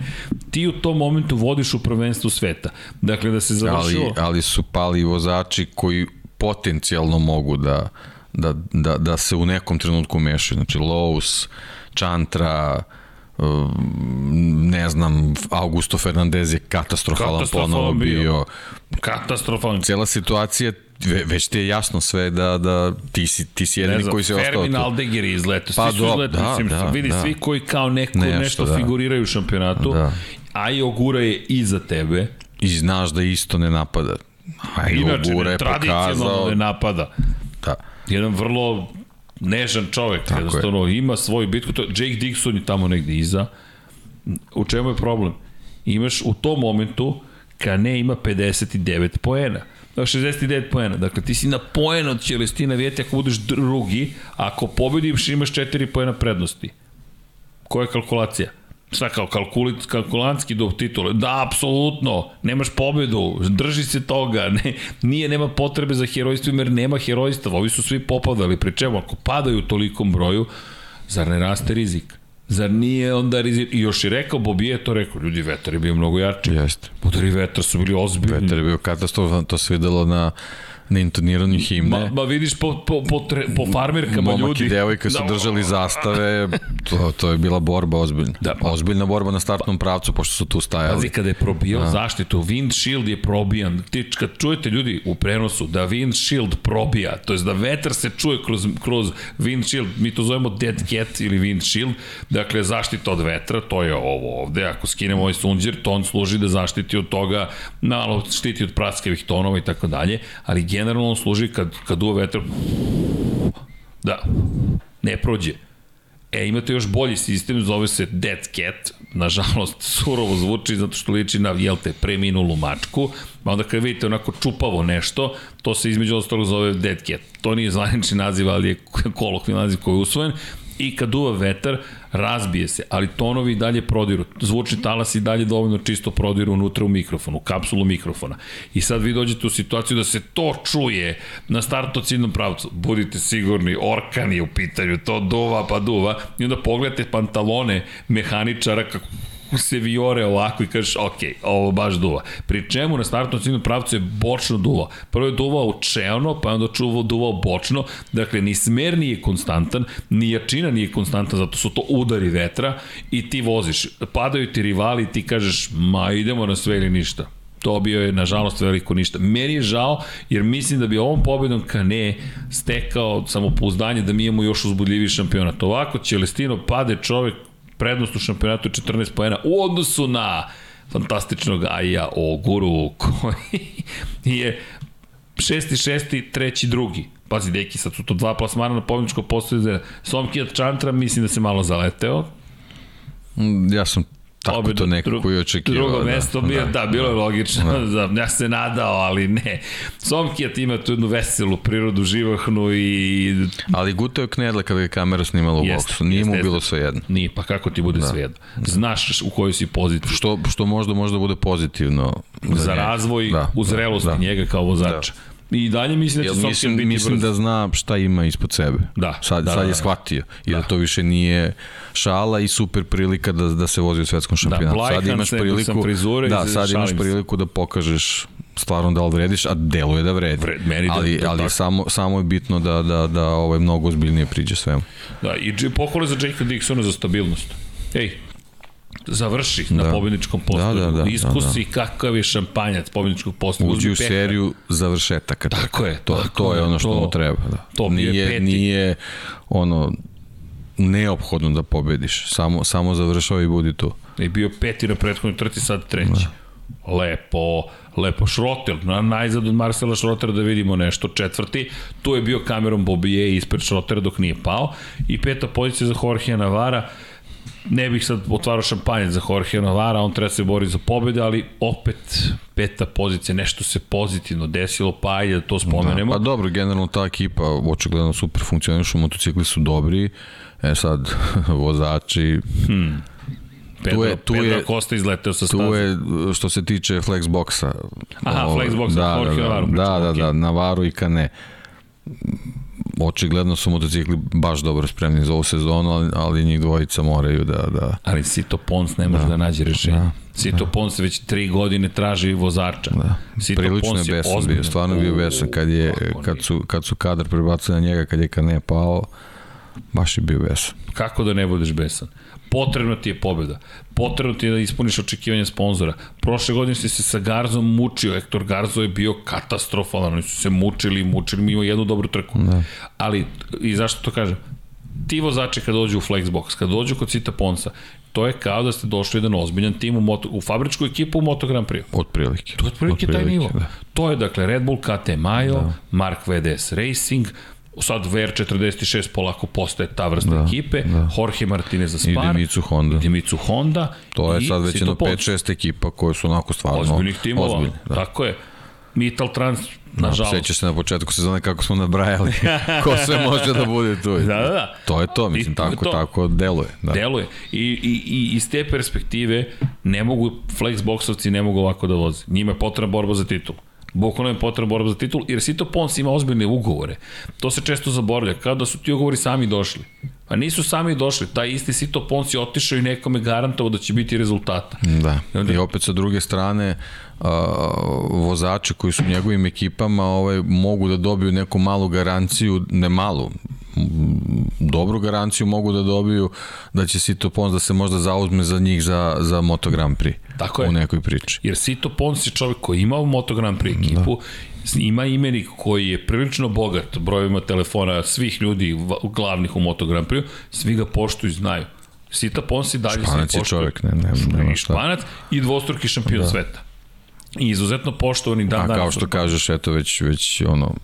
Ti u tom momentu vodiš u prvenstvu sveta. Dakle, da se završilo... Ali, ali su pali vozači koji potencijalno mogu da, da, da, da se u nekom trenutku mešaju. Znači, Lowe's, Chantra, ne znam, Augusto Fernandez je katastrofalan ponovo bio. bio. Katastrofalan. Cijela situacija Ve, već ti je jasno sve da, da ti si, ti si jedini koji se ostao. Fermin Aldegir je izleto, pa, svi su da, mislim, da, vidi da. svi koji kao neko, nešto, nešto da. figuriraju u šampionatu, da. a i Ogura je iza tebe. I znaš da isto ne napada. A i Inače, Ogura je pokazao... ne napada. Da. Jedan vrlo nežan čovek, Tako jednostavno je. ima svoju bitku, to, Jake Dixon je tamo negde iza. U čemu je problem? Imaš u tom momentu Kane ima 59 poena 69 poena. Dakle, ti si na poen od Čelestina Vijeti ako budeš drugi, ako pobediš imaš 4 poena prednosti. Koja je kalkulacija? Šta kao kalkulit, kalkulantski do titule? Da, apsolutno, nemaš pobedu, drži se toga, ne, nije, nema potrebe za herojstvo, jer nema herojstva, ovi su svi popadali, pri čemu ako padaju u tolikom broju, zar ne raste rizik? Zar nije onda rizik? I još i rekao, Bobije je to rekao, ljudi, vetar je bio mnogo jači. Jeste. Udari vetar su bili ozbiljni. Vetar je bio katastrofan, to se videlo na na intoniranju himne. Ma, ma vidiš po, po, po, tre, po farmerkama Momak ljudi. Momak i devojka su da, držali zastave, to, to je bila borba ozbiljna. Da, pa, ozbiljna borba na startnom pravcu, pošto su tu stajali. Pazi, kada je probio da. zaštitu, windshield je probijan. Ti, kad čujete ljudi u prenosu da windshield probija, to je da vetar se čuje kroz, kroz windshield, mi to zovemo dead cat ili windshield, dakle zaštita od vetra, to je ovo ovde, ako skinemo ovaj sunđer, to on služi da zaštiti od toga, malo štiti od praskevih tonova i tako dalje, ali generalno on služi kad, kad duva vetar, da, ne prođe. E, imate još bolji sistem, zove se Dead Cat, nažalost surovo zvuči zato što liči na, jel te, preminulu mačku, a onda kad vidite onako čupavo nešto, to se između ostalog zove Dead Cat. To nije zvanični naziv, ali je kolokvni naziv koji je usvojen i kad duva vetar, razbije se, ali tonovi i dalje prodiru. Zvučni talas i dalje dovoljno čisto prodiru unutra u mikrofonu, u kapsulu mikrofona. I sad vi dođete u situaciju da se to čuje na startocidnom pravcu. Budite sigurni, orkan je u pitanju, to duva pa duva. I onda pogledate pantalone mehaničara kako se viore ovako i kažeš, ok, ovo baš duva. Pri čemu na startnom ciljnom pravcu je bočno duva. Prvo je duvao čeono, pa je onda čuvao duvao bočno, dakle ni smer nije konstantan, ni jačina nije konstantan, zato su to udari vetra i ti voziš. Padaju ti rivali i ti kažeš, ma idemo na sve ili ništa to bio je nažalost veliko ništa. Meni je žao jer mislim da bi ovom pobedom Kane stekao samopouzdanje da mi imamo još uzbudljiviji šampionat. Ovako Celestino pade čovek prednost u šampionatu 14 poena u odnosu na fantastičnog Aja Oguru koji je šesti, šesti, treći, drugi. Pazi, deki, sad su to dva plasmana na pobjedičko postoje Somkijat Čantra, mislim da se malo zaleteo. Ja sam Tako Obe, to neko koji očekivao. Drugo da, mesto bio, da, da, bilo je logično, da. da. ja se nadao, ali ne. Somkijat ima tu jednu veselu prirodu, živahnu i... Ali gutao je knedle kada je kamera snimala u jest, boksu, nije jest, mu bilo sve jedno. Nije, pa kako ti bude da. sve jedno? Znaš u kojoj si poziciji. Što, što možda možda bude pozitivno. Za, za razvoj, da, u zrelosti da, njega kao vozača. Da. I dalje mislim da će mislim, biti Mislim da zna šta ima ispod sebe. Da. Sad, da, sad da, je da. shvatio. I da. da to više nije šala i super prilika da, da se vozi u svetskom da, šampionatu. Da, sad imaš priliku, frizure da, sad imaš priliku da pokažeš stvarno da li vrediš, a deluje da vredi. Vred, meni ali, da, ali tako. samo, samo je bitno da, da, da ovaj mnogo ozbiljnije priđe svemu. Da, i pohvale za Jake Dixona za stabilnost. Ej, završi da. na pobedničkom postolju. Da, da, da, Iskusi da, da. kakav je šampanjac pobedničkog postolja. Uđi u seriju završetaka. Tako je. To, tako to je ono što to, mu treba. Da. To nije, peti. nije ono neophodno da pobediš. Samo, samo završava i budi tu. I bio peti na prethodnoj trci, sad treći. Da. Lepo, lepo. Šroter, na najzad od Marcela Šrotera da vidimo nešto. Četvrti, tu je bio kamerom Bobije ispred Šrotera dok nije pao. I peta pozicija za Jorge Navara ne bih sad otvarao šampanjac za Jorge Navara, on treba se bori za pobjede, ali opet peta pozicija, nešto se pozitivno desilo, pa ajde da to spomenemo. Da, pa dobro, generalno ta ekipa očigledno super funkcionišu, motocikli su dobri, e sad, vozači... Hmm. Pedro, tu je, tu Pedro je, Costa izleteo sa staze. Tu je, što se tiče Flexboxa. Aha, Flexboxa, da, Jorge da, Navaru. Da, da, da, Navaru i Kane očigledno su motocikli baš dobro spremni za ovu sezonu, ali, ali njih dvojica moraju da... da ali Sito Pons ne može da, da nađe rešenje. Da, Sito da. Pons već tri godine traži vozača. Da. Sito Prilično Pons je besan bio, stvarno bio besan kad, je, kad, su, kad su kadar prebacili na njega, kad je Kane pao, baš je bio besan. Kako da ne budeš besan? Potrebno ti je pobjeda. Potrebno ti je da ispuniš očekivanja sponzora. Prošle godine si se sa Garzom mučio. Hector Garzo je bio katastrofalan. Oni su se mučili, mučili, mi imao jednu dobru trku. Da. Ali, i zašto to kažem? Ti vozači kad dođu u Flexbox, kad dođu kod Cita Ponsa, to je kao da ste došli jedan ozbiljan tim u, moto, u fabričku ekipu u Moto Grand Prix. Od prilike. To je otprilike taj nivo. Da. To je dakle Red Bull, KT Majo, da. Mark VDS Racing, sad VR46 polako postaje ta vrsta da, ekipe, da. Jorge Martinez za Spar, i Dimicu Honda. I Dimicu Honda. To je sad već jedno 5-6 ekipa koje su onako stvarno ozbiljnih timova. Ozbiljni, da. Tako je. Metal Trans, da, nažalost. Da, sećaš se na početku sezone kako smo nabrajali ko sve može da bude tu. da, da, da. To je to, mislim, I, tako, to. tako deluje. Da. Deluje. I, i, I iz te perspektive ne mogu, flexboxovci ne mogu ovako da voze. Njima je potrebna borba za titul. Bukvalno je potrebna borba za titul, jer Sito Pons ima ozbiljne ugovore. To se često zaboravlja, kao da su ti ugovori sami došli. Pa nisu sami došli, taj isti Sito Pons je otišao i nekome garantovao da će biti rezultata. Da, i, onda... i opet sa druge strane, vozači koji su njegovim ekipama ovaj, mogu da dobiju neku malu garanciju, ne malu, dobru garanciju mogu da dobiju da će Sito Pons da se možda zauzme za njih za, za Moto Grand Prix. Tako je. U nekoj priči. Jer Sito Pons je čovjek koji ima u Moto Grand Prix ekipu, da. ima imenik koji je prilično bogat brojevima telefona svih ljudi glavnih u Moto Grand Prix, svi ga poštuju i znaju. Sita Pons i dalje španac se poštuje. čovjek, ne, ne, ne, I španac i dvostruki šampion da. sveta. I izuzetno poštovani dan A kao što kažeš, eto već, već ono,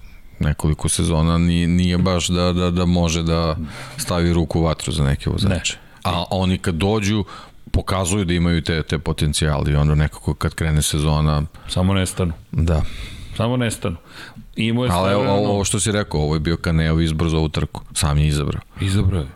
nekoliko sezona nije, nije baš da, da, da može da stavi ruku u vatru za neke vozače. Ne. A oni kad dođu, pokazuju da imaju te, te potencijali i onda nekako kad krene sezona... Samo nestanu. Da. Samo nestanu. Imao je Ali ovo, ovo što si rekao, ovo je bio Kaneo izbor za ovu trku. Sam je izabrao. Izabrao je.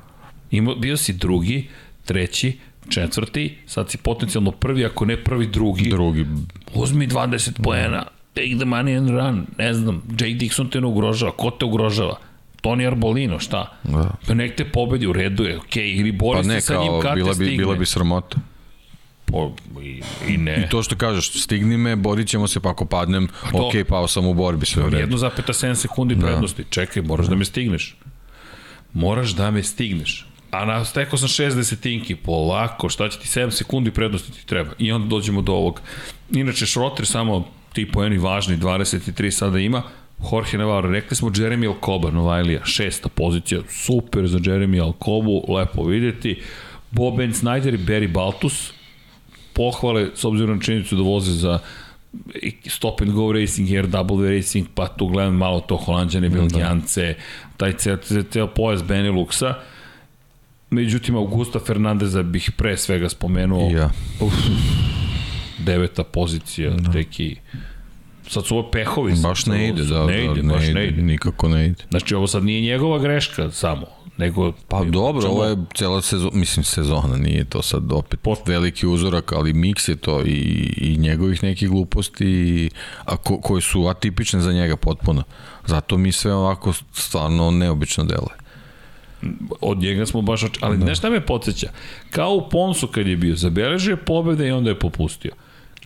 Imao, bio si drugi, treći, četvrti, sad si potencijalno prvi, ako ne prvi, drugi. Drugi. Uzmi 20 poena, take the money and run. Ne znam, Jake Dixon te ne ugrožava, ko te ugrožava? Toni Arbolino, šta? Da. Pa nek te pobedi, u redu je, okej, okay, ili bori pa ne, se sa njim kad bila te stigne. Bi, bila bi sramota. Po, i, i ne. I to što kažeš, stigni me, borit ćemo se, pa ako padnem, pa ok, pao sam u borbi, sve u redu. 1,7 sekundi da. prednosti, čekaj, moraš da. da me stigneš. Moraš da me stigneš. A na, stekao sam 6 desetinki, polako, šta će ti 7 sekundi prednosti ti treba. I onda dođemo do ovog. Inače, Šroter samo ti poeni važni, 23 sada ima, Jorge Navarro, rekli smo Jeremy Alcoba, Novajlija, šesta pozicija, super za Jeremy Alcobu, lepo videti. Boben Snyder i Barry Baltus, pohvale s obzirom na činjenicu da voze za Stop and Go Racing, RW Racing, pa tu gledam malo to Holandjane, da. Belgijance, taj ceo, ceo pojas Beneluxa. Međutim, Augusta Fernandeza bih pre svega spomenuo. Ja. Uf, deveta pozicija, da. teki sad su ovo pehovi. Baš ne ide, da, ne ide, da, baš ne ide, ne ide. Nikako ne ide. Znači ovo sad nije njegova greška samo, nego... Pa dobro, čemo... ovo je cela sezona, mislim sezona, nije to sad opet Post... veliki uzorak, ali miks je to i, i njegovih nekih gluposti, i, a ko, koje su atipične za njega potpuno. Zato mi sve ovako stvarno neobično dele od njega smo baš oč... ali da. nešto me podsjeća kao u Ponsu kad je bio zabeležio pobede i onda je popustio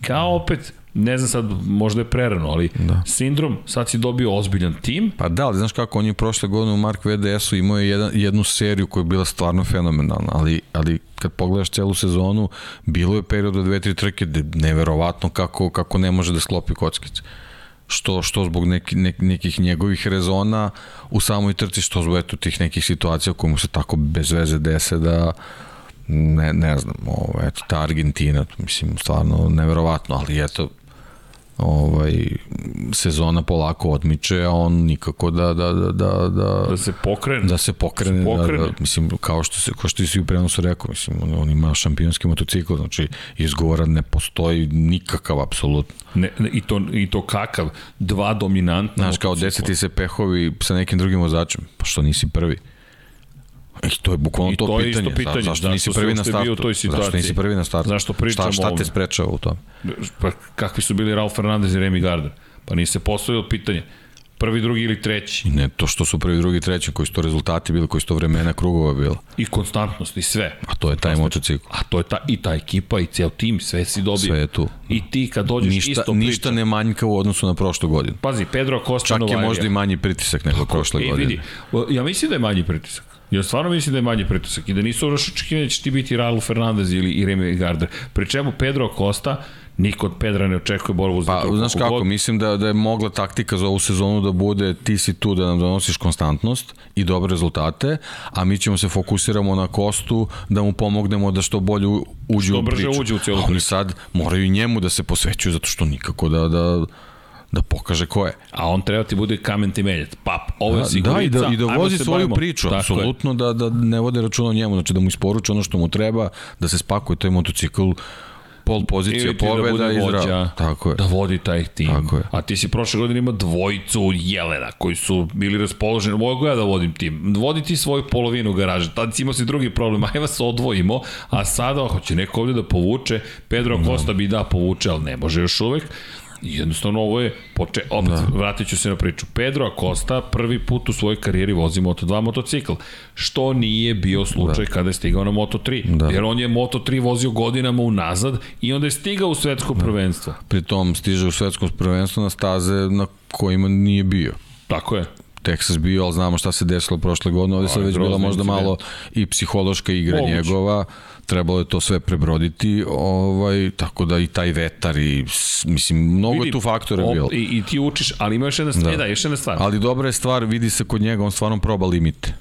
kao opet ne znam sad, možda je prerano, ali da. sindrom, sad si dobio ozbiljan tim. Pa da, ali znaš kako, on je prošle godine u Mark VDS-u imao je jedan, jednu seriju koja je bila stvarno fenomenalna, ali, ali kad pogledaš celu sezonu, bilo je period od dve, tri trke neverovatno kako, kako ne može da sklopi kockice što što zbog neki, ne, nekih njegovih rezona u samoj trci, što zbog eto tih nekih situacija koje mu se tako bez veze dese da ne, ne znam, ovo, eto, ta Argentina, mislim, stvarno neverovatno, ali eto, ovaj, sezona polako odmiče, a on nikako da, da, da, da, da, Da se pokrene. da se pokrene, Da se pokrene. Da, da, mislim, kao što, se, kao što si u prenosu rekao, mislim, on, on ima šampionski motocikl, znači izgovora ne postoji nikakav, apsolutno. Ne, ne, i, to, I to kakav? Dva dominantna Znaš, kao motocikla. deseti se pehovi sa nekim drugim vozačem, pa što nisi prvi? I to je bukvalno I to, to je pitanje. isto pitanje, Zašto zašto nisi si prvi na startu? u toj Zašto nisi prvi na startu? Zašto pričamo šta, šta te sprečava u tom? Pa kakvi su bili Ralf Fernandez i Remy Gardner? Pa nisi se postavio pitanje. Prvi, drugi ili treći. I ne to što su prvi, drugi, treći, koji su to rezultati bili, koji su to vremena krugova bilo. I konstantnost i sve. A to je taj motocikl. A to je ta, i ta ekipa i ceo tim, sve si dobio. Sve je tu. I ti kad dođeš Ništa, isto ništa priča. ne manjka u odnosu na prošlu godinu. Pazi, Pedro Costa Čak je možda i manji pritisak nego prošle I godine. vidi, o, ja mislim da je manji pritisak. Ja stvarno mislim da je manji pritisak i da nisu još očekivani da će ti biti Raul Fernandez ili i Remy Gardner. Pri čemu Pedro Costa, niko od Pedra ne očekuje borbu za Pa, to. znaš kako, god. mislim da, da je mogla taktika za ovu sezonu da bude ti si tu da nam donosiš konstantnost i dobre rezultate, a mi ćemo se fokusiramo na Kostu da mu pomognemo da što bolje uđe Što u brže priču. uđe u cijelu A oni priču. sad moraju i njemu da se posvećuju zato što nikako da, da, da pokaže ko je. A on treba ti bude kamen temeljac. Pap, ovo je Da, sigurica. da, i da, i da vozi svoju bavimo. priču, Tako je. apsolutno da, da ne vode računa o njemu, znači da mu isporuče ono što mu treba, da se spakuje taj motocikl, pol pozicija, da pobeda bude i vođa, zdravo. Tako je. da vodi taj tim. Tako je. A ti si prošle godine imao dvojicu Jelena koji su bili raspoloženi. Mogu ja da vodim tim. Vodi ti svoju polovinu garaže. Tad si imao si drugi problem. Ajmo se odvojimo. A sada hoće neko ovde da povuče. Pedro Costa bi da povuče, ali ne može još uvek. Jednostavno ovo je, poče, opet da. vratit ću se na priču. Pedro Acosta prvi put u svojoj karijeri vozi Moto2 motocikl, što nije bio slučaj da. kada je stigao na Moto3. Da. Jer on je Moto3 vozio godinama unazad i onda je stigao u svetsko da. prvenstvo. Pritom stiže u svetskom prvenstvu na staze na kojima nije bio. Tako je. Texas bio, ali znamo šta se desilo prošle godine, ovde sad već bila možda incident. malo i psihološka igra Moguće. njegova, trebalo je to sve prebroditi, ovaj, tako da i taj vetar i, mislim, mnogo vidi, je tu faktora op, bilo. I, I ti učiš, ali ima još jedna stvar, da. E da, još jedna stvar. Ali dobra je stvar, vidi se kod njega, on stvarno proba limite.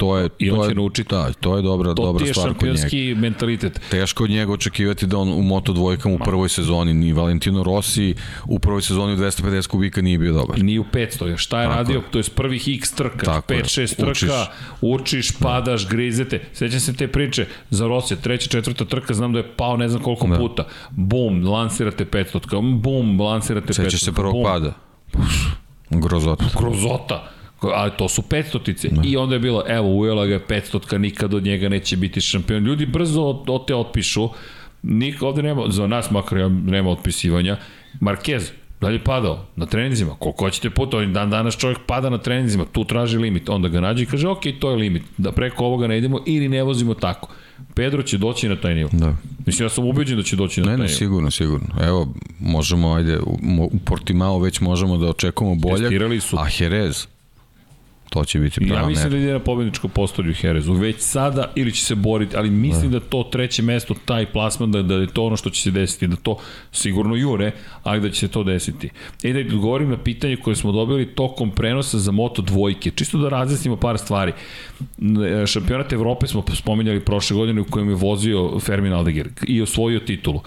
To je I to on će je, naučiti. Da, to je dobra to dobra stvar kod njega. To je šampionski mentalitet. Teško od njega očekivati da on u Moto dvojkama u prvoj sezoni ni Valentino Rossi u prvoj sezoni u 250 kubika nije bio dobar. Ni u 500. Šta je Tako radio? Je. To je prvih x trka, 5-6 trka, učiš, učiš padaš, grizete. Sećam se te priče za Rossi, treća, četvrta trka, znam da je pao ne znam koliko da. puta. Bum, lansirate 500, bum, lansirate 500. Sećaš se prvog pada. Grozota. Grozota ali to su 500-tice. Da. I onda je bilo, evo, ujela ga je 500-tka, nikad od njega neće biti šampion. Ljudi brzo od, od te otpišu. Nik, ovde nema, za nas makar nema otpisivanja. Marquez, dalje padao na treninzima. Koliko hoćete puta, ovim dan danas čovjek pada na treninzima, tu traži limit. Onda ga nađe i kaže, ok, to je limit. Da preko ovoga ne idemo ili ne vozimo tako. Pedro će doći na taj nivo. Da. Mislim, ja sam ubeđen da će doći na ne, taj ne, nivo. sigurno, sigurno. Evo, možemo, ajde, u, u Portimao već možemo da očekujemo bolje. Testirali su. A Jerez, to će biti prava Ja mislim da ide na pobedničko postolju Herezu. Već sada ili će se boriti, ali mislim da, da to treće mesto, taj plasman, da, da je to ono što će se desiti, da to sigurno jure, ali da će se to desiti. I da odgovorim na pitanje koje smo dobili tokom prenosa za Moto dvojke. Čisto da razjasnimo par stvari. Šampionat Evrope smo spominjali prošle godine u kojem je vozio Fermin Aldeguer i osvojio titulu.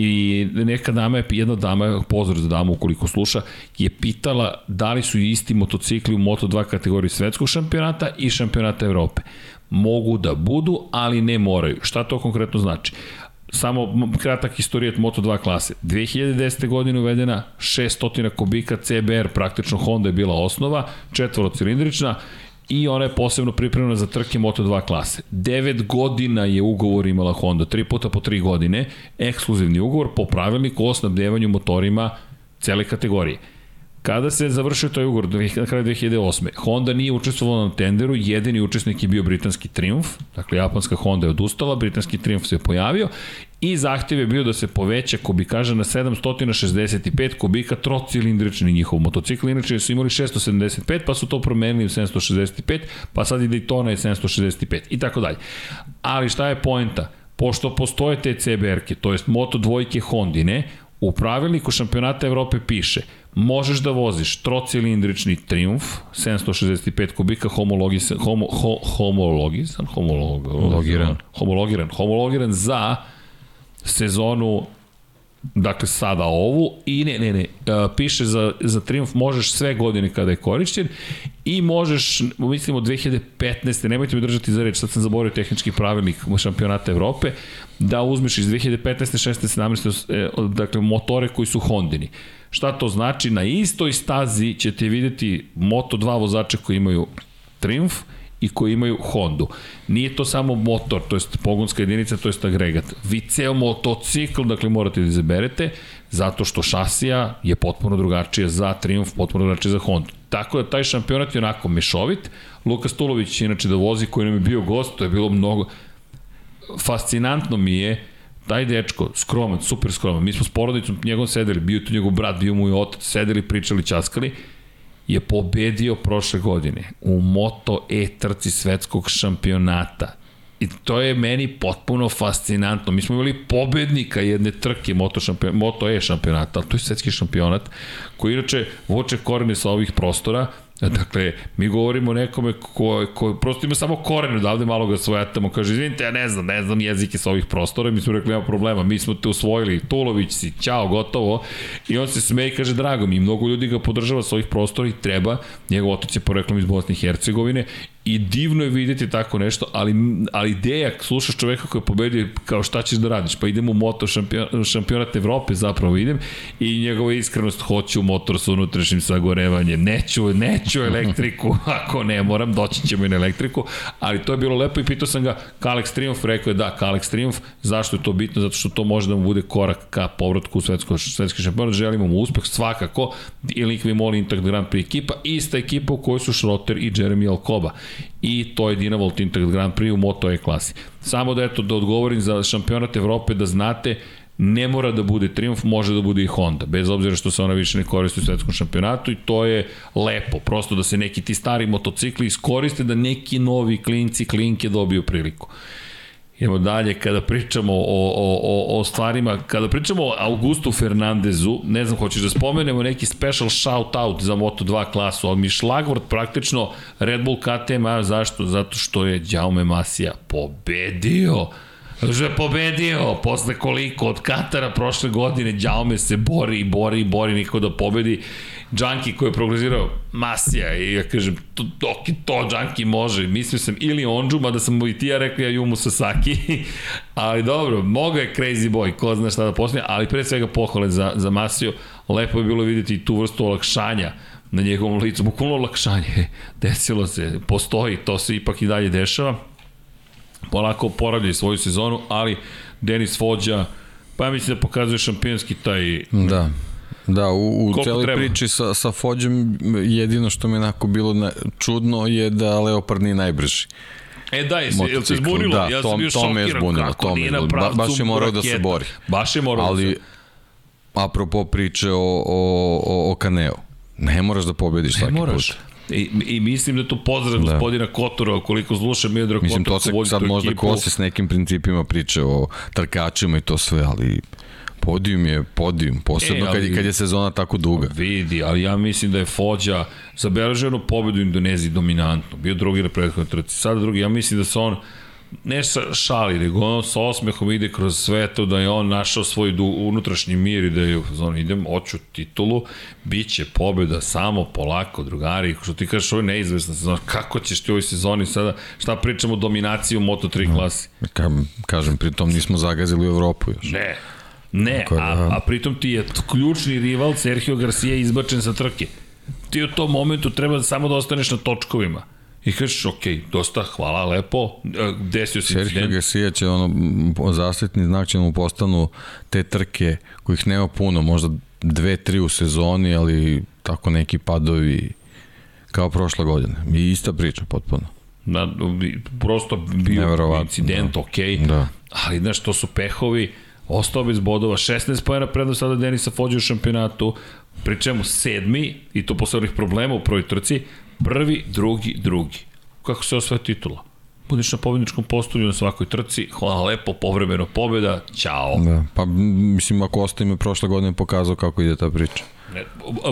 I neka dama je, jedna dama, pozdrav za damu ukoliko sluša, je pitala da li su isti motocikli u Moto2 kategoriji svetskog šampionata i šampionata Evrope. Mogu da budu, ali ne moraju. Šta to konkretno znači? Samo kratak istorijet Moto2 klase. 2010. godine uvedena 600 kubika CBR, praktično Honda je bila osnova, četvorocilindrična i ona je posebno pripremljena za trke Moto2 klase. 9 godina je ugovor imala Honda, 3 puta po 3 godine, ekskluzivni ugovor po pravilniku o snabdevanju motorima cele kategorije. Kada se završio taj ugovor na kraju 2008. Honda nije učestvovala na tenderu, jedini učesnik je bio britanski Triumph, dakle japanska Honda je odustala, britanski Triumph se je pojavio i zahtjev je bio da se poveća kubikaža na 765 kubika trocilindrični njihov motocikl, inače su imali 675 pa su to promenili u 765 pa sad i Daytona je 765 i tako dalje. Ali šta je poenta? Pošto postoje te CBR-ke, to jest Moto dvojke Hondine, u pravilniku šampionata Evrope piše možeš da voziš trocilindrični Triumph 765 kubika homologisan homo, ho, homologisan homologiran homologiran homologiran za sezonu Dakle, sada ovu i ne, ne, ne, uh, piše za, za Triumf možeš sve godine kada je korišćen i možeš, mislim od 2015. nemojte mi držati za reč, sad sam zaboravio tehnički pravilnik šampionata Evrope, da uzmeš iz 2015. 16. 17. dakle motore koji su Hondini. Šta to znači? Na istoj stazi ćete videti Moto2 vozače koji imaju Triumph, i koji imaju Hondu. Nije to samo motor, to jest pogonska jedinica, to jest agregat. Vi ceo motocikl, dakle, morate da izaberete, zato što šasija je potpuno drugačija za Triumph, potpuno drugačija za Hondu. Tako da taj šampionat je onako mešovit. Luka Stulović, inače da vozi, koji nam je bio gost, to je bilo mnogo... Fascinantno mi je taj dečko, skroman, super skroman, mi smo s porodicom njegov sedeli, bio tu njegov brat, bio mu i otac, sedeli, pričali, časkali, je pobedio prošle godine u Moto E trci svetskog šampionata. I to je meni potpuno fascinantno. Mi smo imali pobednika jedne trke Moto, šampion, Moto E šampionata, ali to je svetski šampionat, koji inače voče korene sa ovih prostora, Dakle, mi govorimo nekome ko, ko prosto ima samo koren odavde malo ga svojatamo, kaže, izvinite, ja ne znam, ne znam jezike sa ovih prostora, mi smo rekli, nema problema, mi smo te usvojili, Tulović si, ćao, gotovo, i on se smeje i kaže, drago mi, mnogo ljudi ga podržava sa ovih prostora i treba, njegov otac je poreklom iz Bosne i Hercegovine i divno je videti tako nešto, ali, ali ideja, slušaš čoveka koji je pobedio, kao šta ćeš da radiš, pa idem u moto šampion, šampionat Evrope, zapravo idem, i njegova iskrenost, hoću motor sa unutrašnjim sagorevanjem, neću, neću elektriku, ako ne moram, doći ćemo i na elektriku, ali to je bilo lepo i pitao sam ga, Kalex Triumf, rekao je da, Kalex Triumf, zašto je to bitno, zato što to može da mu bude korak ka povratku u svetsko, svetski šampionat, želimo mu uspeh, svakako, i Linkvi Moli Intact Grand Prix ekipa, ista ekipa u kojoj su Schrotter i Jeremy Alcoba. I to je Dinavolt Intact Grand Prix u Moto E klasi. Samo da eto da odgovorim za šampionat Evrope da znate ne mora da bude Triumf, može da bude i Honda, bez obzira što se ona više ne koristi u svetskom šampionatu i to je lepo, prosto da se neki ti stari motocikli iskoriste da neki novi klinci, klinke dobiju priliku. Idemo dalje, kada pričamo o, o, o, o stvarima, kada pričamo o Augustu Fernandezu, ne znam, hoćeš da spomenemo neki special shout out za Moto2 klasu, ali mi šlagvort praktično Red Bull KTM, a zašto? Zato što je Jaume Masija pobedio. Že je pobedio, posle koliko? Od Katara prošle godine, Jaume se bori i bori i bori, niko da pobedi. Junkie koji je prognozirao Masija i ja kažem, to, dok to Junkie može, mislio sam ili Onđu, mada sam mu i ti ja rekao ja Jumu Sasaki, ali dobro, moga je crazy boy, ko zna šta da poslije, ali pre svega pohvale za, za Masiju, lepo je bilo videti tu vrstu olakšanja na njegovom licu, bukvalno olakšanje, desilo se, postoji, to se ipak i dalje dešava, polako poravljaju svoju sezonu, ali Denis Fođa, pa ja mislim da pokazuje šampionski taj... Da. Da, u, u celoj treba? priči sa, sa Fođem jedino što mi je onako bilo na, čudno je da Leopard nije najbrži. E da, je se, jel se zbunilo? Da, ja sam bio to me je zbunilo, to me je zbunilo. Ba, baš je morao da se bori. Baš je morao Ali, da se... apropo priče o, o, o, o Kaneo, ne moraš da pobediš ne svaki moraš. put. I, I mislim da je to pozdrav da. gospodina Kotora, koliko sluša Miodrag Kotor. Mislim, to se sad možda ekipu. kose s nekim principima priče o trkačima i to sve, ali Podijum je podijum, posebno e, ali, kad, je, kad je sezona tako duga. Vidi, ali ja mislim da je Fođa zabeleženo pobedu u Indoneziji dominantno. Bio drugi na prethodnoj trci, sada drugi. Ja mislim da se on ne sa šali, nego on sa osmehom ide kroz sve to, da je on našao svoj du, unutrašnji mir i da je on idem, hoću titulu, bit će pobjeda samo polako, drugari, što ti kažeš, ovo je neizvesna sezona, kako ćeš ti u ovoj sezoni sada, šta pričamo o dominaciji u Moto3 klasi? Ka, kažem, pritom nismo zagazili u Evropu još. Ne, Ne, a, da. a pritom ti je ključni rival Sergio Garcia izbačen sa trke. Ti u tom momentu treba samo da ostaneš na točkovima. I kažeš, ok, dosta, hvala, lepo, e, desio se incident. Sergio Garcia će ono, zasvetni znak će mu postanu te trke kojih nema puno, možda dve, tri u sezoni, ali tako neki padovi kao prošle godine. I ista priča, potpuno. Da, prosto bio incident, da. ok, da. ali znaš, to su pehovi, ostao bez bodova, 16 pojena prednost sada Denisa Fođe u šampionatu, pri čemu sedmi, i to posle onih problema u prvoj trci, prvi, drugi, drugi. Kako se osvaja titula? Budeš na pobedničkom postolju na svakoj trci, hvala lepo, povremeno pobeda, ćao. Da, pa mislim ako ostaje prošle godine pokazao kako ide ta priča. Ne,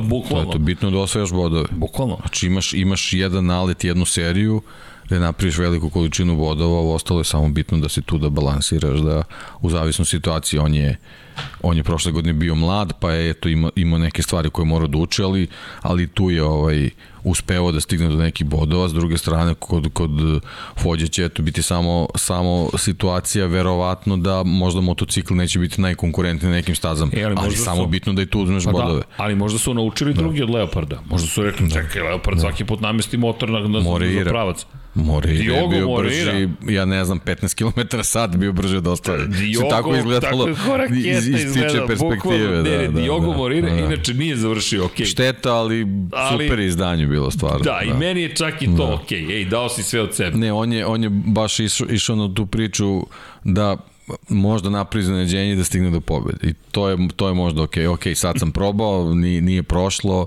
bukvalno. To je to bitno da osvajaš bodove. Bukvalno. Znači imaš, imaš jedan nalet, jednu seriju, da napriš veliku količinu bodova, ovo ostalo je samo bitno da si tu da balansiraš, da u zavisnom situaciji on je on je prošle godine bio mlad, pa je eto imao ima neke stvari koje mora da uči, ali, ali tu je ovaj uspeo da stigne do nekih bodova, s druge strane kod, kod Fođe će eto biti samo, samo situacija verovatno da možda motocikl neće biti najkonkurentniji na nekim stazama, e, ali, ali samo su... bitno da i tu uzmeš pa da, bodove. Da, ali možda su naučili da. drugi od Leoparda, možda su rekli čekaj Leopard da. svaki put namesti motor na, na, na pravac. Moreira je bio Moreira. brži, ja ne znam, 15 km sad bio brži od ostale. Diogo, tako izgledalo tako iz, iz tiče perspektive. Da, da, Diogo da, Moreira da. inače nije završio ok. Šteta, ali, ali super izdanje bilo stvarno. Da, da, i meni je čak i to da. ok. Ej, dao si sve od sebe. Ne, on je, on je baš išao, išao na tu priču da možda napravi zaneđenje da stigne do pobede. I to je, to je možda ok. Ok, sad sam probao, nije, nije prošlo,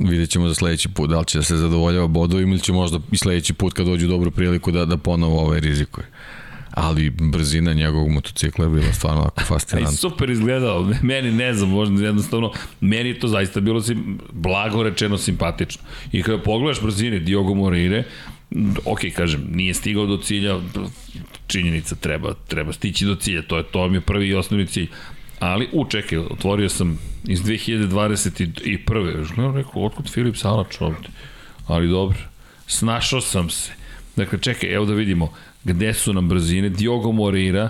vidjet ćemo za sledeći put da li će da se zadovoljava bodovima ili će možda i sledeći put kad dođu dobru priliku da, da ponovo ovaj rizikuje ali brzina njegovog motocikla je bila stvarno ovako fascinantna. I super izgledao, meni ne znam, možda jednostavno, meni je to zaista bilo sim, blago rečeno simpatično. I kada pogledaš brzine Diogo Moreire, ok, kažem, nije stigao do cilja, činjenica, treba, treba stići do cilja, to je to mi je prvi i osnovni cilj. Ali, u, čekaj, otvorio sam iz 2021. Gledam, rekao, otkud Filip Salač ovde? Ali dobro, snašao sam se. Dakle, čekaj, evo da vidimo gde su nam brzine. Diogo Moreira,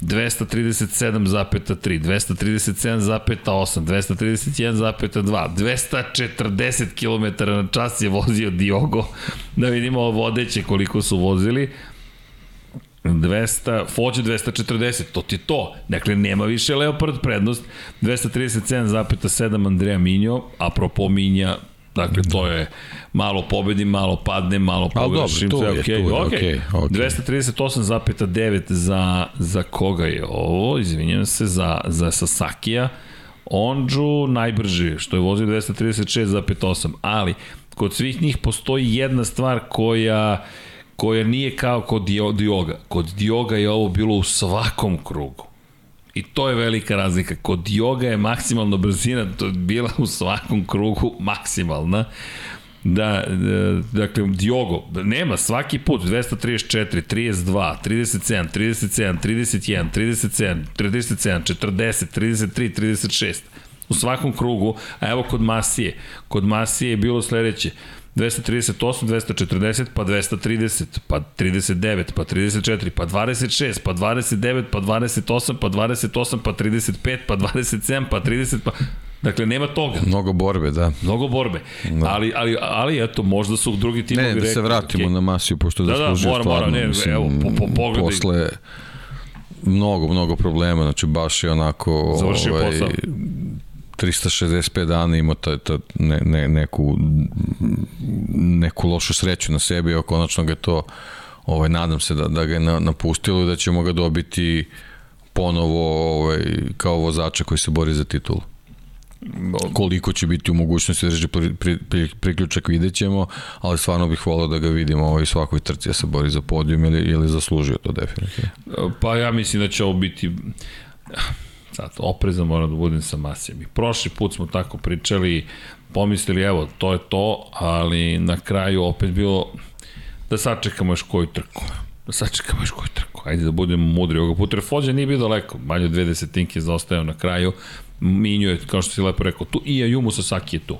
237,3, 237,8, 231,2, 240 km na čas je vozio Diogo. Da vidimo vodeće koliko su vozili. 200, Fođe 240, to ti je to. Dakle, nema više Leopard prednost. 237,7 Andreja Minjo, apropo Minja, Dakle, to je malo pobedim, malo padne, malo pogrešim, sve okej. Okay. Okay. Okay. 238,9 za, za koga je ovo? Izvinjam se, za, za Sasakija. Ondžu najbrži, što je vozio 236,8, ali kod svih njih postoji jedna stvar koja koja nije kao kod Dioga. Kod Dioga je ovo bilo u svakom krugu. I to je velika razlika. Kod Dioga je maksimalna brzina, to je bila u svakom krugu maksimalna. Da, dakle, Diogo, nema svaki put 234, 32, 37, 37, 31, 37, 37, 40, 33, 36 u svakom krugu, a evo kod Masije, kod Masije je bilo sledeće, 238, 240, pa 230, pa 39, pa 34, pa 26, pa 29, pa 28, pa 28, pa 35, pa 27, pa 30, pa... Dakle, nema toga. Mnogo borbe, da. Mnogo borbe. Da. Ali, ali, ali, eto, možda su drugi timovi rekli... Ne, da se vratimo okay. na Masiju, pošto da, da, da mora, mora, ne, mislim, evo, po, po, pogledaj. Posle mnogo, mnogo problema, znači baš je onako... Završio ovaj, posao 365 dana imao ta, ta, ne, ne, neku, neku lošu sreću na sebi, a konačno ga to, ovaj, nadam se da, da ga je napustilo i da ćemo ga dobiti ponovo ovaj, kao vozača koji se bori za titulu. Koliko će biti u mogućnosti da pri, pri, pri, priključak vidjet ćemo, ali stvarno bih volao da ga vidimo ovaj, svakoj trci da se bori za podijum ili, ili zaslužio to definitivno. Pa ja mislim da će ovo biti Sad, oprezan moram da budem sa Masijem. I prošli put smo tako pričali, pomislili, evo, to je to, ali na kraju opet bilo da sačekamo još koju trku. Da sačekamo još koju trku. Ajde da budemo mudri ovoga puta. Fođa nije bio daleko, manje od dve desetinke zaostajao na kraju. Minju je, kao što si lepo rekao, tu i Ayumu Sasaki je tu.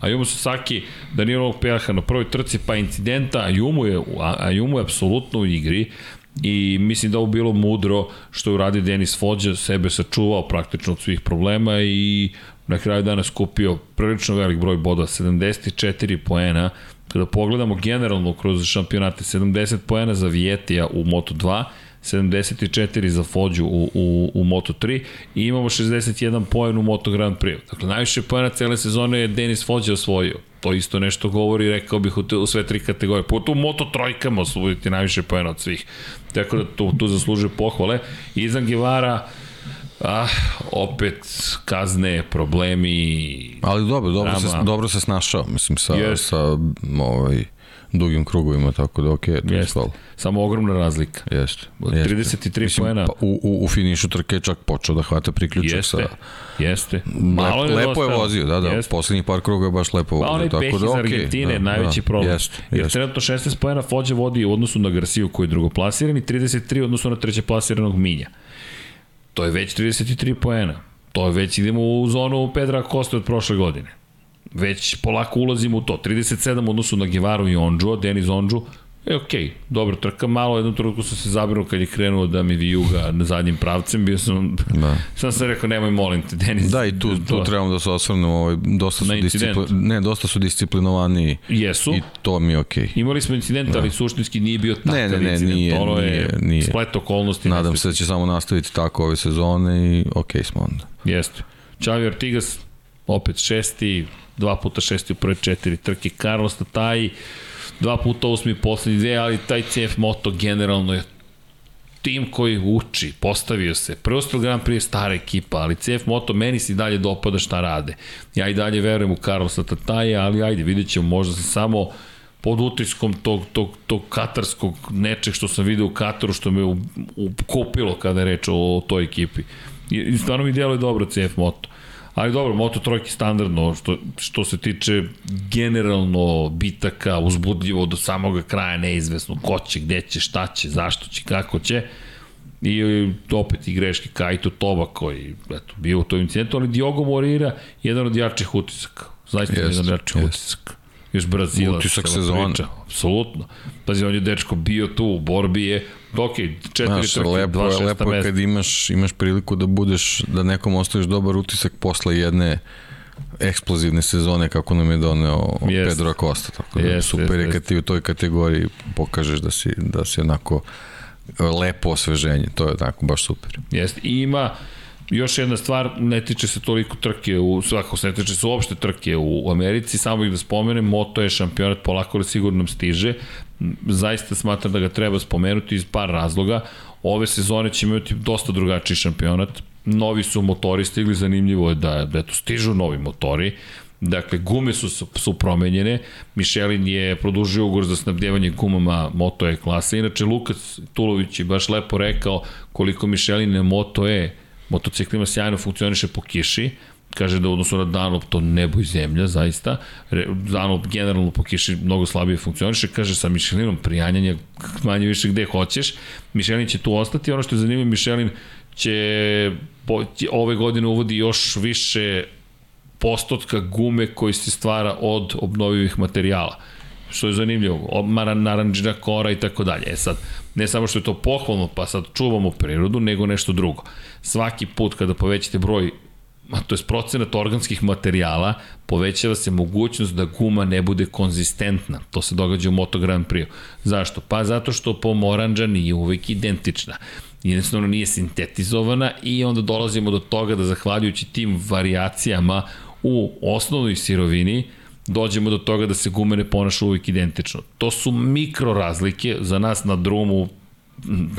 Ayumu Sasaki, da nije ovog peha na prvoj trci, pa incidenta, Ayumu je, Ayumu je apsolutno u igri i mislim da ovo bilo mudro što je uradio Denis Fođa, sebe sačuvao praktično od svih problema i na kraju dana skupio prilično velik broj bodova, 74 poena, kada pogledamo generalno kroz šampionate, 70 poena za Vijetija u Moto2, 74 za Fođu u, u, u Moto3 i imamo 61 poen u Moto Grand Prix. Dakle, najviše poena cele sezone je Denis Fođa osvojio. To isto nešto govori, rekao bih, u, te, u sve tri kategorije. Po tu Moto trojkama osvojiti najviše poena od svih. Tako da tu, tu zaslužuje pohvale. Izan Givara, Ah, opet kazne, problemi. Ali dobro, dobro se dobro se snašao, mislim sa yes. sa ovaj dugim krugovima, tako da okay, to je stalo. Samo ogromna razlika. Jeste. Od jeste. 33 poena. pa, u, u, u finišu trke je čak počeo da hvata priključak Jeste, sa... jeste. Malo lepo, lepo je vozio, da, da. Jeste. Poslednjih par kruga je baš lepo Pa vozio. onaj tako peh da, iz Argentine, da, najveći da, problem. Jeste, Jer jeste. trenutno 16 pojena Fođa vodi u odnosu na Garciju koji je drugoplasiran i 33 u odnosu na treće plasiranog Minja. To je već 33 poena. To je već idemo u zonu Pedra Koste od prošle godine. Već polako ulazimo u to. 37 u odnosu na Givaru i Ondžu, Denis Ondžu, E, okej, okay, dobro trka, malo jednu trenutku sam se zabrinuo kad je krenuo da mi vijuga na zadnjim pravcem, bio sam, Da. sam se rekao, nemoj molim te, Denis. Da, i tu, tu to- trebamo da se osvrnemo, ovaj, dosta su, Na incident. discipli, ne, dosta su disciplinovaniji Jesu. i to mi je okej. Imali smo incident, ali suštinski nije bio takav Ne, ne, ne, incident. nije, ono je nije, nije. splet okolnosti. Nadam se da će samo nastaviti tako ove sezone i okej smo onda. Jeste. Čavi Ortigas, opet šesti, dva puta šesti u prve četiri trke. Carlos Tataj, dva puta osmi poslednji dve, ali taj CF Moto generalno je tim koji uči, postavio se. Preostal Grand Prix je stara ekipa, ali CF Moto meni se i dalje dopada šta rade. Ja i dalje verujem u Carlosa Tataja, ali ajde, vidjet ćemo, možda se samo pod utiskom tog, tog, tog katarskog nečeg što sam video u Kataru, što me u- ukupilo kada je reč o, o toj ekipi. I, stvarno mi djeluje dobro CF Moto. Ali dobro, Moto trojki standardno, što, što se tiče generalno bitaka, uzbudljivo do samog kraja, neizvesno, ko će, gde će, šta će, zašto će, kako će. I opet i greške Kaito Toba koji eto, bio u tom incidentu, ali Diogo Morira jedan od jačih utisaka. Zaista Jest, jedan od jačih jest. utisaka. Još Brazila. Utisak priča. Apsolutno. Pazi, on je dečko bio tu u borbi je, ok, četiri Znaš, trke, lepo, dva šesta lepo je mesta. kad imaš, imaš priliku da budeš, da nekom ostaviš dobar utisak posle jedne eksplozivne sezone kako nam je doneo Jest. Pedro Acosta. Tako da Jest, super jest, je kad ti u toj kategoriji pokažeš da si, da si onako lepo osveženje. To je onako baš super. Jeste. I ima još jedna stvar, ne tiče se toliko trke, u, svako se ne tiče se uopšte trke u, Americi, samo ih da spomenem, Moto je šampionat, polako ali sigurno nam stiže. Zaista smatram da ga treba spomenuti iz par razloga. Ove sezone će imati dosta drugačiji šampionat. Novi su motori stigli, zanimljivo je da, da eto, stižu novi motori. Dakle, gume su, su, promenjene. Michelin je produžio ugovor za snabdjevanje gumama Moto E klase. Inače, Lukas Tulović je baš lepo rekao koliko Michelin Moto E motociklima sjajno funkcioniše po kiši, kaže da u odnosu na Dunlop to nebo i zemlja, zaista. Re, Dunlop generalno po kiši mnogo slabije funkcioniše, kaže sa Michelinom prijanjanje manje više gde hoćeš. Michelin će tu ostati, ono što je zanimljivo, Michelin će po, će ove godine uvodi još više postotka gume koji se stvara od obnovivih materijala što je zanimljivo, naranđina kora i tako dalje. E sad, ne samo što je to pohvalno, pa sad čuvamo prirodu, nego nešto drugo. Svaki put kada povećate broj a to je procenat organskih materijala, povećava se mogućnost da guma ne bude konzistentna. To se događa u Moto Grand Prix. Zašto? Pa zato što pomoranđa nije uvek identična. Jednostavno nije sintetizovana i onda dolazimo do toga da zahvaljujući tim variacijama u osnovnoj sirovini, dođemo do toga da se gume ne ponaša uvijek identično. To su mikro razlike, za nas na drumu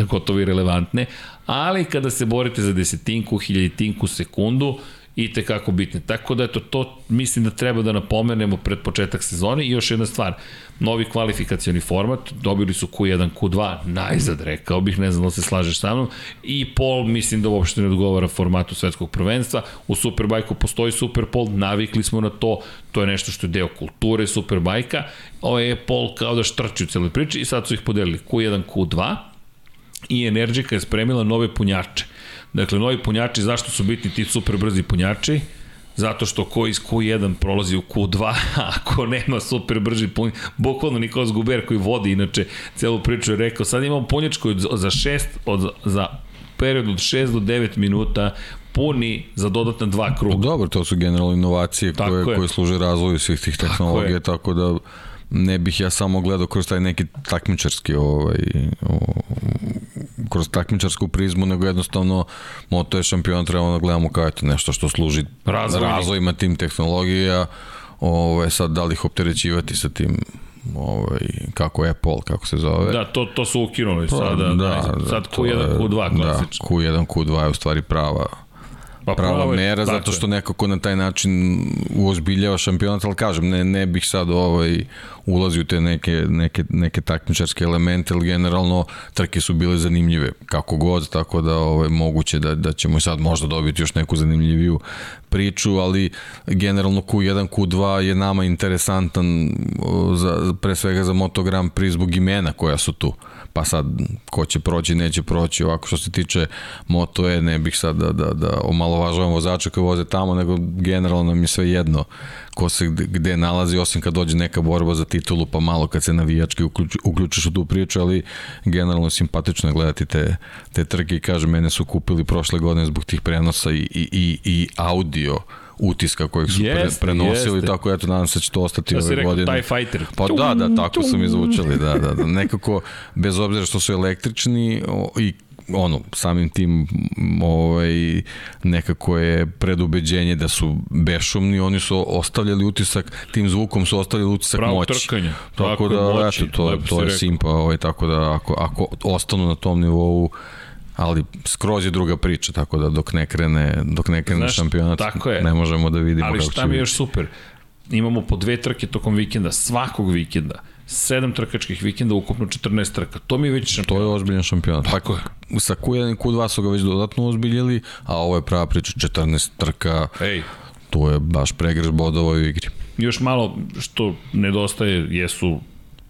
gotovo i relevantne, ali kada se borite za desetinku, hiljaditinku sekundu, i te kako bitne. Tako da eto, to mislim da treba da napomenemo pred početak sezone i još jedna stvar, novi kvalifikacioni format, dobili su Q1, Q2, najzad rekao bih, ne znam da se slažeš sa mnom, i pol mislim da uopšte ne odgovara formatu svetskog prvenstva, u Superbajku postoji Superpol, navikli smo na to, to je nešto što je deo kulture Superbajka, ovo je pol kao da štrči u celoj priči i sad su ih podelili Q1, Q2, i Energica je spremila nove punjače. Dakle, novi punjači, zašto su bitni ti super brzi punjači? Zato što ko iz Q1 prolazi u Q2, a ako nema super brži punjač, bukvalno Nikolas Guber koji vodi inače celu priču je rekao, sad imamo punjač koji za 6, od, za period od 6 do 9 minuta puni za dodatna dva kruga. Dobro, to su generalno inovacije Tako koje, je. koje služe razvoju svih tih tehnologija, tako, tako da ne bih ja samo gledao kroz taj neki takmičarski ovaj, kroz takmičarsku prizmu, nego jednostavno moto je šampion, trebamo da gledamo kao eto, nešto što služi Razvojni. razvojima tim tehnologija, ovaj, sad da li ih opterećivati sa tim ovaj, kako je Apple, kako se zove. Da, to, to su ukinuli sada. da, sad to Q1, je- Q2 klasično. Da, Q1, Q2 je u stvari prava Pa prava je, mera, zato što nekako na taj način uozbiljava šampionat, ali kažem, ne, ne bih sad ovaj, ulazi u te neke, neke, neke takmičarske elemente, ali generalno trke su bile zanimljive, kako god, tako da ovaj, moguće da, da ćemo sad možda dobiti još neku zanimljiviju priču, ali generalno Q1, Q2 je nama interesantan za, pre svega za Moto Grand Prix zbog imena koja su tu pa sad ko će proći, neće proći. Ovako što se tiče Moto E, ne bih sad da, da, da omalovažavam vozača koji voze tamo, nego generalno nam je sve jedno ko se gde, nalazi, osim kad dođe neka borba za titulu, pa malo kad se navijački uključi, uključiš u tu priču, ali generalno simpatično je gledati te, te trke i kažem, mene su kupili prošle godine zbog tih prenosa i, i, i, i audio utiska kojeg su Jeste, pre, prenosili, jeste. tako eto nadam se da će to ostati ove rekao godine. TIE Fighter. Pa da, da, tako su mi zvučali, da, da, da. Nekako, bez obzira što su električni o, i ono, samim tim ovaj, nekako je predubeđenje da su bešumni, oni su ostavljali utisak, tim zvukom su ostavljali utisak Pravo moći. trkanje. Tako, Tako da, moći, eto, to, to je rekao. simpa, ovaj, tako da ako, ako ostanu na tom nivou, ali skroz je druga priča, tako da dok ne krene, dok ne krene Znaš, šampionat, tako je. ne možemo da vidimo Ali kako šta će mi je biti. još super? Imamo po dve trke tokom vikenda, svakog vikenda. Sedam trkačkih vikenda, ukupno 14 trka. To mi je već To šampion. je ozbiljan šampionat. Tako je. Sa Q1 i Q2 su ga već dodatno ozbiljili, a ovo je prava priča 14 trka, Ej, tu je baš pregreš bodova u igri. još malo što nedostaje jesu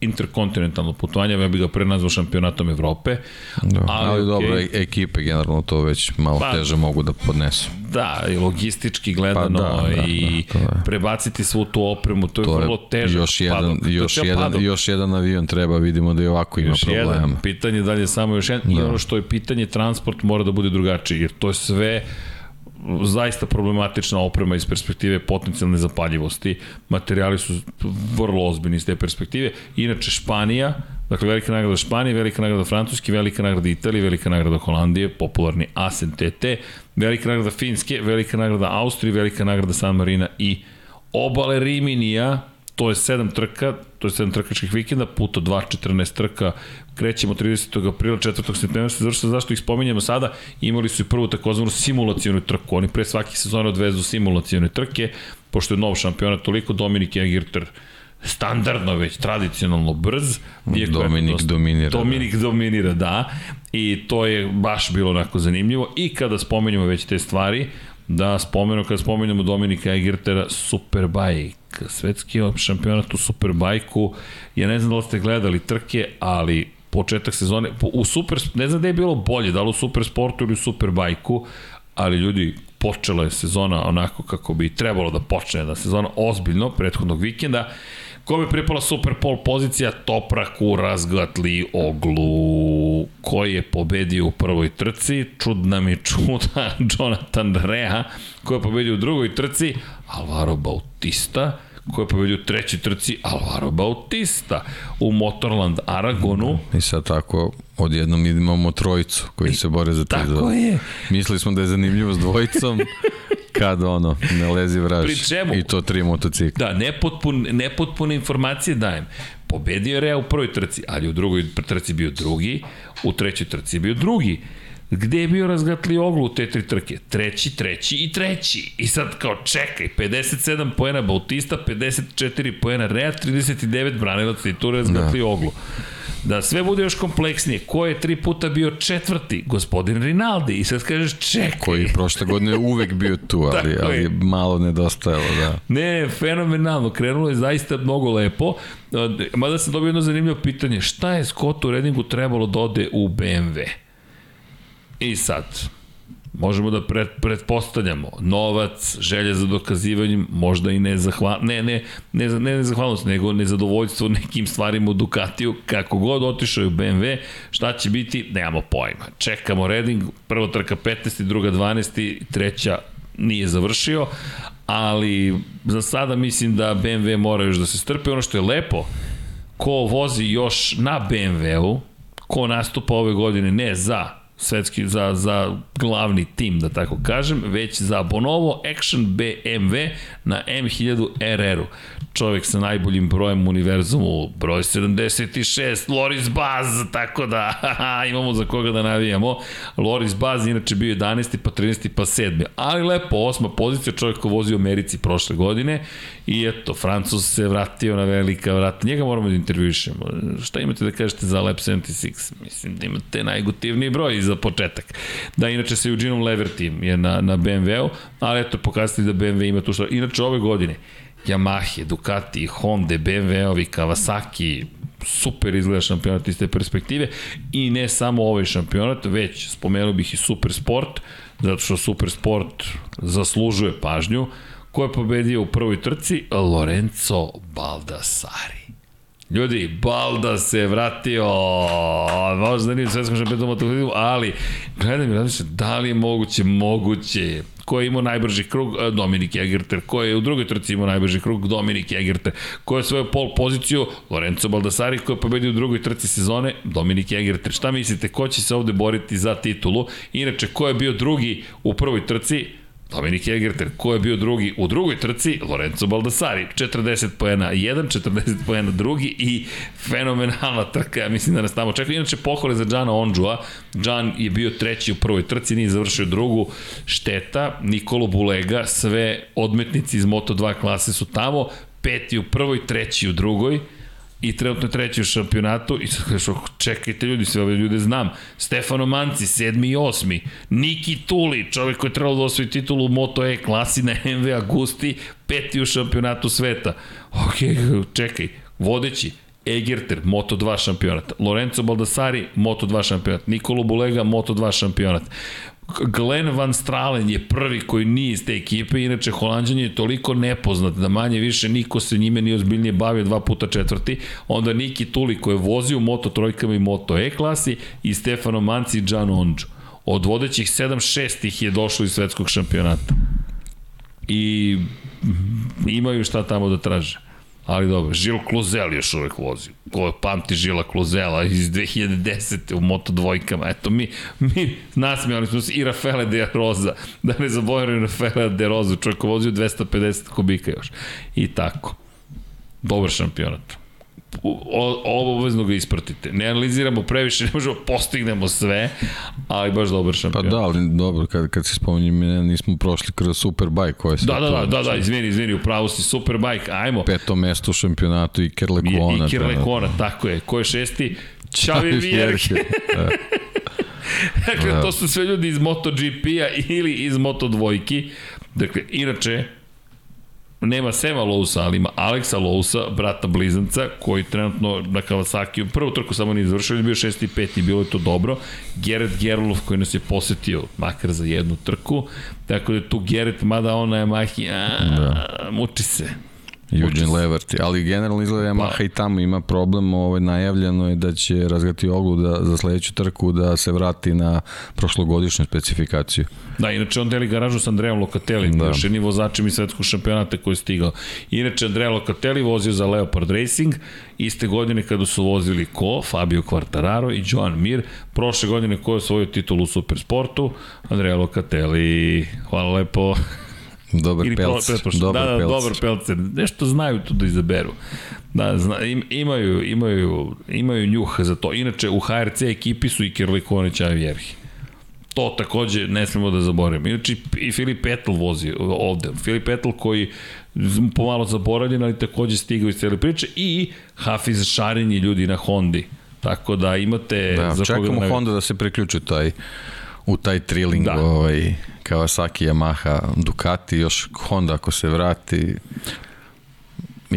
interkontinentalno putovanje, ja bih ga pre nazvao šampionatom Evrope. Da. Ali, ali okej. dobro, e- ekipe generalno to već malo Pa- teže mogu da podnesu. Da, i logistički gledano Pa da, da, i da, je. prebaciti svu tu opremu, to je To vrlo je težak još jedan, padok. Je još, jedan, padok. još jedan avion treba, vidimo da i ovako ima još problema. jedan. Pitanje dalje samo još jedan. I Da. ono što je pitanje, transport mora da bude drugačiji, jer to je sve zaista problematična oprema iz perspektive potencijalne zapaljivosti. Materijali su vrlo ozbiljni iz te perspektive. Inače, Španija, dakle velika nagrada Španije, velika nagrada Francuske, velika nagrada Italije, velika nagrada Holandije, popularni Asen TT, velika nagrada Finske, velika nagrada Austrije, velika nagrada San Marina i obale Riminija, to je 7 trka, to je 7 trkačkih vikenda, puta 2, 14 trka, krećemo 30. aprila, 4. septembra se završava, zašto ih spominjemo sada, imali su i prvu takozvanu simulacijonu trku, oni pre svake sezone odvezu simulacijone trke, pošto je nov šampionat toliko, Dominik Egirter standardno već, tradicionalno brz. iako Dominik dosta- dominira, da. Dominik dominira, da. I to je baš bilo onako zanimljivo. I kada spomenemo već te stvari, da spomenu, kada spomenemo Dominika Egirtera, Superbike, svetski šampionat u Superbajku, ja ne znam da li ste gledali trke, ali početak sezone, u super, ne znam da je bilo bolje, da li u super sportu ili u Superbajku, ali ljudi, počela je sezona onako kako bi trebalo da počne jedna sezona, ozbiljno, prethodnog vikenda, Kome je pripala super pol pozicija? Topraku razgatli oglu, koji je pobedio u prvoj trci. Čudna mi čuda Jonathan Rea, koji je pobedio u drugoj trci. Alvaro Bautista, koji je pobedio u trećoj trci. Alvaro Bautista u Motorland Aragonu. I sad tako, odjednom imamo trojicu koji se bore za Tako titul. je. Mislili smo da je zanimljivo s dvojicom, kad ono, ne lezi vraž. Pri čemu? I to tri motocikla. Da, nepotpun, nepotpune informacije dajem. Pobedio je Rea u prvoj trci, ali u drugoj trci bio drugi, u trećoj trci bio drugi. Gde je bio razgatli oglu u te tri trke? Treći, treći i treći. I sad kao čekaj, 57 poena Bautista, 54 poena Rea, 39 branilac i tu razgatli da. oglu. Da sve bude još kompleksnije, ko je tri puta bio četvrti? Gospodin Rinaldi. I sad kažeš, čekaj. Koji je prošle godine uvek bio tu, ali, ali je. malo nedostajalo, da. Ne, fenomenalno, krenulo je zaista mnogo lepo. Mada sam dobio jedno zanimljivo pitanje, šta je Scottu Reddingu trebalo da ode u BMW? I sad, možemo da pred, pretpostavljamo novac, želja za dokazivanjem, možda i nezahval, ne, ne, ne, ne nezahvalnost, nego nezadovoljstvo nekim stvarima u Ducatiju, kako god otišao je u BMW, šta će biti, nemamo pojma. Čekamo Redding, prva trka 15. druga 12. treća nije završio, ali za sada mislim da BMW mora još da se strpe. Ono što je lepo, ko vozi još na BMW-u, ko nastupa ove godine ne za svetski, za, za glavni tim, da tako kažem, već za Bonovo Action BMW na M1000 RR-u. Čovjek sa najboljim brojem univerzumu, broj 76, Loris Baz, tako da haha, imamo za koga da navijamo. Loris Baz inače bio 11. pa 13. pa 7. Ali lepo, osma pozicija, čovjek ko vozi u Americi prošle godine i eto, Francus se vratio na velika vrata. Njega moramo da intervjušemo. Šta imate da kažete za Lab 76? Mislim da imate najgotivniji broj za početak. Da, inače sa Eugeneom Levertim je na, na BMW-u, ali eto, pokazati da BMW ima tu što. Inače, ove godine, Yamaha, Ducati, Honda, BMW-ovi, Kawasaki, super izgleda šampionat iz te perspektive i ne samo ovaj šampionat, već spomenuo bih i super sport, zato što super sport zaslužuje pažnju. Ko je pobedio u prvoj trci? Lorenzo Baldassari. Ljudi, Balda se vratio, možda nije svetskom šampionatom motociklu, ali gledam i razmišljam, da li je moguće? Moguće. Ko je imao najbrži krug? E, Dominik Egerter. Ko je u drugoj trci imao najbrži krug? Dominik Egerter. Ko je svoju pol poziciju? Lorenzo Baldassari. Ko je pobedio u drugoj trci sezone? Dominik Egerter. Šta mislite, ko će se ovde boriti za titulu? Inače, ko je bio drugi u prvoj trci? Dominik Egerter, ko je bio drugi u drugoj trci? Lorenzo Baldassari, 40 poena jedan, 40 poena drugi i fenomenalna trka, ja mislim da nas tamo čeka. Inače, pohvale za Džana Ondžua, Džan je bio treći u prvoj trci, nije završio drugu, šteta, Nikolo Bulega, sve odmetnici iz Moto2 klase su tamo, peti u prvoj, treći u drugoj, i trenutno je treći u šampionatu i sad kažeš, čekajte ljudi, sve ove ljude znam. Stefano Manci, sedmi i osmi. Niki Tuli, čovjek koji je trebalo da osvoji titulu Moto E klasi na MV Agusti, peti u šampionatu sveta. Ok, čekaj, vodeći, Egerter, Moto2 šampionat. Lorenzo Baldassari, Moto2 šampionat. Nikolo Bulega, Moto2 šampionat. Glenn Van Stralen je prvi koji nije iz te ekipe, inače Holandjan je toliko nepoznat da manje više niko se njime nije ozbiljnije bavio dva puta četvrti, onda Niki Tuli koji je vozio Moto trojkama i Moto E klasi i Stefano Manci i Gian Onđu. Od vodećih 7-6 ih je došlo iz svetskog šampionata. I imaju šta tamo da traže. Ali dobro, Žil Kluzel još uvek vozi. Ko pamti Žila Kluzela iz 2010. u Moto dvojkama. Eto, mi, mi nasmijali smo se i Rafaela de Rosa. Da ne zaboravim Rafaela de Rosa. Čovjek vozio 250 kubika još. I tako. Dobar šampionat ovo obvezno ga ispratite. Ne analiziramo previše, ne možemo postignemo sve, ali baš dobar šampion. Pa da, ali dobro, kad, kad se spominjem, nismo prošli kroz Superbike koje. Da, da, da, da, da, izvini, izvini, upravo si Superbike, ajmo. Peto mesto u šampionatu i Kerlekona. I, i Kerlekona, da, tako je. Ko je šesti? Čavi Vjerke. da. dakle, da. to su sve ljudi iz MotoGP-a ili iz Moto dvojki. Dakle, inače, nema Sema Lousa, ali ima Aleksa Lousa, brata blizanca, koji trenutno na Kawasaki, prvu trku samo nije izvršio, je bio 6. i 5. i bilo je to dobro. Gerrit Gerlov koji nas je posetio, makar za jednu trku, tako da je tu Gerrit, mada on na Yamahi, a, da. muči se. Eugene Leverty, ali generalno izgleda Yamaha pa. i tamo ima problem, ovaj, najavljeno je da će razgati oglu da, za sledeću trku da se vrati na prošlogodišnju specifikaciju. Da, inače on deli garažu sa Andreom Locatelli, da. još jednim vozačem iz svetskog šampionata koji je stigao. Inače, Andrea Locatelli vozio za Leopard Racing, iste godine kada su vozili ko? Fabio Quartararo i Joan Mir. Prošle godine ko je osvojio titul u Supersportu? Andrea Locatelli. Hvala lepo. Dobar Ili pelc. Dobar da, da, pelc. dobar pelcer. Nešto znaju tu da izaberu. Da, zna, im, imaju, imaju, imaju njuh za to. Inače, u HRC ekipi su i Kirlikone Čavjerhi. To takođe ne smemo da zaboravimo. Inače, i Filip Petel vozi ovde. Filip Petel koji pomalo zaboravljen, ali takođe stigao iz cele priče i Hafiz Šarin i ljudi na Hondi. Tako da imate... Da, za čekamo da Honda da se priključi taj u taj triling da. ovaj, Kawasaki, Yamaha, Ducati, još Honda ako se vrati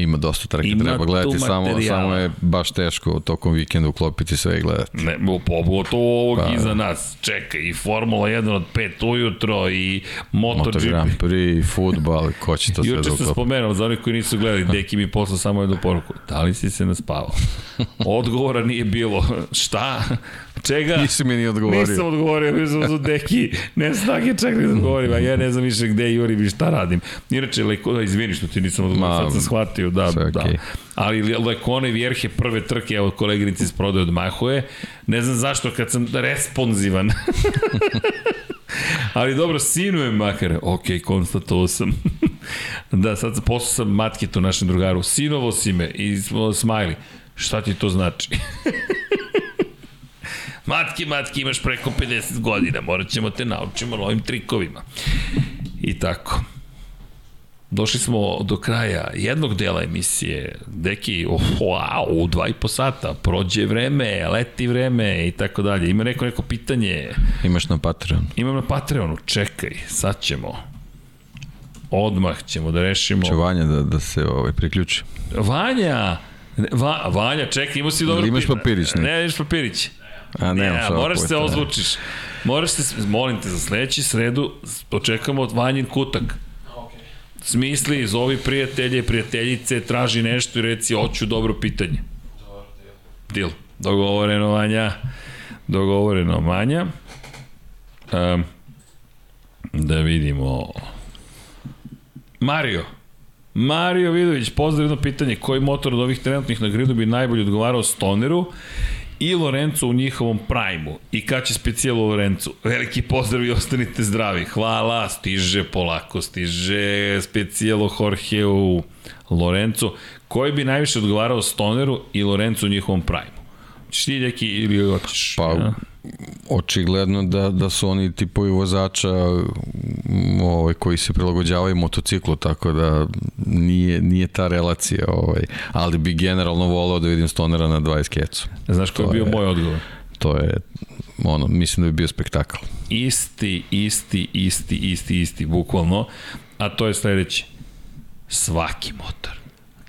ima dosta trke, ima treba gledati, samo, samo je baš teško tokom vikenda uklopiti sve i gledati. Ne, pogotovo ovog pa, iza nas. Čekaj, i Formula 1 od 5 ujutro i MotoGP. Moto Grand Prix, futbal, ko će to sve da uklopi. Juče sam spomenuo, za onih koji nisu gledali, deki mi poslao samo jednu poruku. Da li si se naspavao? Odgovora nije bilo. Šta? Čega? Nisi mi ni odgovorio. Nisam odgovorio, mi smo su deki, ne snage čak da odgovorim, a ja ne znam više gde jurim i šta radim. Inače, Leko, izvini što ti nisam odgovorio, sad sam shvatio, da, sve da. Ali Lekone Vjerhe prve trke, evo koleginici iz prodaje odmahuje, ne znam zašto kad sam responzivan. Ali dobro, sinujem makar. Ok, konstatovao sam. da, sad poslao sam matketu našem drugaru. Sinovo si me i smo smajli. Šta ti to znači? matki, matki, imaš preko 50 godina, morat ćemo te naučimo novim trikovima. I tako. Došli smo do kraja jednog dela emisije. Deki, oh, wow, dva i po sata, prođe vreme, leti vreme i tako dalje. Ima neko neko pitanje? Imaš na Patreon. Imam na Patreonu, čekaj, sad ćemo. Odmah ćemo da rešimo. Će Vanja da, da se ovaj, priključi. Vanja! Va, Vanja, čekaj, imao si dobro... Ili imaš papirić, ne? Ne, imaš papirić. A ne, Ne, moraš se ozvučiš. Moraš se, molim te, za sledeći sredu očekamo od Vanjin kutak. Okay. Smisli, zovi prijatelje, prijateljice, traži nešto i reci, hoću dobro pitanje. Dobar deal. Deal. Dogovoreno, Vanja. Dogovoreno, Vanja. Um, da vidimo. Mario. Mario Vidović, pozdrav jedno pitanje. Koji motor od ovih trenutnih na gridu bi najbolje odgovarao Stoneru i Lorenzo u njihovom prajmu? I kad će specijalo Lorenzo? Veliki pozdrav i ostanite zdravi. Hvala, stiže polako, stiže specijalo Jorgeu Lorenzo. Koji bi najviše odgovarao Stoneru i Lorenzo u njihovom prajmu? Češ ti neki ili hoćeš? Pa, a? očigledno da, da su oni tipovi vozača ovaj, koji se prilagođavaju motociklu, tako da nije, nije ta relacija, ovaj, ali bi generalno voleo da vidim Stonera na 20 kecu. Znaš koji je bio je- moj odgovor? To je, ono, mislim da bi bio spektakl. Isti, isti, isti, isti, isti, bukvalno. A to je sledeći. Svaki motor.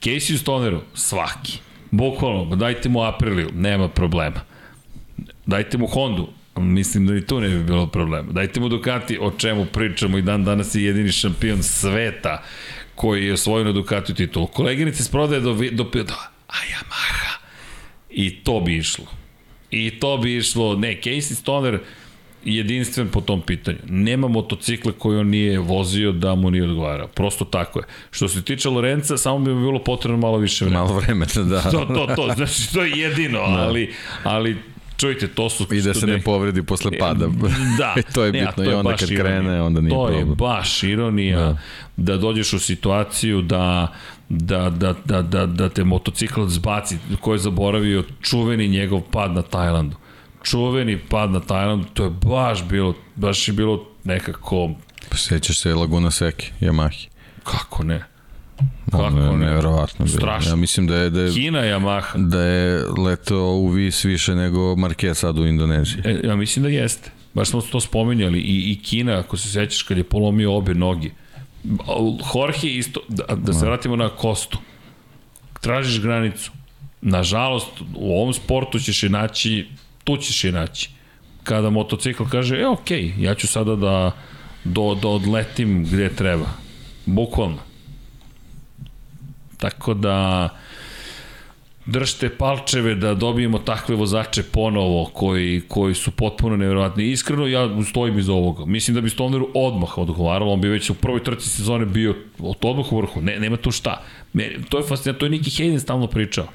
Casey Stoneru, svaki. Bukvalno, dajte mu Apriliju, nema problema. Dajte mu Hondu, mislim da i tu ne bi bilo problema. Dajte mu Ducati, o čemu pričamo i dan danas je jedini šampion sveta koji je osvojio na Ducati titulu. Koleginice s prodaje do, do, do, do a Yamaha. I to bi išlo. I to bi išlo, ne, Casey Stoner jedinstven po tom pitanju. Nema motocikla koji on nije vozio da mu nije odgovarao. Prosto tako je. Što se tiče Lorenca, samo bi mu bilo potrebno malo više vremena. Malo vremena, da. To, to, to, znači to je jedino, ali, ali čujte, to su... I da se ne povredi posle pada. Da. to je Ne, a bitno. to I je onda baš kad ironija. krene, onda nije to problem. je baš ironija da. da dođeš u situaciju da da, da, da, da, da te motocikl zbaci, ko je zaboravio čuveni njegov pad na Tajlandu. Čuveni pad na Tajlandu, to je baš bilo, baš je bilo nekako, Sećaš se Laguna Seki, Yamahi. kako ne, Kako ono je ne? nevjerovatno bilo. Strašno. Ja mislim da je, da je, Kina Yamaha, da je letao u vis više nego Marquez sad u Indoneziji. E, ja mislim da jeste. Baš smo to spominjali. I, I Kina, ako se sećaš, kad je polomio obe noge. Jorge isto, da, da se vratimo na Kostu. Tražiš granicu. Nažalost, u ovom sportu ćeš je naći, tu ćeš je naći. Kada motocikl kaže, e, okej, okay, ja ću sada da, do, da odletim gde treba. Bukvalno. Tako da držite palčeve da dobijemo takve vozače ponovo koji, koji su potpuno nevjerovatni. Iskreno ja stojim iz ovoga. Mislim da bi Stoneru odmah odgovaralo, on bi već u prvoj trci sezone bio od odmah u vrhu. Ne, nema tu šta. To je fascinantno, to je Niki Hayden stalno pričao.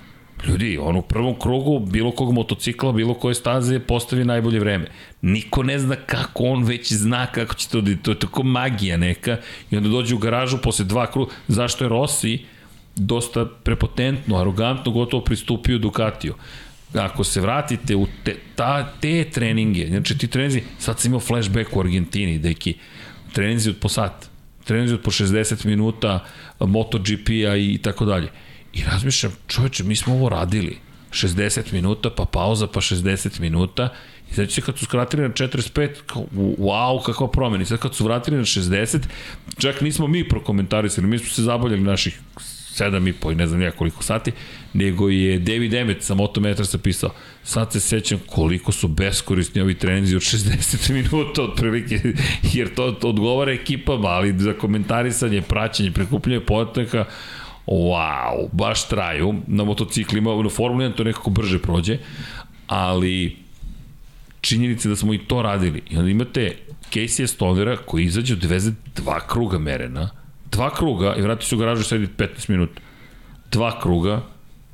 Ljudi, on u prvom krugu bilo kog motocikla, bilo koje staze postavi najbolje vreme. Niko ne zna kako on već zna kako će to da to je tako magija neka i onda dođe u garažu posle dva kruga. Zašto je Rossi dosta prepotentno, arogantno gotovo pristupio Ducatiju. Ako se vratite u te, ta, te treninge, znači ti treninzi, sad sam imao flashback u Argentini, deki, treninzi od po sat, treninzi od po 60 minuta, MotoGP-a i tako dalje. I razmišljam, čoveče, mi smo ovo radili. 60 minuta, pa pauza, pa 60 minuta. I znači se kad su skratili na 45, kao, wow, kakva promena. I sad kad su vratili na 60, čak nismo mi prokomentarisali, mi smo se zabavljali naših 7 i po i ne znam ja koliko sati, nego je David Emmett sa Motometrasa pisao, sad se sećam koliko su beskorisni ovi treninzi od 60 minuta otprilike, jer to, odgovara ekipama, ali za komentarisanje, praćenje, prikupljanje podataka, wow, baš traju na motociklima, na Formuli 1 to nekako brže prođe, ali činjenice da smo i to radili. I onda imate Casey Stonera koji izađe odveze dva kruga merena, dva kruga i vrati se u garažu i sedi 15 minuta. Dva kruga,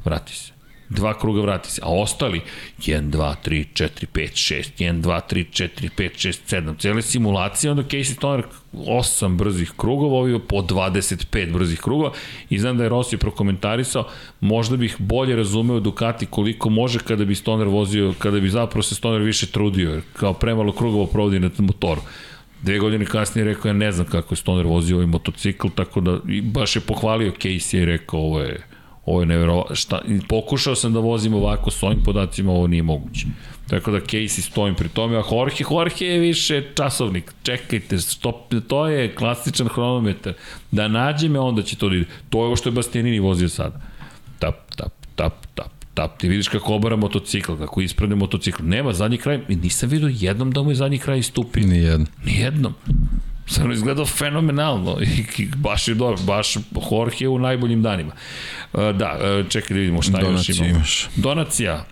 vrati se dva kruga vrati se, a ostali 1, 2, 3, 4, 5, 6, 1, 2, 3, 4, 5, 6, 7, cele simulacije, onda Casey Stoner 8 brzih krugova, ovio po 25 brzih krugova i znam da je Rossi prokomentarisao, možda bih bolje razumeo Ducati koliko može kada bi Stoner vozio, kada bi zapravo se Stoner više trudio, jer kao premalo krugova provodi na motoru. Dve godine kasnije rekao, ja ne znam kako je Stoner vozio ovaj motocikl, tako da i baš je pohvalio Casey i rekao, ovo je Ovo je nevjerovatno. Šta, pokušao sam da vozim ovako s ovim podacima, ovo nije moguće. Tako da Casey stojim pri tome, a Jorge, Jorge je više časovnik. Čekajte, stop, to je klasičan hronometar. Da nađe me, onda će to da ide. To je ovo što je Bastianini vozio sada. Tap, tap, tap, tap, tap. Ti vidiš kako obara motocikl, kako isprede motocikl. Nema zadnji kraj. Nisam vidio jednom da mu je zadnji kraj istupio. Nijednom. Nijednom. Stvarno izgledao fenomenalno i baš je dobro, baš Jorge u najboljim danima. E, da, e, čekaj da vidimo šta Donacija još imamo. imaš. Donacija.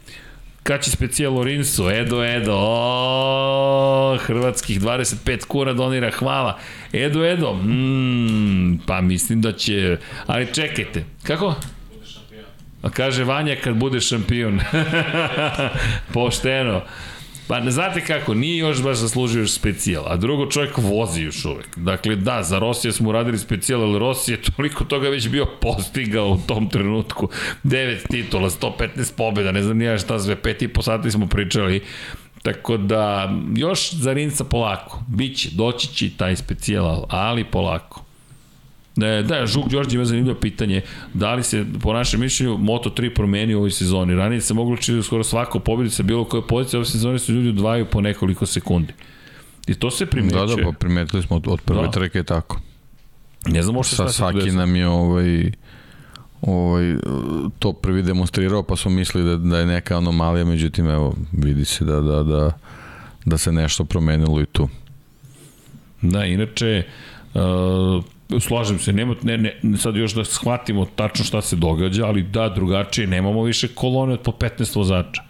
Kaći specijal Lorinsu, Edo Edo, o, hrvatskih 25 kura donira, hvala. Edo Edo, mm, pa mislim da će, ali čekajte, kako? A kaže Vanja kad bude šampion. Pošteno. Pa ne znate kako, nije još baš zaslužio još specijal, a drugo čovjek vozi još uvek. Dakle, da, za Rosija smo uradili specijal, ali Rosija je toliko toga već bio postigao u tom trenutku. 9 titula, 115 pobjeda, ne znam nija šta sve, pet i po sati smo pričali. Tako da, još za Rinca polako. Biće, doći će taj specijal, ali polako. Da, da, Žuk Đorđe ima zanimljivo pitanje, da li se, po našem mišljenju, Moto3 promeni u ovoj sezoni? Ranije se moglo učiti da skoro svako pobedi sa bilo koje pozicije, ove sezoni su ljudi odvajaju po nekoliko sekundi. I to se primećuje. Da, da, pa primetili smo od, od prve Da. trke tako. Ne znam uopšte Sa, šta se desilo. nam je ovaj, ovaj, to prvi demonstrirao, pa smo mislili da, da je neka anomalija, međutim, evo, vidi se da, da, da, da se nešto promenilo i tu. Da, inače, uh, slažem se, nema, ne, ne, sad još da shvatimo tačno šta se događa, ali da, drugačije, nemamo više kolone od po 15 vozača.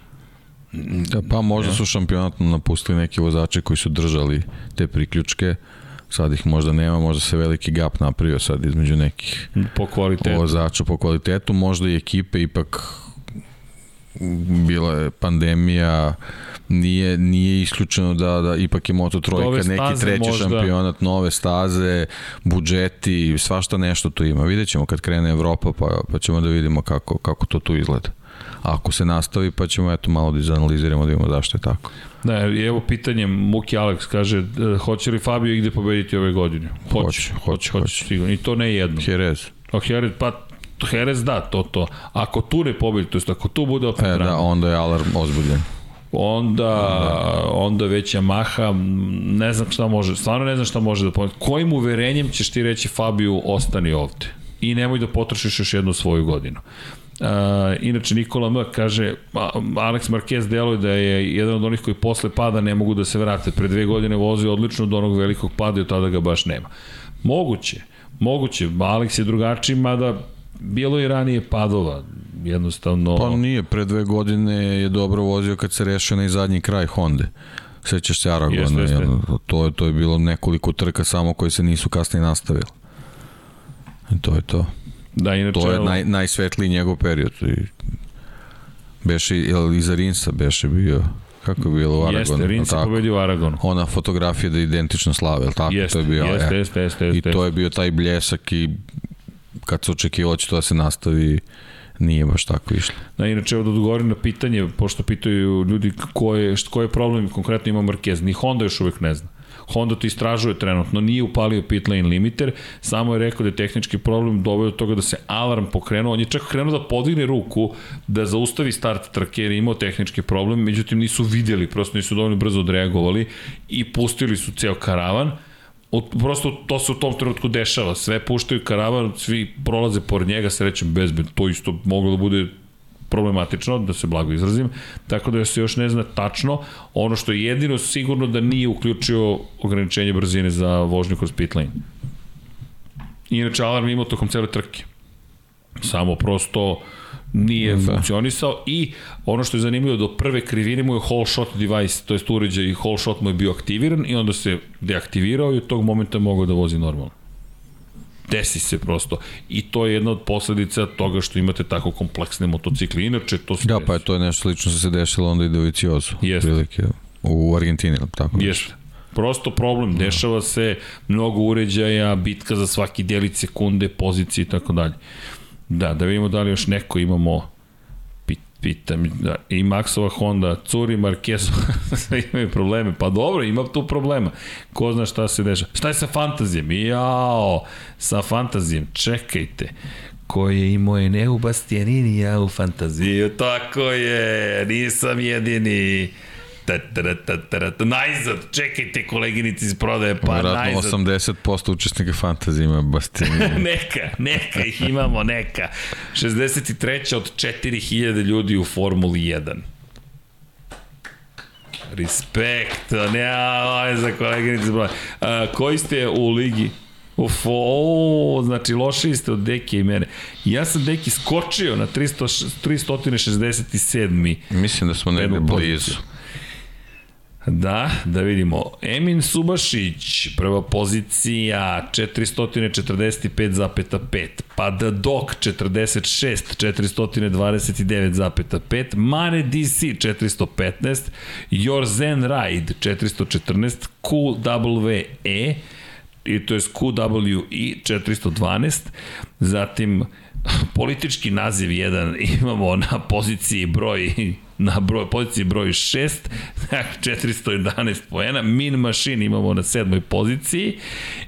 Da, pa možda su šampionatno napustili neki vozači koji su držali te priključke, sad ih možda nema, možda se veliki gap napravio sad između nekih Po kvalitetu. vozača po kvalitetu, možda i ekipe ipak bila je pandemija, nije, nije isključeno da, da ipak je Moto Trojka neki treći možda. šampionat, nove staze, budžeti, svašta nešto tu ima. Vidjet ćemo kad krene Evropa pa, pa ćemo da vidimo kako, kako to tu izgleda. A ako se nastavi pa ćemo eto malo da izanaliziramo da vidimo zašto je tako. Da, evo pitanje, Muki Alex kaže, e, hoće li Fabio igde pobediti ove godine? Hoće, Hoće, hoće, hoće, hoće. I to ne jedno. Jerez. A Jerez, pa Jerez da, to, to. Ako tu ne pobedi, to jest ako tu bude opet E, da, onda je alarm ozbuljen. onda, onda već Yamaha, ne znam šta može, stvarno ne znam šta može da pometi. Kojim uverenjem ćeš ti reći Fabiju ostani ovde? I nemoj da potrošiš još jednu svoju godinu. Uh, inače Nikola M kaže Alex Marquez deluje da je jedan od onih koji posle pada ne mogu da se vrate pre dve godine vozio odlično do onog velikog pada i od tada ga baš nema moguće, moguće Alex je drugačiji mada bilo je ranije padova jednostavno Pa nije, pre dve godine je dobro vozio kad se rešio na zadnji kraj Honda. Sećaš se Aragona, Jeste, jeste. jedno, to, je, to je bilo nekoliko trka samo koji se nisu kasnije nastavili. I to je to. da inače To je naj, najsvetliji njegov period. I beše, jel iza Rinsa beše bio, kako je bilo u Aragonu? jeste, Rins je pobedio u Aragonu Ona fotografija da je identično slave, jel tako? Jeste, to je bio, jeste, e. jeste, jeste, I jeste, to je bio taj bljesak i kad se očekivalo će to da se nastavi, nije baš tako išlo. Da, inače, da odgovorim na pitanje, pošto pitaju ljudi ko je, koji je problem konkretno ima Marquez, ni Honda još uvek ne zna. Honda to istražuje trenutno, nije upalio pit lane limiter, samo je rekao da je tehnički problem doveo do toga da se alarm pokrenuo, on je čak krenuo da podigne ruku da zaustavi start trke jer je imao tehnički problem, međutim nisu videli, prosto nisu dovoljno brzo odreagovali i pustili su ceo karavan, Prosto to se u tom trenutku dešava. Sve puštaju karavan, svi prolaze pored njega, srećem bezbed. To isto moglo da bude problematično, da se blago izrazim, tako da se još ne zna tačno. Ono što je jedino sigurno da nije uključio ograničenje brzine za vožnju kroz pit lane. Inače, alarm imao tokom cele trke. Samo prosto nije Da. funkcionisao i ono što je zanimljivo do prve krivine mu je whole shot device, to jest uređaj i whole shot mu je bio aktiviran i onda se deaktivirao i od tog momenta mogao da vozi normalno. Desi se prosto. I to je jedna od posledica toga što imate tako kompleksne motocikle. Inače, to se Da, desi. pa je to je nešto slično što se dešilo onda i Doviciozu. Jeste. Prilike, u Argentini, tako? Jeste. Prosto problem, dešava se mnogo uređaja, bitka za svaki delić sekunde, pozicije i tako dalje. Da, da vidimo da li još neko imamo pit, pitam, da, i Maxova Honda, Curi, Marquez, sve imaju probleme. Pa dobro, ima tu problema. Ko zna šta se dešava. Šta je sa fantazijem? Jao, sa fantazijem, čekajte koji je imao je ne u Bastianini, ja u fantaziju. Tako je, nisam jedini. Ta, ta, ta, ta, ta, najzad, čekajte koleginici iz prodaje, pa Vjerojatno najzad. 80% učesnika fantazije ima Bastini. neka, neka ih imamo, neka. 63. od 4000 ljudi u Formuli 1. Respekt, ne, aj za koleginice. A, koji ste u ligi? Uf, o, znači lošiji ste od Deki i mene. Ja sam Deki skočio na 300, 367. Mislim da smo negde blizu. poziciju. Da, da vidimo. Emin Subašić, prva pozicija, 445,5. Pa da Dok, 46, 429,5. Mane DC, 415. Your Zen Ride, 414. QWE, i to je QWE 412. Zatim, politički naziv jedan imamo na poziciji broj na broj, poziciji broj 6 411 poena Min Machine imamo na sedmoj poziciji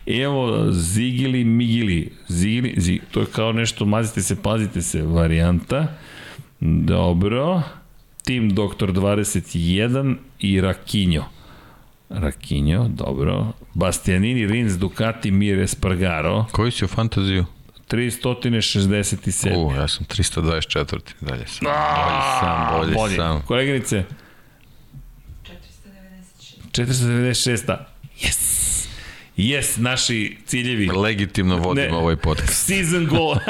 imamo Zigili Migili Zigili, Zig, to je kao nešto mazite se, pazite se varijanta dobro Team Doktor 21 i Rakinjo Rakinjo, dobro. Bastianini, Rins, Ducati, Mir, Espargaro. Koji si u fantaziju? 367. U, ja sam 324. Dalje sam. Bolji sam, bolji, bolje. sam. Koleginice, 496. 496. Yes! Yes, naši ciljevi. Legitimno vodim Ne. ovaj podcast. Season goal.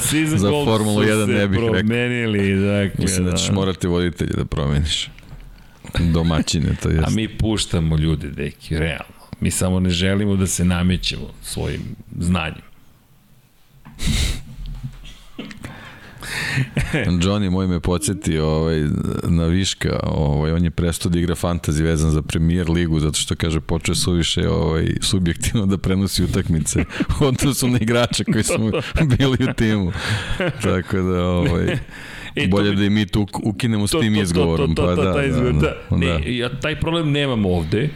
Season Za goal Formulu su 1 se ne bih rekao. promenili, dakle, Mislim da ćeš morati voditelje da promeniš. Domaćine, to A jest. mi puštamo ljude, deki, realno. Mi samo ne želimo da se namećemo svojim znanjem. Johnny moj me podsjetio ovaj, na Viška, ovaj, on je prestao da igra fantasy vezan za premier ligu, zato što kaže počeo suviše ovaj, subjektivno da prenosi utakmice u odnosu na igrača koji su bili u timu. Tako da, ovaj, E, bolje bi- da i mi tu ukinemo s To- tim to- izgovorom. to- to- Pa to- da, taj da, da, da. da. Ne, ja taj problem nemam ovde,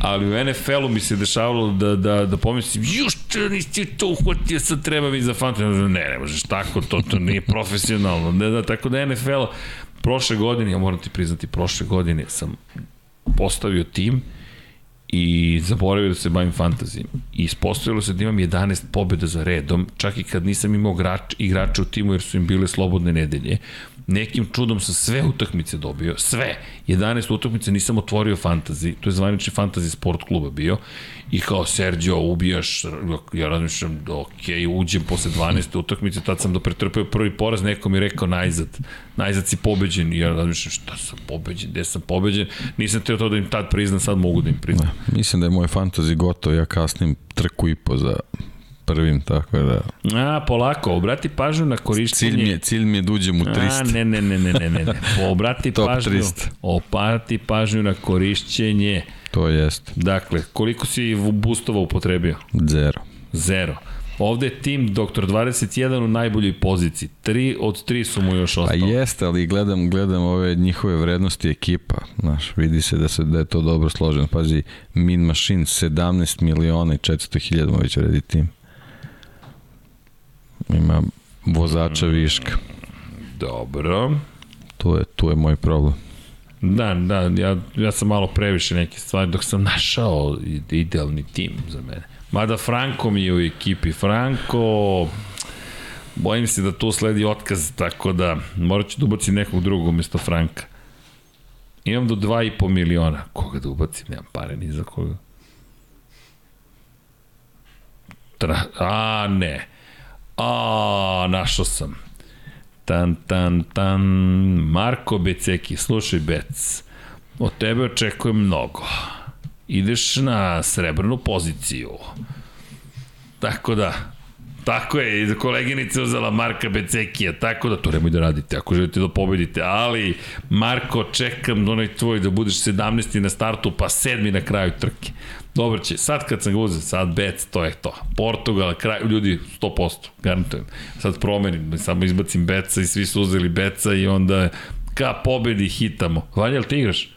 ali u NFL-u mi se dešavalo da, da, da pomislim, još nisi to uhvatio, sad treba mi za fantasy. Ne, ne možeš tako, to, to nije profesionalno. Ne, da, tako da NFL, prošle godine, ja moram ti priznati, prošle godine sam postavio tim i zaboravio da se bavim fantazijom. I ispostavilo se da imam 11 pobjeda za redom, čak i kad nisam imao grač, igrača u timu jer su im bile slobodne nedelje. Nekim čudom sam sve utakmice dobio, sve. 11 utakmice nisam otvorio fantazi, to je zvanični fantazi sport kluba bio. I kao Sergio, ubijaš, ja razmišljam, da ok, uđem posle 12. utakmice, tad sam da pretrpeo prvi poraz, neko mi je rekao najzad, najzad si pobeđen. I ja razmišljam, šta sam pobeđen, gde sam pobeđen, nisam teo to da im tad priznam, sad mogu da im priznam. Mislim da je moj fantasy gotov, ja kasnim trku i po za prvim, tako da A, polako, obrati pažnju na korišćenje... cilj mi je, cilj mi je da uđem u 300. A, ne, ne, ne, ne, ne, ne, ne. Obrati Top pažnju, 300. obrati pažnju na korišćenje. To jest Dakle, koliko si boostova upotrebio? zero. Zero. Ovde je tim Doktor 21 u najboljoj poziciji. 3 od 3 su mu još Pa ostalo. jeste, ali gledam, gledam ove njihove vrednosti ekipa, znaš, vidi se da, se da je to dobro složeno. Pazi, Min Machine 17 miliona i 400 hiljada mu već vredi tim. Ima vozača viška. Dobro. Tu je, tu je moj problem. Da, da, ja, ja sam malo previše neke stvari dok sam našao idealni tim za mene. Mada Franko mi je u ekipi. Franko, bojim se da tu sledi otkaz, tako da morat ću da ubacim nekog drugog umesto Franka. Imam do 2,5 miliona. Koga da ubacim? Nemam pare ni za koga. Tra, a, ne. A, našao sam. Tan, tan, tan. Marko Beceki, slušaj Bec, od tebe očekujem mnogo. Ideš na srebrnu poziciju. Tako da, Tako je, koleginica uzela Marka Becekija, tako da to nemoj da radite ako želite da pobedite, ali Marko, čekam onaj tvoj da budeš 17. na startu, pa 7. na kraju trke. Dobro će, sad kad sam ga uzeo, sad Bec, to je to. Portugal, kraj, ljudi, 100%, garantujem. Sad promenim, samo izbacim Beca i svi su uzeli Beca i onda ka pobedi hitamo. Vanja, li ti igraš?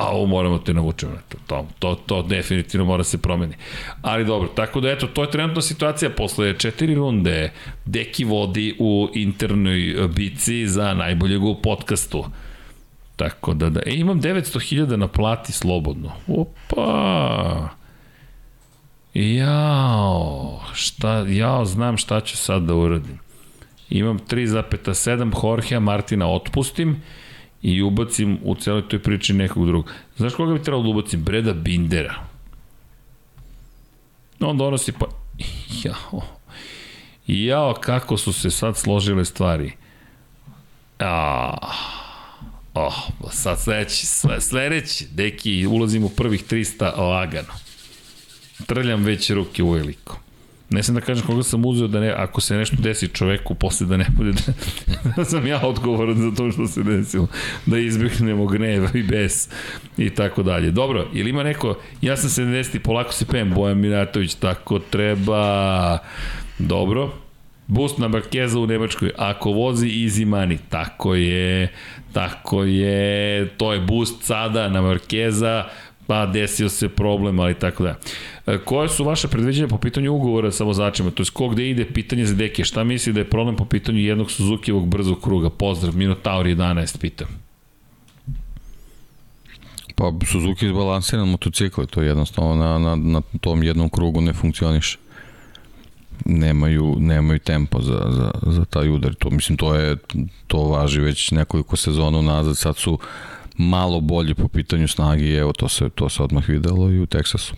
a ovo moramo te navučemo na to, to, to, to definitivno mora se promeni. Ali dobro, tako da eto, to je trenutna situacija, posle četiri runde Deki vodi u internoj bici za najboljeg u podcastu. Tako da, da, e, imam 900.000 na plati slobodno. Opa! Jao, šta, jao, znam šta ću sad da uradim. Imam 3,7 Jorgea Martina otpustim i ubacim u celoj toj priči nekog drugog. Znaš koga bi trebalo da ubacim? Breda Bindera. On donosi pa... Jao. Jao, kako su se sad složile stvari. A, oh, sad sledeći, sledeći, deki, ulazim u prvih 300 lagano. Trljam već ruke u velikom. Ne sam da kažem koga sam uzeo da ne, ako se nešto desi čoveku posle da ne bude da, da sam ja odgovoran za to što se desilo. Da izbjegnemo gneva i bes i tako dalje. Dobro, ili ima neko, ja sam 70 polako se pem, Bojan Minatović, tako treba. Dobro, Boost na Markeza u Nemačkoj. Ako vozi easy money, tako je, tako je, to je boost sada na Markeza, pa desio se problem, ali tako da. E, koje su vaše predviđenja po pitanju ugovora sa vozačima? To je ko gde ide pitanje za deke? Šta misli da je problem po pitanju jednog Suzuki-evog brzog kruga? Pozdrav, Minotaur 11, pitam. Pa Suzuki izbalansiran motocikl, to je jednostavno na, na, na tom jednom krugu ne funkcioniše. Nemaju, nemaju tempo za, za, za taj udar. To, mislim, to je, to važi već nekoliko sezona unazad. Sad su malo bolji po pitanju snage i evo to se, to se odmah videlo i u Teksasu.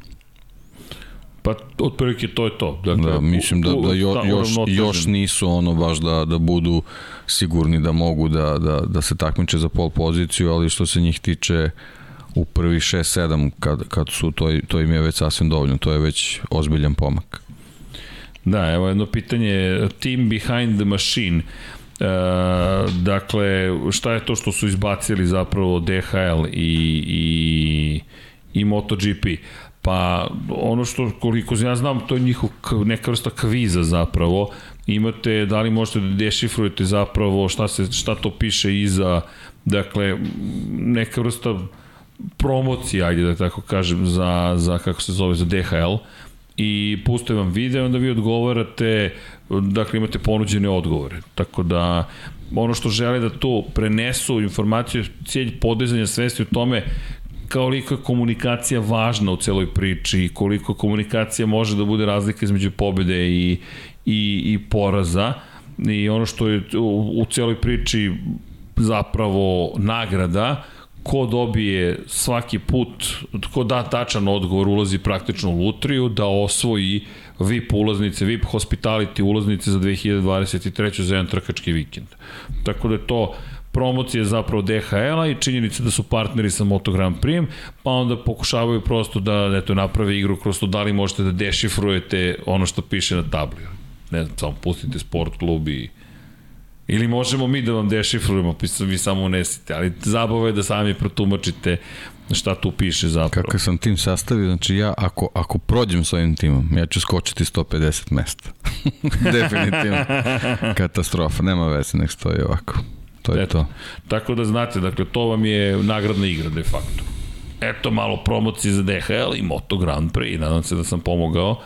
Pa otprilike to je to. Dakle, da, mislim da, da jo, još, još nisu ono baš da, da budu sigurni da mogu da, da, da se takmiče za pol poziciju, ali što se njih tiče u prvi 6-7 kad, kad su, to, to im je već sasvim dovoljno, to je već ozbiljan pomak. Da, evo jedno pitanje, team behind the machine, E, dakle, šta je to što su izbacili zapravo DHL i, i, i MotoGP? Pa ono što koliko ja znam to je njihov neka vrsta kviza zapravo. Imate da li možete da dešifrujete zapravo šta se šta to piše iza dakle neka vrsta promocije ajde da tako kažem za za kako se zove za DHL i puste vam video onda vi odgovarate dakle imate ponuđene odgovore. Tako da ono što žele da to prenesu informaciju, cilj podizanja svesti o tome koliko je komunikacija važna u celoj priči i koliko komunikacija može da bude razlika između pobede i, i, i poraza i ono što je u, u celoj priči zapravo nagrada ko dobije svaki put, ko da tačan odgovor ulazi praktično u lutriju da osvoji VIP ulaznice, VIP hospitality ulaznice za 2023. za jedan trkački vikend. Tako da je to promocije zapravo DHL-a i činjenica da su partneri sa Moto Grand Prix, pa onda pokušavaju prosto da eto, naprave igru kroz to da li možete da dešifrujete ono što piše na tabli. Ne znam, samo pustite sport klub i Ili možemo mi da vam dešifrujemo, vi samo unesite, ali zabava je da sami protumačite šta tu piše zapravo. Kako sam tim sastavio, znači ja ako, ako prođem s ovim timom, ja ću skočiti 150 mesta. Definitivno. Katastrofa, nema veze, nek stoji ovako. To je Eto, to. Tako da znate, dakle, to vam je nagradna igra de facto. Eto malo promocije za DHL i Moto Grand Prix, nadam se da sam pomogao.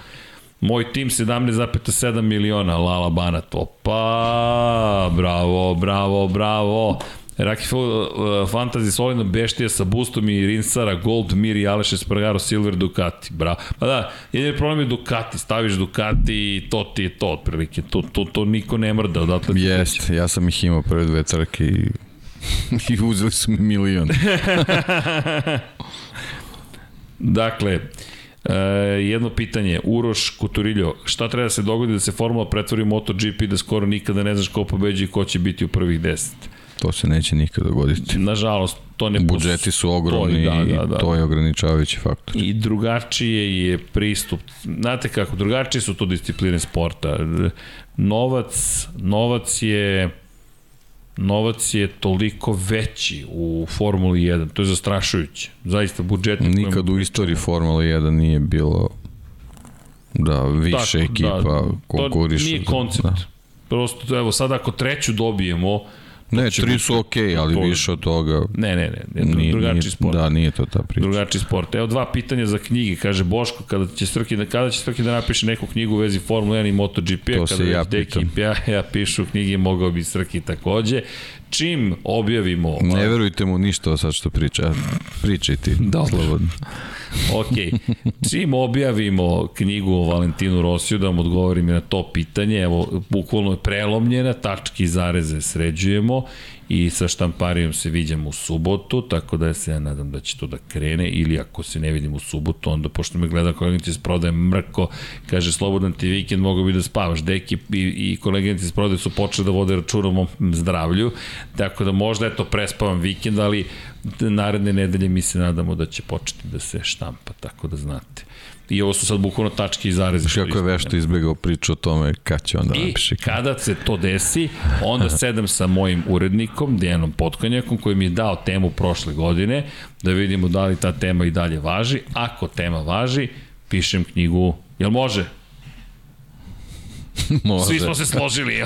Moj tim 17,7 miliona, Lala Banat, opa, bravo, bravo, bravo. Raki uh, Fantasy solidno beštija sa boostom i Rinsara, Gold, Miri, Aleš Espargaro, Silver, Ducati. Bravo. Pa da, jedin problem je Ducati, staviš Ducati i to ti je to otprilike. To, to, to niko ne mrda odatle. Jest, ja sam ih imao prve dve trke i, i uzeli su mi milion. dakle, E, jedno pitanje, Uroš Kuturiljo, šta treba da se dogodi da se formula pretvori u MotoGP da skoro nikada ne znaš ko pobeđi i ko će biti u prvih deset? To se neće nikada dogoditi. Nažalost, to ne Budžeti su ogromni da, da, da. i to je ograničavajući faktor. I drugačije je pristup. Znate kako, drugačije su to discipline sporta. Novac, novac je novac je toliko veći u Formuli 1. To je zastrašujuće. Zaista budžet. Nikad u istoriji Formule 1 nije bilo da više Tako, ekipa da, konkurišu. To nije koncept. Da. Prosto, evo, sad ako treću dobijemo, Ne, tri su okej, okay, ali to... više od toga... Ne, ne, ne, ne nije, drugačiji nije, sport. Da, nije to ta priča. Drugačiji sport. Evo dva pitanja za knjige. Kaže Boško, kada će Srki, da, kada će Srki da napiše neku knjigu u vezi Formula 1 i MotoGP, to kada se ja pitam. Ja, ja pišu knjige, mogao bi Srki takođe. Čim objavimo... Ne verujte mu ništa sad što priča. Pričaj ti, Dobro. slobodno. ok, čim objavimo knjigu o Valentinu Rosiju, da vam odgovorim na to pitanje, evo, bukvalno je prelomljena, tački i zareze sređujemo i sa štamparijom se viđamo u subotu, tako da se ja nadam da će to da krene, ili ako se ne vidim u subotu, onda pošto me gleda koleginici iz prodaje mrko, kaže slobodan ti vikend, mogu bi da spavaš, deki i, i koleginici iz prodaje su počeli da vode račun o mom zdravlju, tako da možda eto prespavam vikend, ali naredne nedelje mi se nadamo da će početi da se štampa, tako da znate. I ovo su sad bukvalno tačke i zareze. Kako je vešto izbjegao priču o tome kad će onda I napiše. I kada se to desi, onda sedam sa mojim urednikom, Dejanom Potkonjakom, koji mi je dao temu prošle godine, da vidimo da li ta tema i dalje važi. Ako tema važi, pišem knjigu, jel može? Može. Svi smo se složili.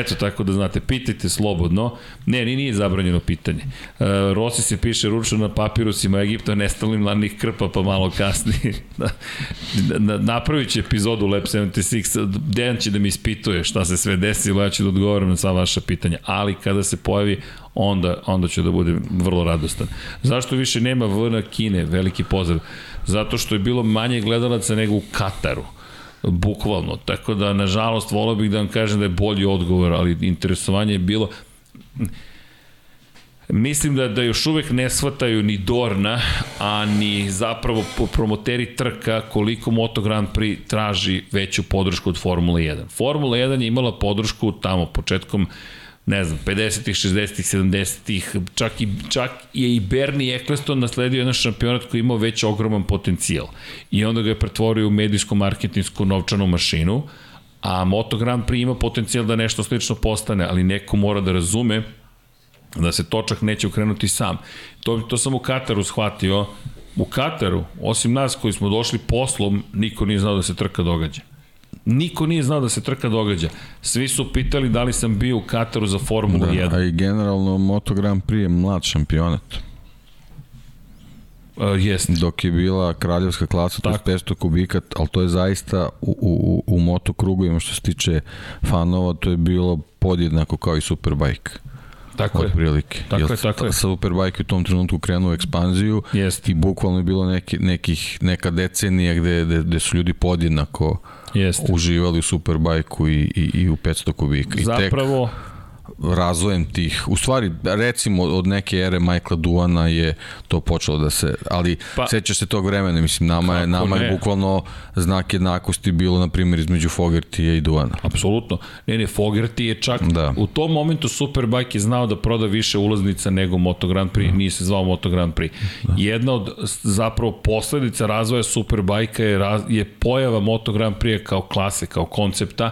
Eto, tako da znate, pitajte slobodno. Ne, ni nije zabranjeno pitanje. Uh, Rossi se piše ručno na papirusima Egipta, nestalim lanih krpa, pa malo kasnije. na, napravit će epizodu Lab 76. Dejan će da mi ispituje šta se sve desilo, ja ću da odgovorim na sva vaša pitanja. Ali kada se pojavi onda, onda ću da budem vrlo radostan. Zašto više nema V na Kine? Veliki pozdrav. Zato što je bilo manje gledalaca nego u Kataru bukvalno. Tako da, nažalost, volao bih da vam kažem da je bolji odgovor, ali interesovanje je bilo... Mislim da, da još uvek ne shvataju ni Dorna, a ni zapravo promoteri trka koliko Moto Grand Prix traži veću podršku od Formule 1. Formula 1 je imala podršku tamo početkom ne znam, 50-ih, 60-ih, 70-ih, čak i, čak je i Bernie Eccleston nasledio jedan šampionat koji imao već ogroman potencijal. I onda ga je pretvorio u medijsko-marketinsku novčanu mašinu, a Moto Grand Prix ima potencijal da nešto slično postane, ali neko mora da razume da se točak neće ukrenuti sam. To, to sam u Kataru shvatio. U Kataru, osim nas koji smo došli poslom, niko nije znao da se trka događa. Niko nije znao da se trka događa. Svi su pitali da li sam bio u Kataru za Formulu da, 1. A i generalno Moto Grand Prix je mlad šampionat. Uh, jest. Dok je bila kraljevska klasa, to je 500 kubika, ali to je zaista u, u, u moto krugovima što se tiče fanova, to je bilo podjednako kao i Superbike. Tako je. Prilike. Tako Jel, je, tako je. Superbike u tom trenutku krenuo u ekspanziju Jest. i bukvalno je bilo neki, nekih, neka decenija gde, gde, gde su ljudi podjednako Jeste. uživali u Superbajku i, i, i u 500 kubika. I Zapravo, tek, razvojem tih, u stvari recimo od neke ere Michaela Duana je to počelo da se, ali pa, sećaš se tog vremena, mislim nama je, nama ne? je bukvalno znak jednakosti bilo na primjer između Fogertija i Duana. Apsolutno. Ne, ne, Fogerty je čak da. u tom momentu Superbike je znao da proda više ulaznica nego Moto Grand Prix, da. nije se zvao Moto Grand Prix. Da. Jedna od zapravo posledica razvoja Superbike je, je pojava Moto Grand Prix kao klase, kao koncepta,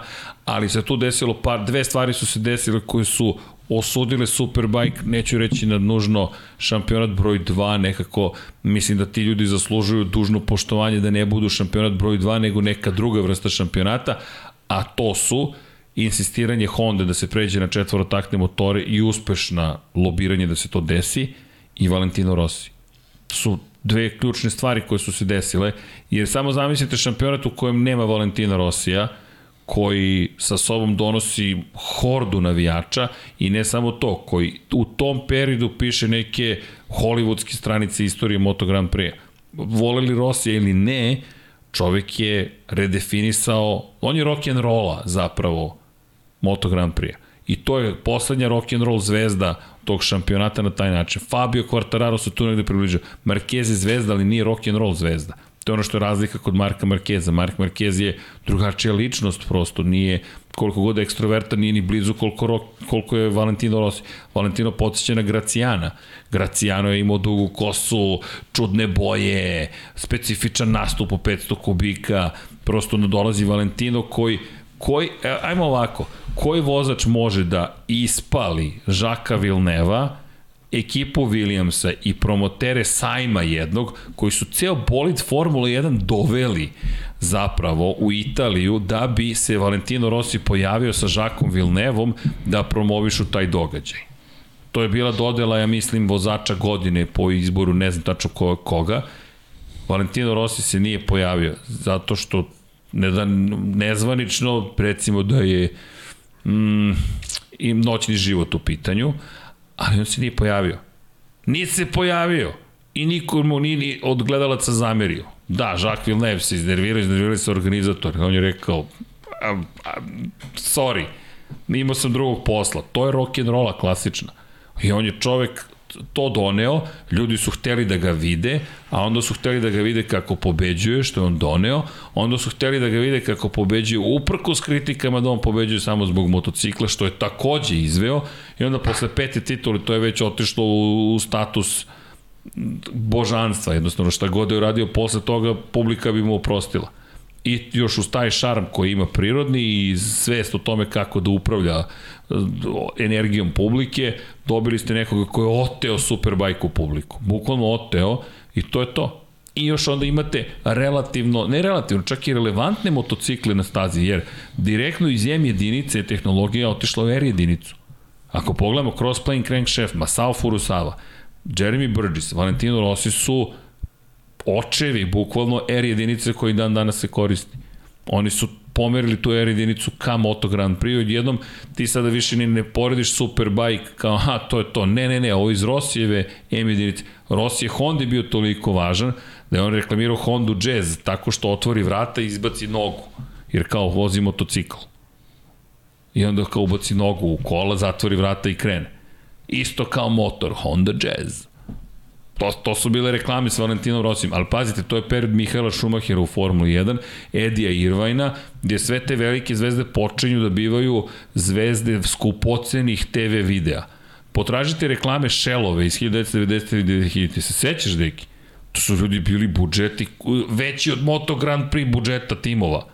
ali se tu desilo par, dve stvari su se desile koje su osudile Superbike, neću reći na nužno šampionat broj 2, nekako mislim da ti ljudi zaslužuju dužno poštovanje da ne budu šampionat broj 2, nego neka druga vrsta šampionata, a to su insistiranje Honda da se pređe na četvorotakne motore i uspešna lobiranje da se to desi i Valentino Rossi. Su dve ključne stvari koje su se desile, jer samo zamislite šampionat u kojem nema Valentina Rossija, koji sa sobom donosi hordu navijača i ne samo to, koji u tom periodu piše neke hollywoodske stranice istorije Moto Grand Prix. Voleli Rosija ili ne, čovek je redefinisao, on je rock and rolla zapravo Moto Grand Prix. I to je poslednja rock and roll zvezda tog šampionata na taj način. Fabio Quartararo se tu negde približio. Marquez je zvezda, ali nije rock and roll zvezda. To je ono što je razlika kod Marka Markeza. Mark Markez je drugačija ličnost prosto, nije koliko god ekstroverta, nije ni blizu koliko, ro, koliko je Valentino Rossi. Valentino podsjeća na Gracijana. Gracijano je imao dugu kosu, čudne boje, specifičan nastup u 500 kubika, prosto dolazi Valentino koji koji, e, ajmo ovako, koji vozač može da ispali Žaka Vilneva, ekipu Williamsa i promotere sajma jednog, koji su ceo bolid Formula 1 doveli zapravo u Italiju da bi se Valentino Rossi pojavio sa Žakom Vilnevom da promovišu taj događaj. To je bila dodela, ja mislim, vozača godine po izboru, ne znam tačno koga. Valentino Rossi se nije pojavio zato što ne da nezvanično, recimo da je mm, i noćni život u pitanju, ali on se nije pojavio. Nije se pojavio i niko mu nije ni od gledalaca zamerio. Da, Jacques Villeneuve se iznervirao, iznervirao se organizator. On je rekao, sorry, imao sam drugog posla. To je rock and rolla klasična. I on je čovek to doneo, ljudi su hteli da ga vide, a onda su hteli da ga vide kako pobeđuje, što je on doneo, onda su hteli da ga vide kako pobeđuje uprko s kritikama da on pobeđuje samo zbog motocikla, što je takođe izveo, i onda posle pete titule to je već otišlo u, u status božanstva, jednostavno šta god je uradio posle toga, publika bi mu oprostila i još uz taj šarm koji ima prirodni i svest o tome kako da upravlja eh, energijom publike, dobili ste nekoga ko je oteo Superbike u publiku. Bukvalno oteo i to je to. I još onda imate relativno, ne relativno, čak i relevantne motocikle na stazi, jer direktno iz M jedinice tehnologija otišla u R jedinicu. Ako pogledamo Crossplane Crankshaft, Masao Furusawa, Jeremy Burgess, Valentino Rossi su očevi, bukvalno R jedinice koji dan danas se koristi. Oni su pomerili tu R jedinicu ka Moto Grand Prix, jednom ti sada više ni ne porediš Superbike kao, aha, to je to. Ne, ne, ne, ovo iz Rosijeve M jedinice. Rossi je Honda bio toliko važan da je on reklamirao Hondu Jazz tako što otvori vrata i izbaci nogu. Jer kao vozi motocikl. I onda kao ubaci nogu u kola, zatvori vrata i krene. Isto kao motor, Honda Jazz. To, to su bile reklame s Valentinom Rosim, ali pazite, to je period Mihaela Šumahera u Formuli 1, Edija Irvajna, gdje sve te velike zvezde počinju da bivaju zvezde skupocenih TV videa. Potražite reklame Shellove iz 1990. i 2000. Se sećaš, deki? To su ljudi bili budžeti veći od Moto Grand Prix budžeta timova.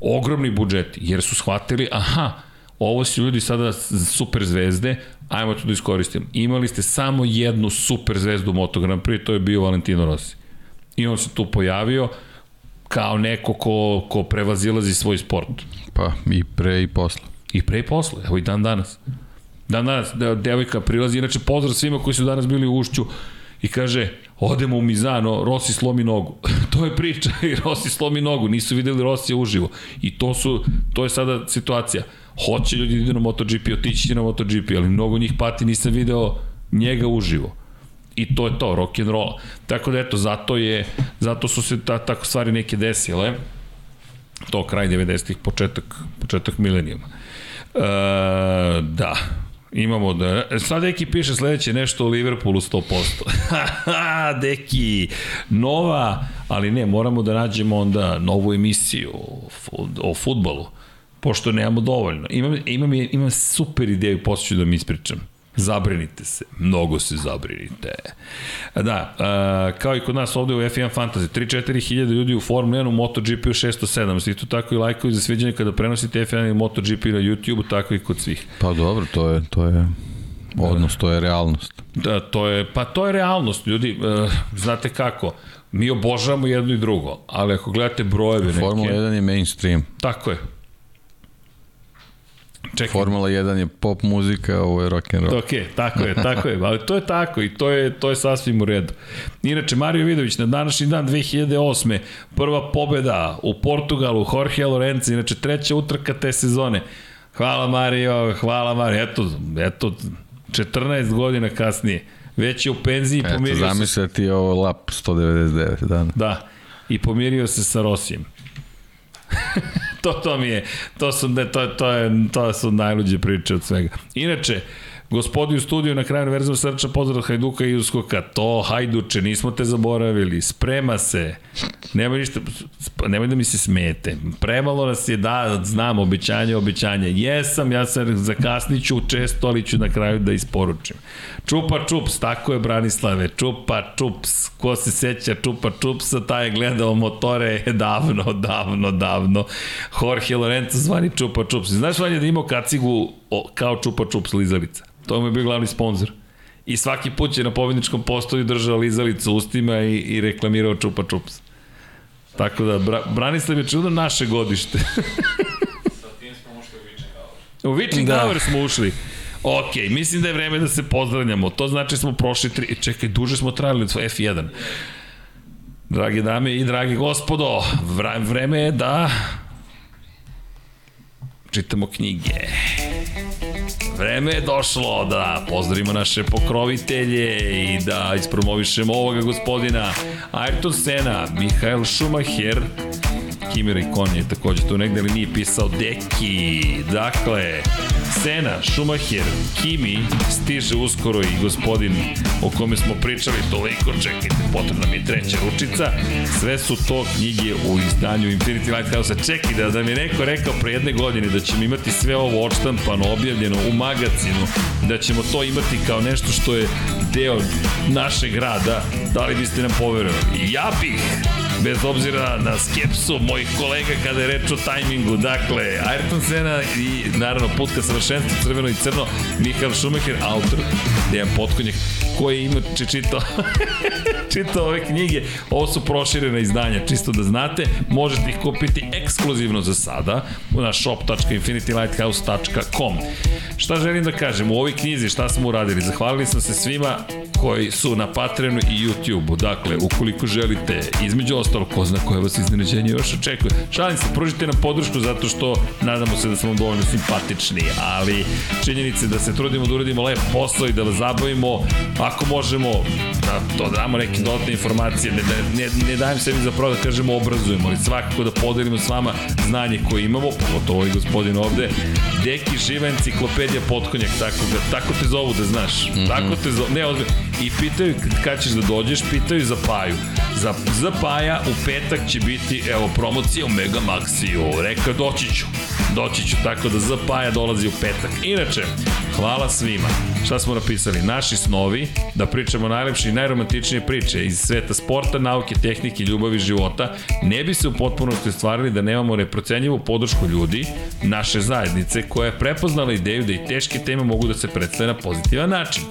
Ogromni budžeti, jer su shvatili, aha, ovo su ljudi sada super zvezde, ajmo to da iskoristimo. Imali ste samo jednu super zvezdu Moto Grand Prix, to je bio Valentino Rossi. I on se tu pojavio kao neko ko, ko prevazilazi svoj sport. Pa i pre i posle. I pre i posle, evo i dan danas. Dan danas, devojka prilazi, inače pozdrav svima koji su danas bili u ušću i kaže, odemo u Mizano, Rossi slomi nogu. to je priča i Rossi slomi nogu, nisu videli Rossi uživo. I to su, to je sada situacija hoće ljudi da idu na MotoGP, otići će na MotoGP, ali mnogo njih pati, nisam video njega uživo. I to je to, rock and roll. Tako da eto, zato je, zato su se ta, tako stvari neke desile. To kraj 90-ih, početak, početak milenijuma. E, da, Imamo da... Sad Deki piše sledeće nešto o Liverpoolu 100%. Haha, Deki, nova, ali ne, moramo da nađemo onda novu emisiju o, o futbolu pošto nemamo dovoljno. Imam, imam, imam super ideju, posle ću da mi ispričam. Zabrinite se, mnogo se zabrinite. Da, uh, kao i kod nas ovde u F1 Fantasy, 3-4 hiljade ljudi u Formula 1, u MotoGP u 607, isto tako i lajkovi za sviđanje kada prenosite F1 i MotoGP na YouTube, tako i kod svih. Pa dobro, to je, to je odnos, to je realnost. Da, to je, pa to je realnost, ljudi, uh, znate kako, mi obožavamo jedno i drugo, ali ako gledate brojeve neke... Formula 1 je mainstream. Tako je, Čekaj. Formula 1 je pop muzika, ovo je rock and roll. Ok, tako je, tako je, ali to je tako i to je, to je sasvim u redu. Inače, Mario Vidović na današnji dan 2008. prva pobeda u Portugalu, Jorge Lorenzo, inače treća utrka te sezone. Hvala Mario, hvala Mario, eto, eto, 14 godina kasnije. Već je u penziji pomirio se. Eto, zamisle ti ovo lap 199 dana. Da, i pomirio se sa Rosijem. to, to mi je, to su, to, to, je, to su najluđe priče od svega. Inače, Gospodi u studiju na kraju univerzuma srča pozdrav Hajduka i Uskoka. To, Hajduče, nismo te zaboravili. Sprema se. Nemoj ništa, nemoj da mi se smete. Premalo nas je da znam obećanje, obećanje. Jesam, ja sam zakasniću često, ali ću na kraju da isporučim. Čupa čups, tako je Branislave. Čupa čups. Ko se seća Čupa čupsa, taj je gledao motore davno, davno, davno. Jorge Lorenzo zvani Čupa čups. Znaš, Vanja, da imao kacigu kao Čupa čups lizalica. To mu je bio glavni sponsor. I svaki put je na pobedničkom postoju držao lizalicu ustima i, i reklamirao čupa čups. Tako da, Bra, Branislav je čudo naše godište. Sa tim smo ušli u Witching Hour. U Witching da. Hour smo ušli. Ok, mislim da je vreme da se pozdravljamo. To znači smo prošli tri... Čekaj, duže smo trajali od F1. Drage dame i dragi gospodo, vreme je da čitamo knjige. Vreme je došlo da pozdravimo naše pokrovitelje i da ispromovišemo ovoga gospodina Ayrton Sena, Mihael Schumacher, Kimi Raikkonen je takođe tu negde, ali nije pisao Deki. Dakle, Sena, Schumacher, Kimi, stiže uskoro i gospodin o kome smo pričali toliko, čekajte, potrebna mi je treća ručica. Sve su to knjige u izdanju Infinity Lighthouse-a. Čekaj, da, da mi neko rekao pre jedne godine da ćemo imati sve ovo odštampano, objavljeno u magazinu, da ćemo to imati kao nešto što je deo našeg rada, da li biste nam poverovali? Ja bih bez obzira na skepsu mojih kolega kada je reč o tajmingu. Dakle, Ayrton Senna i naravno put ka savršenstvu crveno i crno, Michael Schumacher, autor, jedan potkonjak koji ima čitao čitao ove knjige. Ovo su proširena izdanja, čisto da znate. Možete ih kupiti ekskluzivno za sada na shop.infinitylighthouse.com. Šta želim da kažem? U ovoj knjizi šta smo uradili? Zahvalili sam se svima koji su na Patreonu i YouTubeu. Dakle, ukoliko želite, između ostalo, ko zna koje vas iznenađenje još očekuje. Šalim se, pružite nam podršku zato što nadamo se da smo dovoljno simpatični, ali činjenice da se trudimo da uradimo lep posao i da vas zabavimo, ako možemo da to damo neke dodatne informacije, ne, ne, ne dajem sebi za pravo da kažemo obrazujemo, ali svakako da podelimo s vama znanje koje imamo, pogotovo ovaj gospodin ovde, Deki živa enciklopedija potkonjak, tako, ga, tako te zovu da znaš, mm -hmm. tako te zovu, ne, ozbiljno, i pitaju kad ćeš da dođeš, pitaju za Paju. Za, za Paja u petak će biti, evo, promocija u Mega Maxiju. Reka, doći ću. Doći ću, tako da za Paja dolazi u petak. Inače, hvala svima. Šta smo napisali? Naši snovi, da pričamo najlepše i najromantičnije priče iz sveta sporta, nauke, tehnike, ljubavi, života, ne bi se u potpunosti ostvarili da nemamo neprocenjivu podršku ljudi, naše zajednice, koja je prepoznala ideju da i teške teme mogu da se predstave na pozitivan način.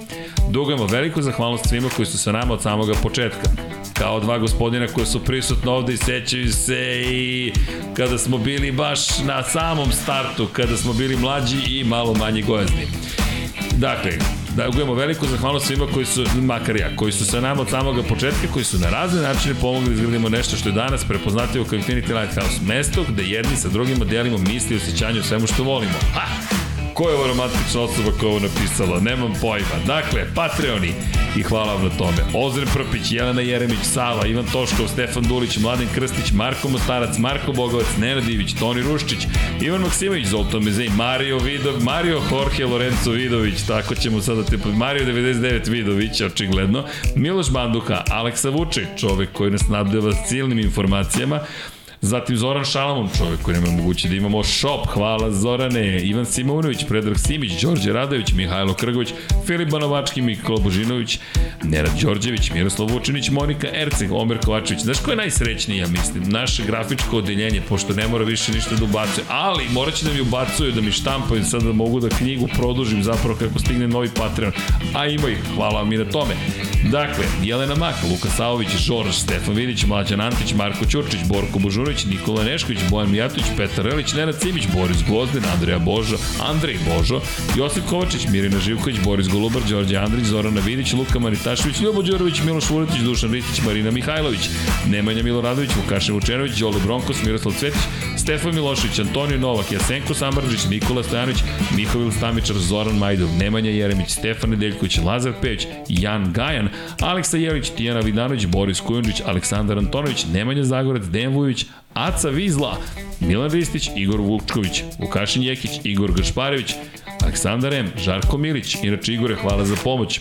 Dugujemo veliku zahvalnost svima koji su sa nama od samoga početka. Kao dva gospodina koji su prisutni ovde i sećaju se i kada smo bili baš na samom startu, kada smo bili mlađi i malo manje gojazni. Dakle, da ugujemo veliku zahvalnost svima koji su, makar ja, koji su sa nama od samog početka, koji su na razne načine pomogli da izgradimo nešto što je danas prepoznatljivo kao Infinity Lighthouse, mesto gde jedni sa drugima delimo misli i osjećanje o svemu što volimo. Ha! Ko je ovo romantična osoba koja je ovo napisala? Nemam pojma. Dakle, Patreoni, i hvala vam na tome. Ozren Prpić, Jelena Jeremić, Sava, Ivan Toškov, Stefan Dulić, Mladen Krstić, Marko Mostarac, Marko Bogovac, Nenad Divić, Toni Ruščić, Ivan Maksimović, Zoltan Mezej, Mario Vidov, Mario Jorge Lorenzo Vidović, tako ćemo sada te... Mario 99 Vidović, očigledno, Miloš Banduka, Aleksa Vučić, čovek koji nas nadeva silnim informacijama, Zatim Zoran Šalamon, čovjek koji nema moguće da imamo shop, hvala Zorane, Ivan Simonović, Predrag Simić, Đorđe Radović, Mihajlo Krgović, Filip Banovački, Miklo Božinović, Nerad Đorđević, Miroslav Vučinić, Monika Erceg, Omer Kovačević. Znaš ko je najsrećniji, ja mislim? Naše grafičko odeljenje, pošto ne mora više ništa da ubacuje, ali morat će da mi ubacuju, da mi štampaju, sad da mogu da knjigu produžim zapravo kako stigne novi Patreon. A ima ih, hvala vam i na tome. Dakle, Jelena Mak, Luka Savović, Žorž, Stefan Vidić, Mlađan Antić, Marko Ćurčić, Borko Božunović, Đurović, Nikola Nešković, Bojan Mijatović, Petar Relić, Nenad Cimić, Boris Gvozden, Andreja Božo, Andrej Božo, Josip Kovačić, Mirina Živković, Boris Golubar, Đorđe Andrić, Zorana Vidić, Luka Maritašević, Ljubo Đurović, Miloš Vuletić, Dušan Ristić, Marina Mihajlović, Nemanja Miloradović, Vukašin Vučenović, Đole Bronkos, Miroslav Cvetić, Stefan Milošević, Antonio Novak, Jasenko Sambrđić, Nikola Stojanović, Mihovil Stamičar, Zoran Majdov, Nemanja Jeremić, Stefan Nedeljković, Lazar Pević, Jan Gajan, Aleksa Jelić, Tijana Vidanović, Boris Kujundžić, Aleksandar Antonović, Nemanja Zagorac, Dejan Vujović, Aca Vizla, Milan Ristić, Igor Vukčković, Vukašin Jekić, Igor Gašparević, Aleksandar M, Žarko Milić, inače Igore, hvala za pomoć.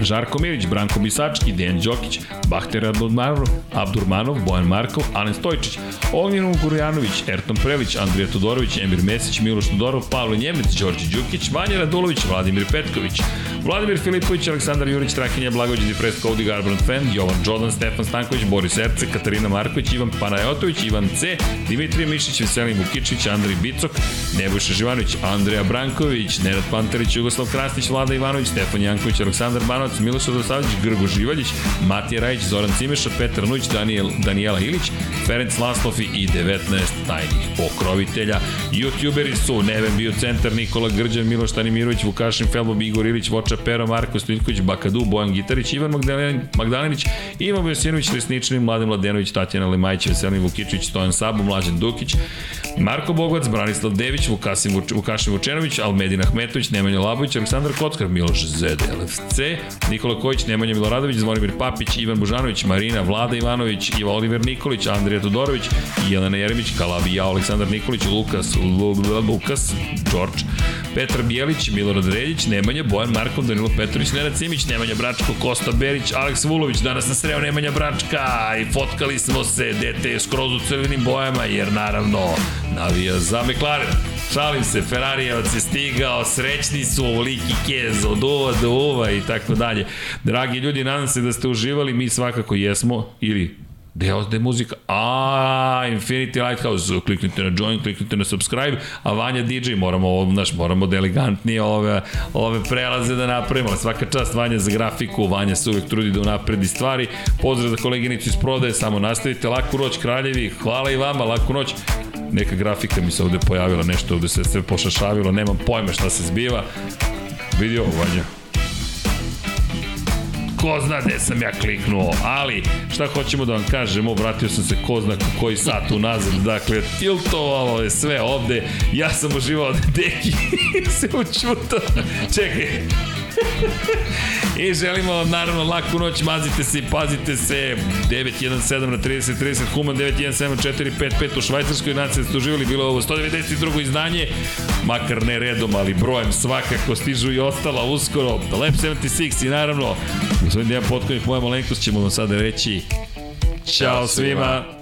Žarko Milić, Branko Bisački, Dejan Đokić, Bahter Abdurmanov, Abdurmanov, Bojan Markov, Alen Stojčić, Ognjen Gurjanović, Erton Prelić, Andrija Todorović, Emir Mesić, Miloš Todorov, Pavle Njemec, Đorđe Đukić, Vanja Radulović, Vladimir Petković, Vladimir Filipović, Aleksandar Jurić, Trakinja Blagović, Dipres Cody Garbrandt Fan, Jovan Jordan, Stefan Stanković, Boris Erce, Katarina Marković, Ivan Panajotović, Ivan C, Dimitrije Mišić, Veselin Vukičić, Andrij Bicok, Nebojša Živanović, Andreja Branković, Nenad Pantarić, Jugoslav Krasnić, Vlada Ivanović, Stefan Janković, Aleksandar Banovac, Miloš Radosavljić, Grgo Živaljić, Matija Rajić, Zoran Cimeša, Petar Nuć, Daniel, Daniela Ilić, Ferenc Laslofi i 19 tajnih pokrovitelja. Youtuberi su Neven Biocentar, Nikola Grđan, Miloš Tanimirović, Vukašin Felbob, Igor Ilić, Voča Pero, Marko Stojković, Bakadu, Bojan Gitarić, Ivan Magdalenić, Ivan Vesinović, Resnični, Mladen Mladenović, Tatjana Limajić, Veselin Vukičić, Stojan Sabo, Mlađan Dukić, Marko Bogovac, Branislav Dević, Vukasin, Vukašin Vučenović, Almedin Ahmetović, Nemanja Labović, Aleksandar Kockar, Miloš Zed, LFC, Nikola Kojić, Nemanja Miloradović, Zvonimir Papić, Ivan Bužanović, Marina, Vlada Ivanović, Iva Oliver Nikolić, Andrija Todorović, Jelena Jeremić, Kalabi, ja, Aleksandar Nikolić, Lukas, Lukas, Đorđ, Petar Bijelić, Milorad Reljić, Nemanja, Bojan Markov, Danilo Petrović, Nenad Cimić, Nemanja Bračko, Kosta Berić, Aleks Vulović, danas na sreo Nemanja Bračka i fotkali smo se, dete je skroz u crvenim bojama, jer naravno navija za McLaren. Šalim se, Ferrarijevac je stigao, srećni su, ovoliki kez, od uva do uva i tako dalje. Dragi ljudi, nadam se da ste uživali, mi svakako jesmo, ili Deo da je muzika. A, Infinity Lighthouse, kliknite na join, kliknite na subscribe, a Vanja DJ, moramo, ovo, naš, moramo da elegantnije ove, ove prelaze da napravimo. Svaka čast Vanja za grafiku, Vanja se uvek trudi da unapredi stvari. Pozdrav za koleginicu iz prodaje, samo nastavite, laku noć kraljevi, hvala i vama, laku noć neka grafika mi se ovde pojavila, nešto ovde se sve pošašavilo, nemam pojma šta se zbiva. Vidi ovo, Vanja. Ko zna gde sam ja kliknuo, ali šta hoćemo da vam kažemo, vratio sam se ko zna koji sat unazad, dakle, tiltovalo je sve ovde, ja sam uživao da deki se učuta. Čekaj, I želimo vam naravno laku noć, mazite se i pazite se. 917 na 30 30 Human 917 455 u Švajcarskoj naciji ste uživali, bilo ovo 192. izdanje, makar ne redom, ali brojem svakako stižu i ostala uskoro. Lab 76 i naravno, gospodin Dejan Potkonik, moja malenkost ćemo vam sada reći Ćao svima. svima.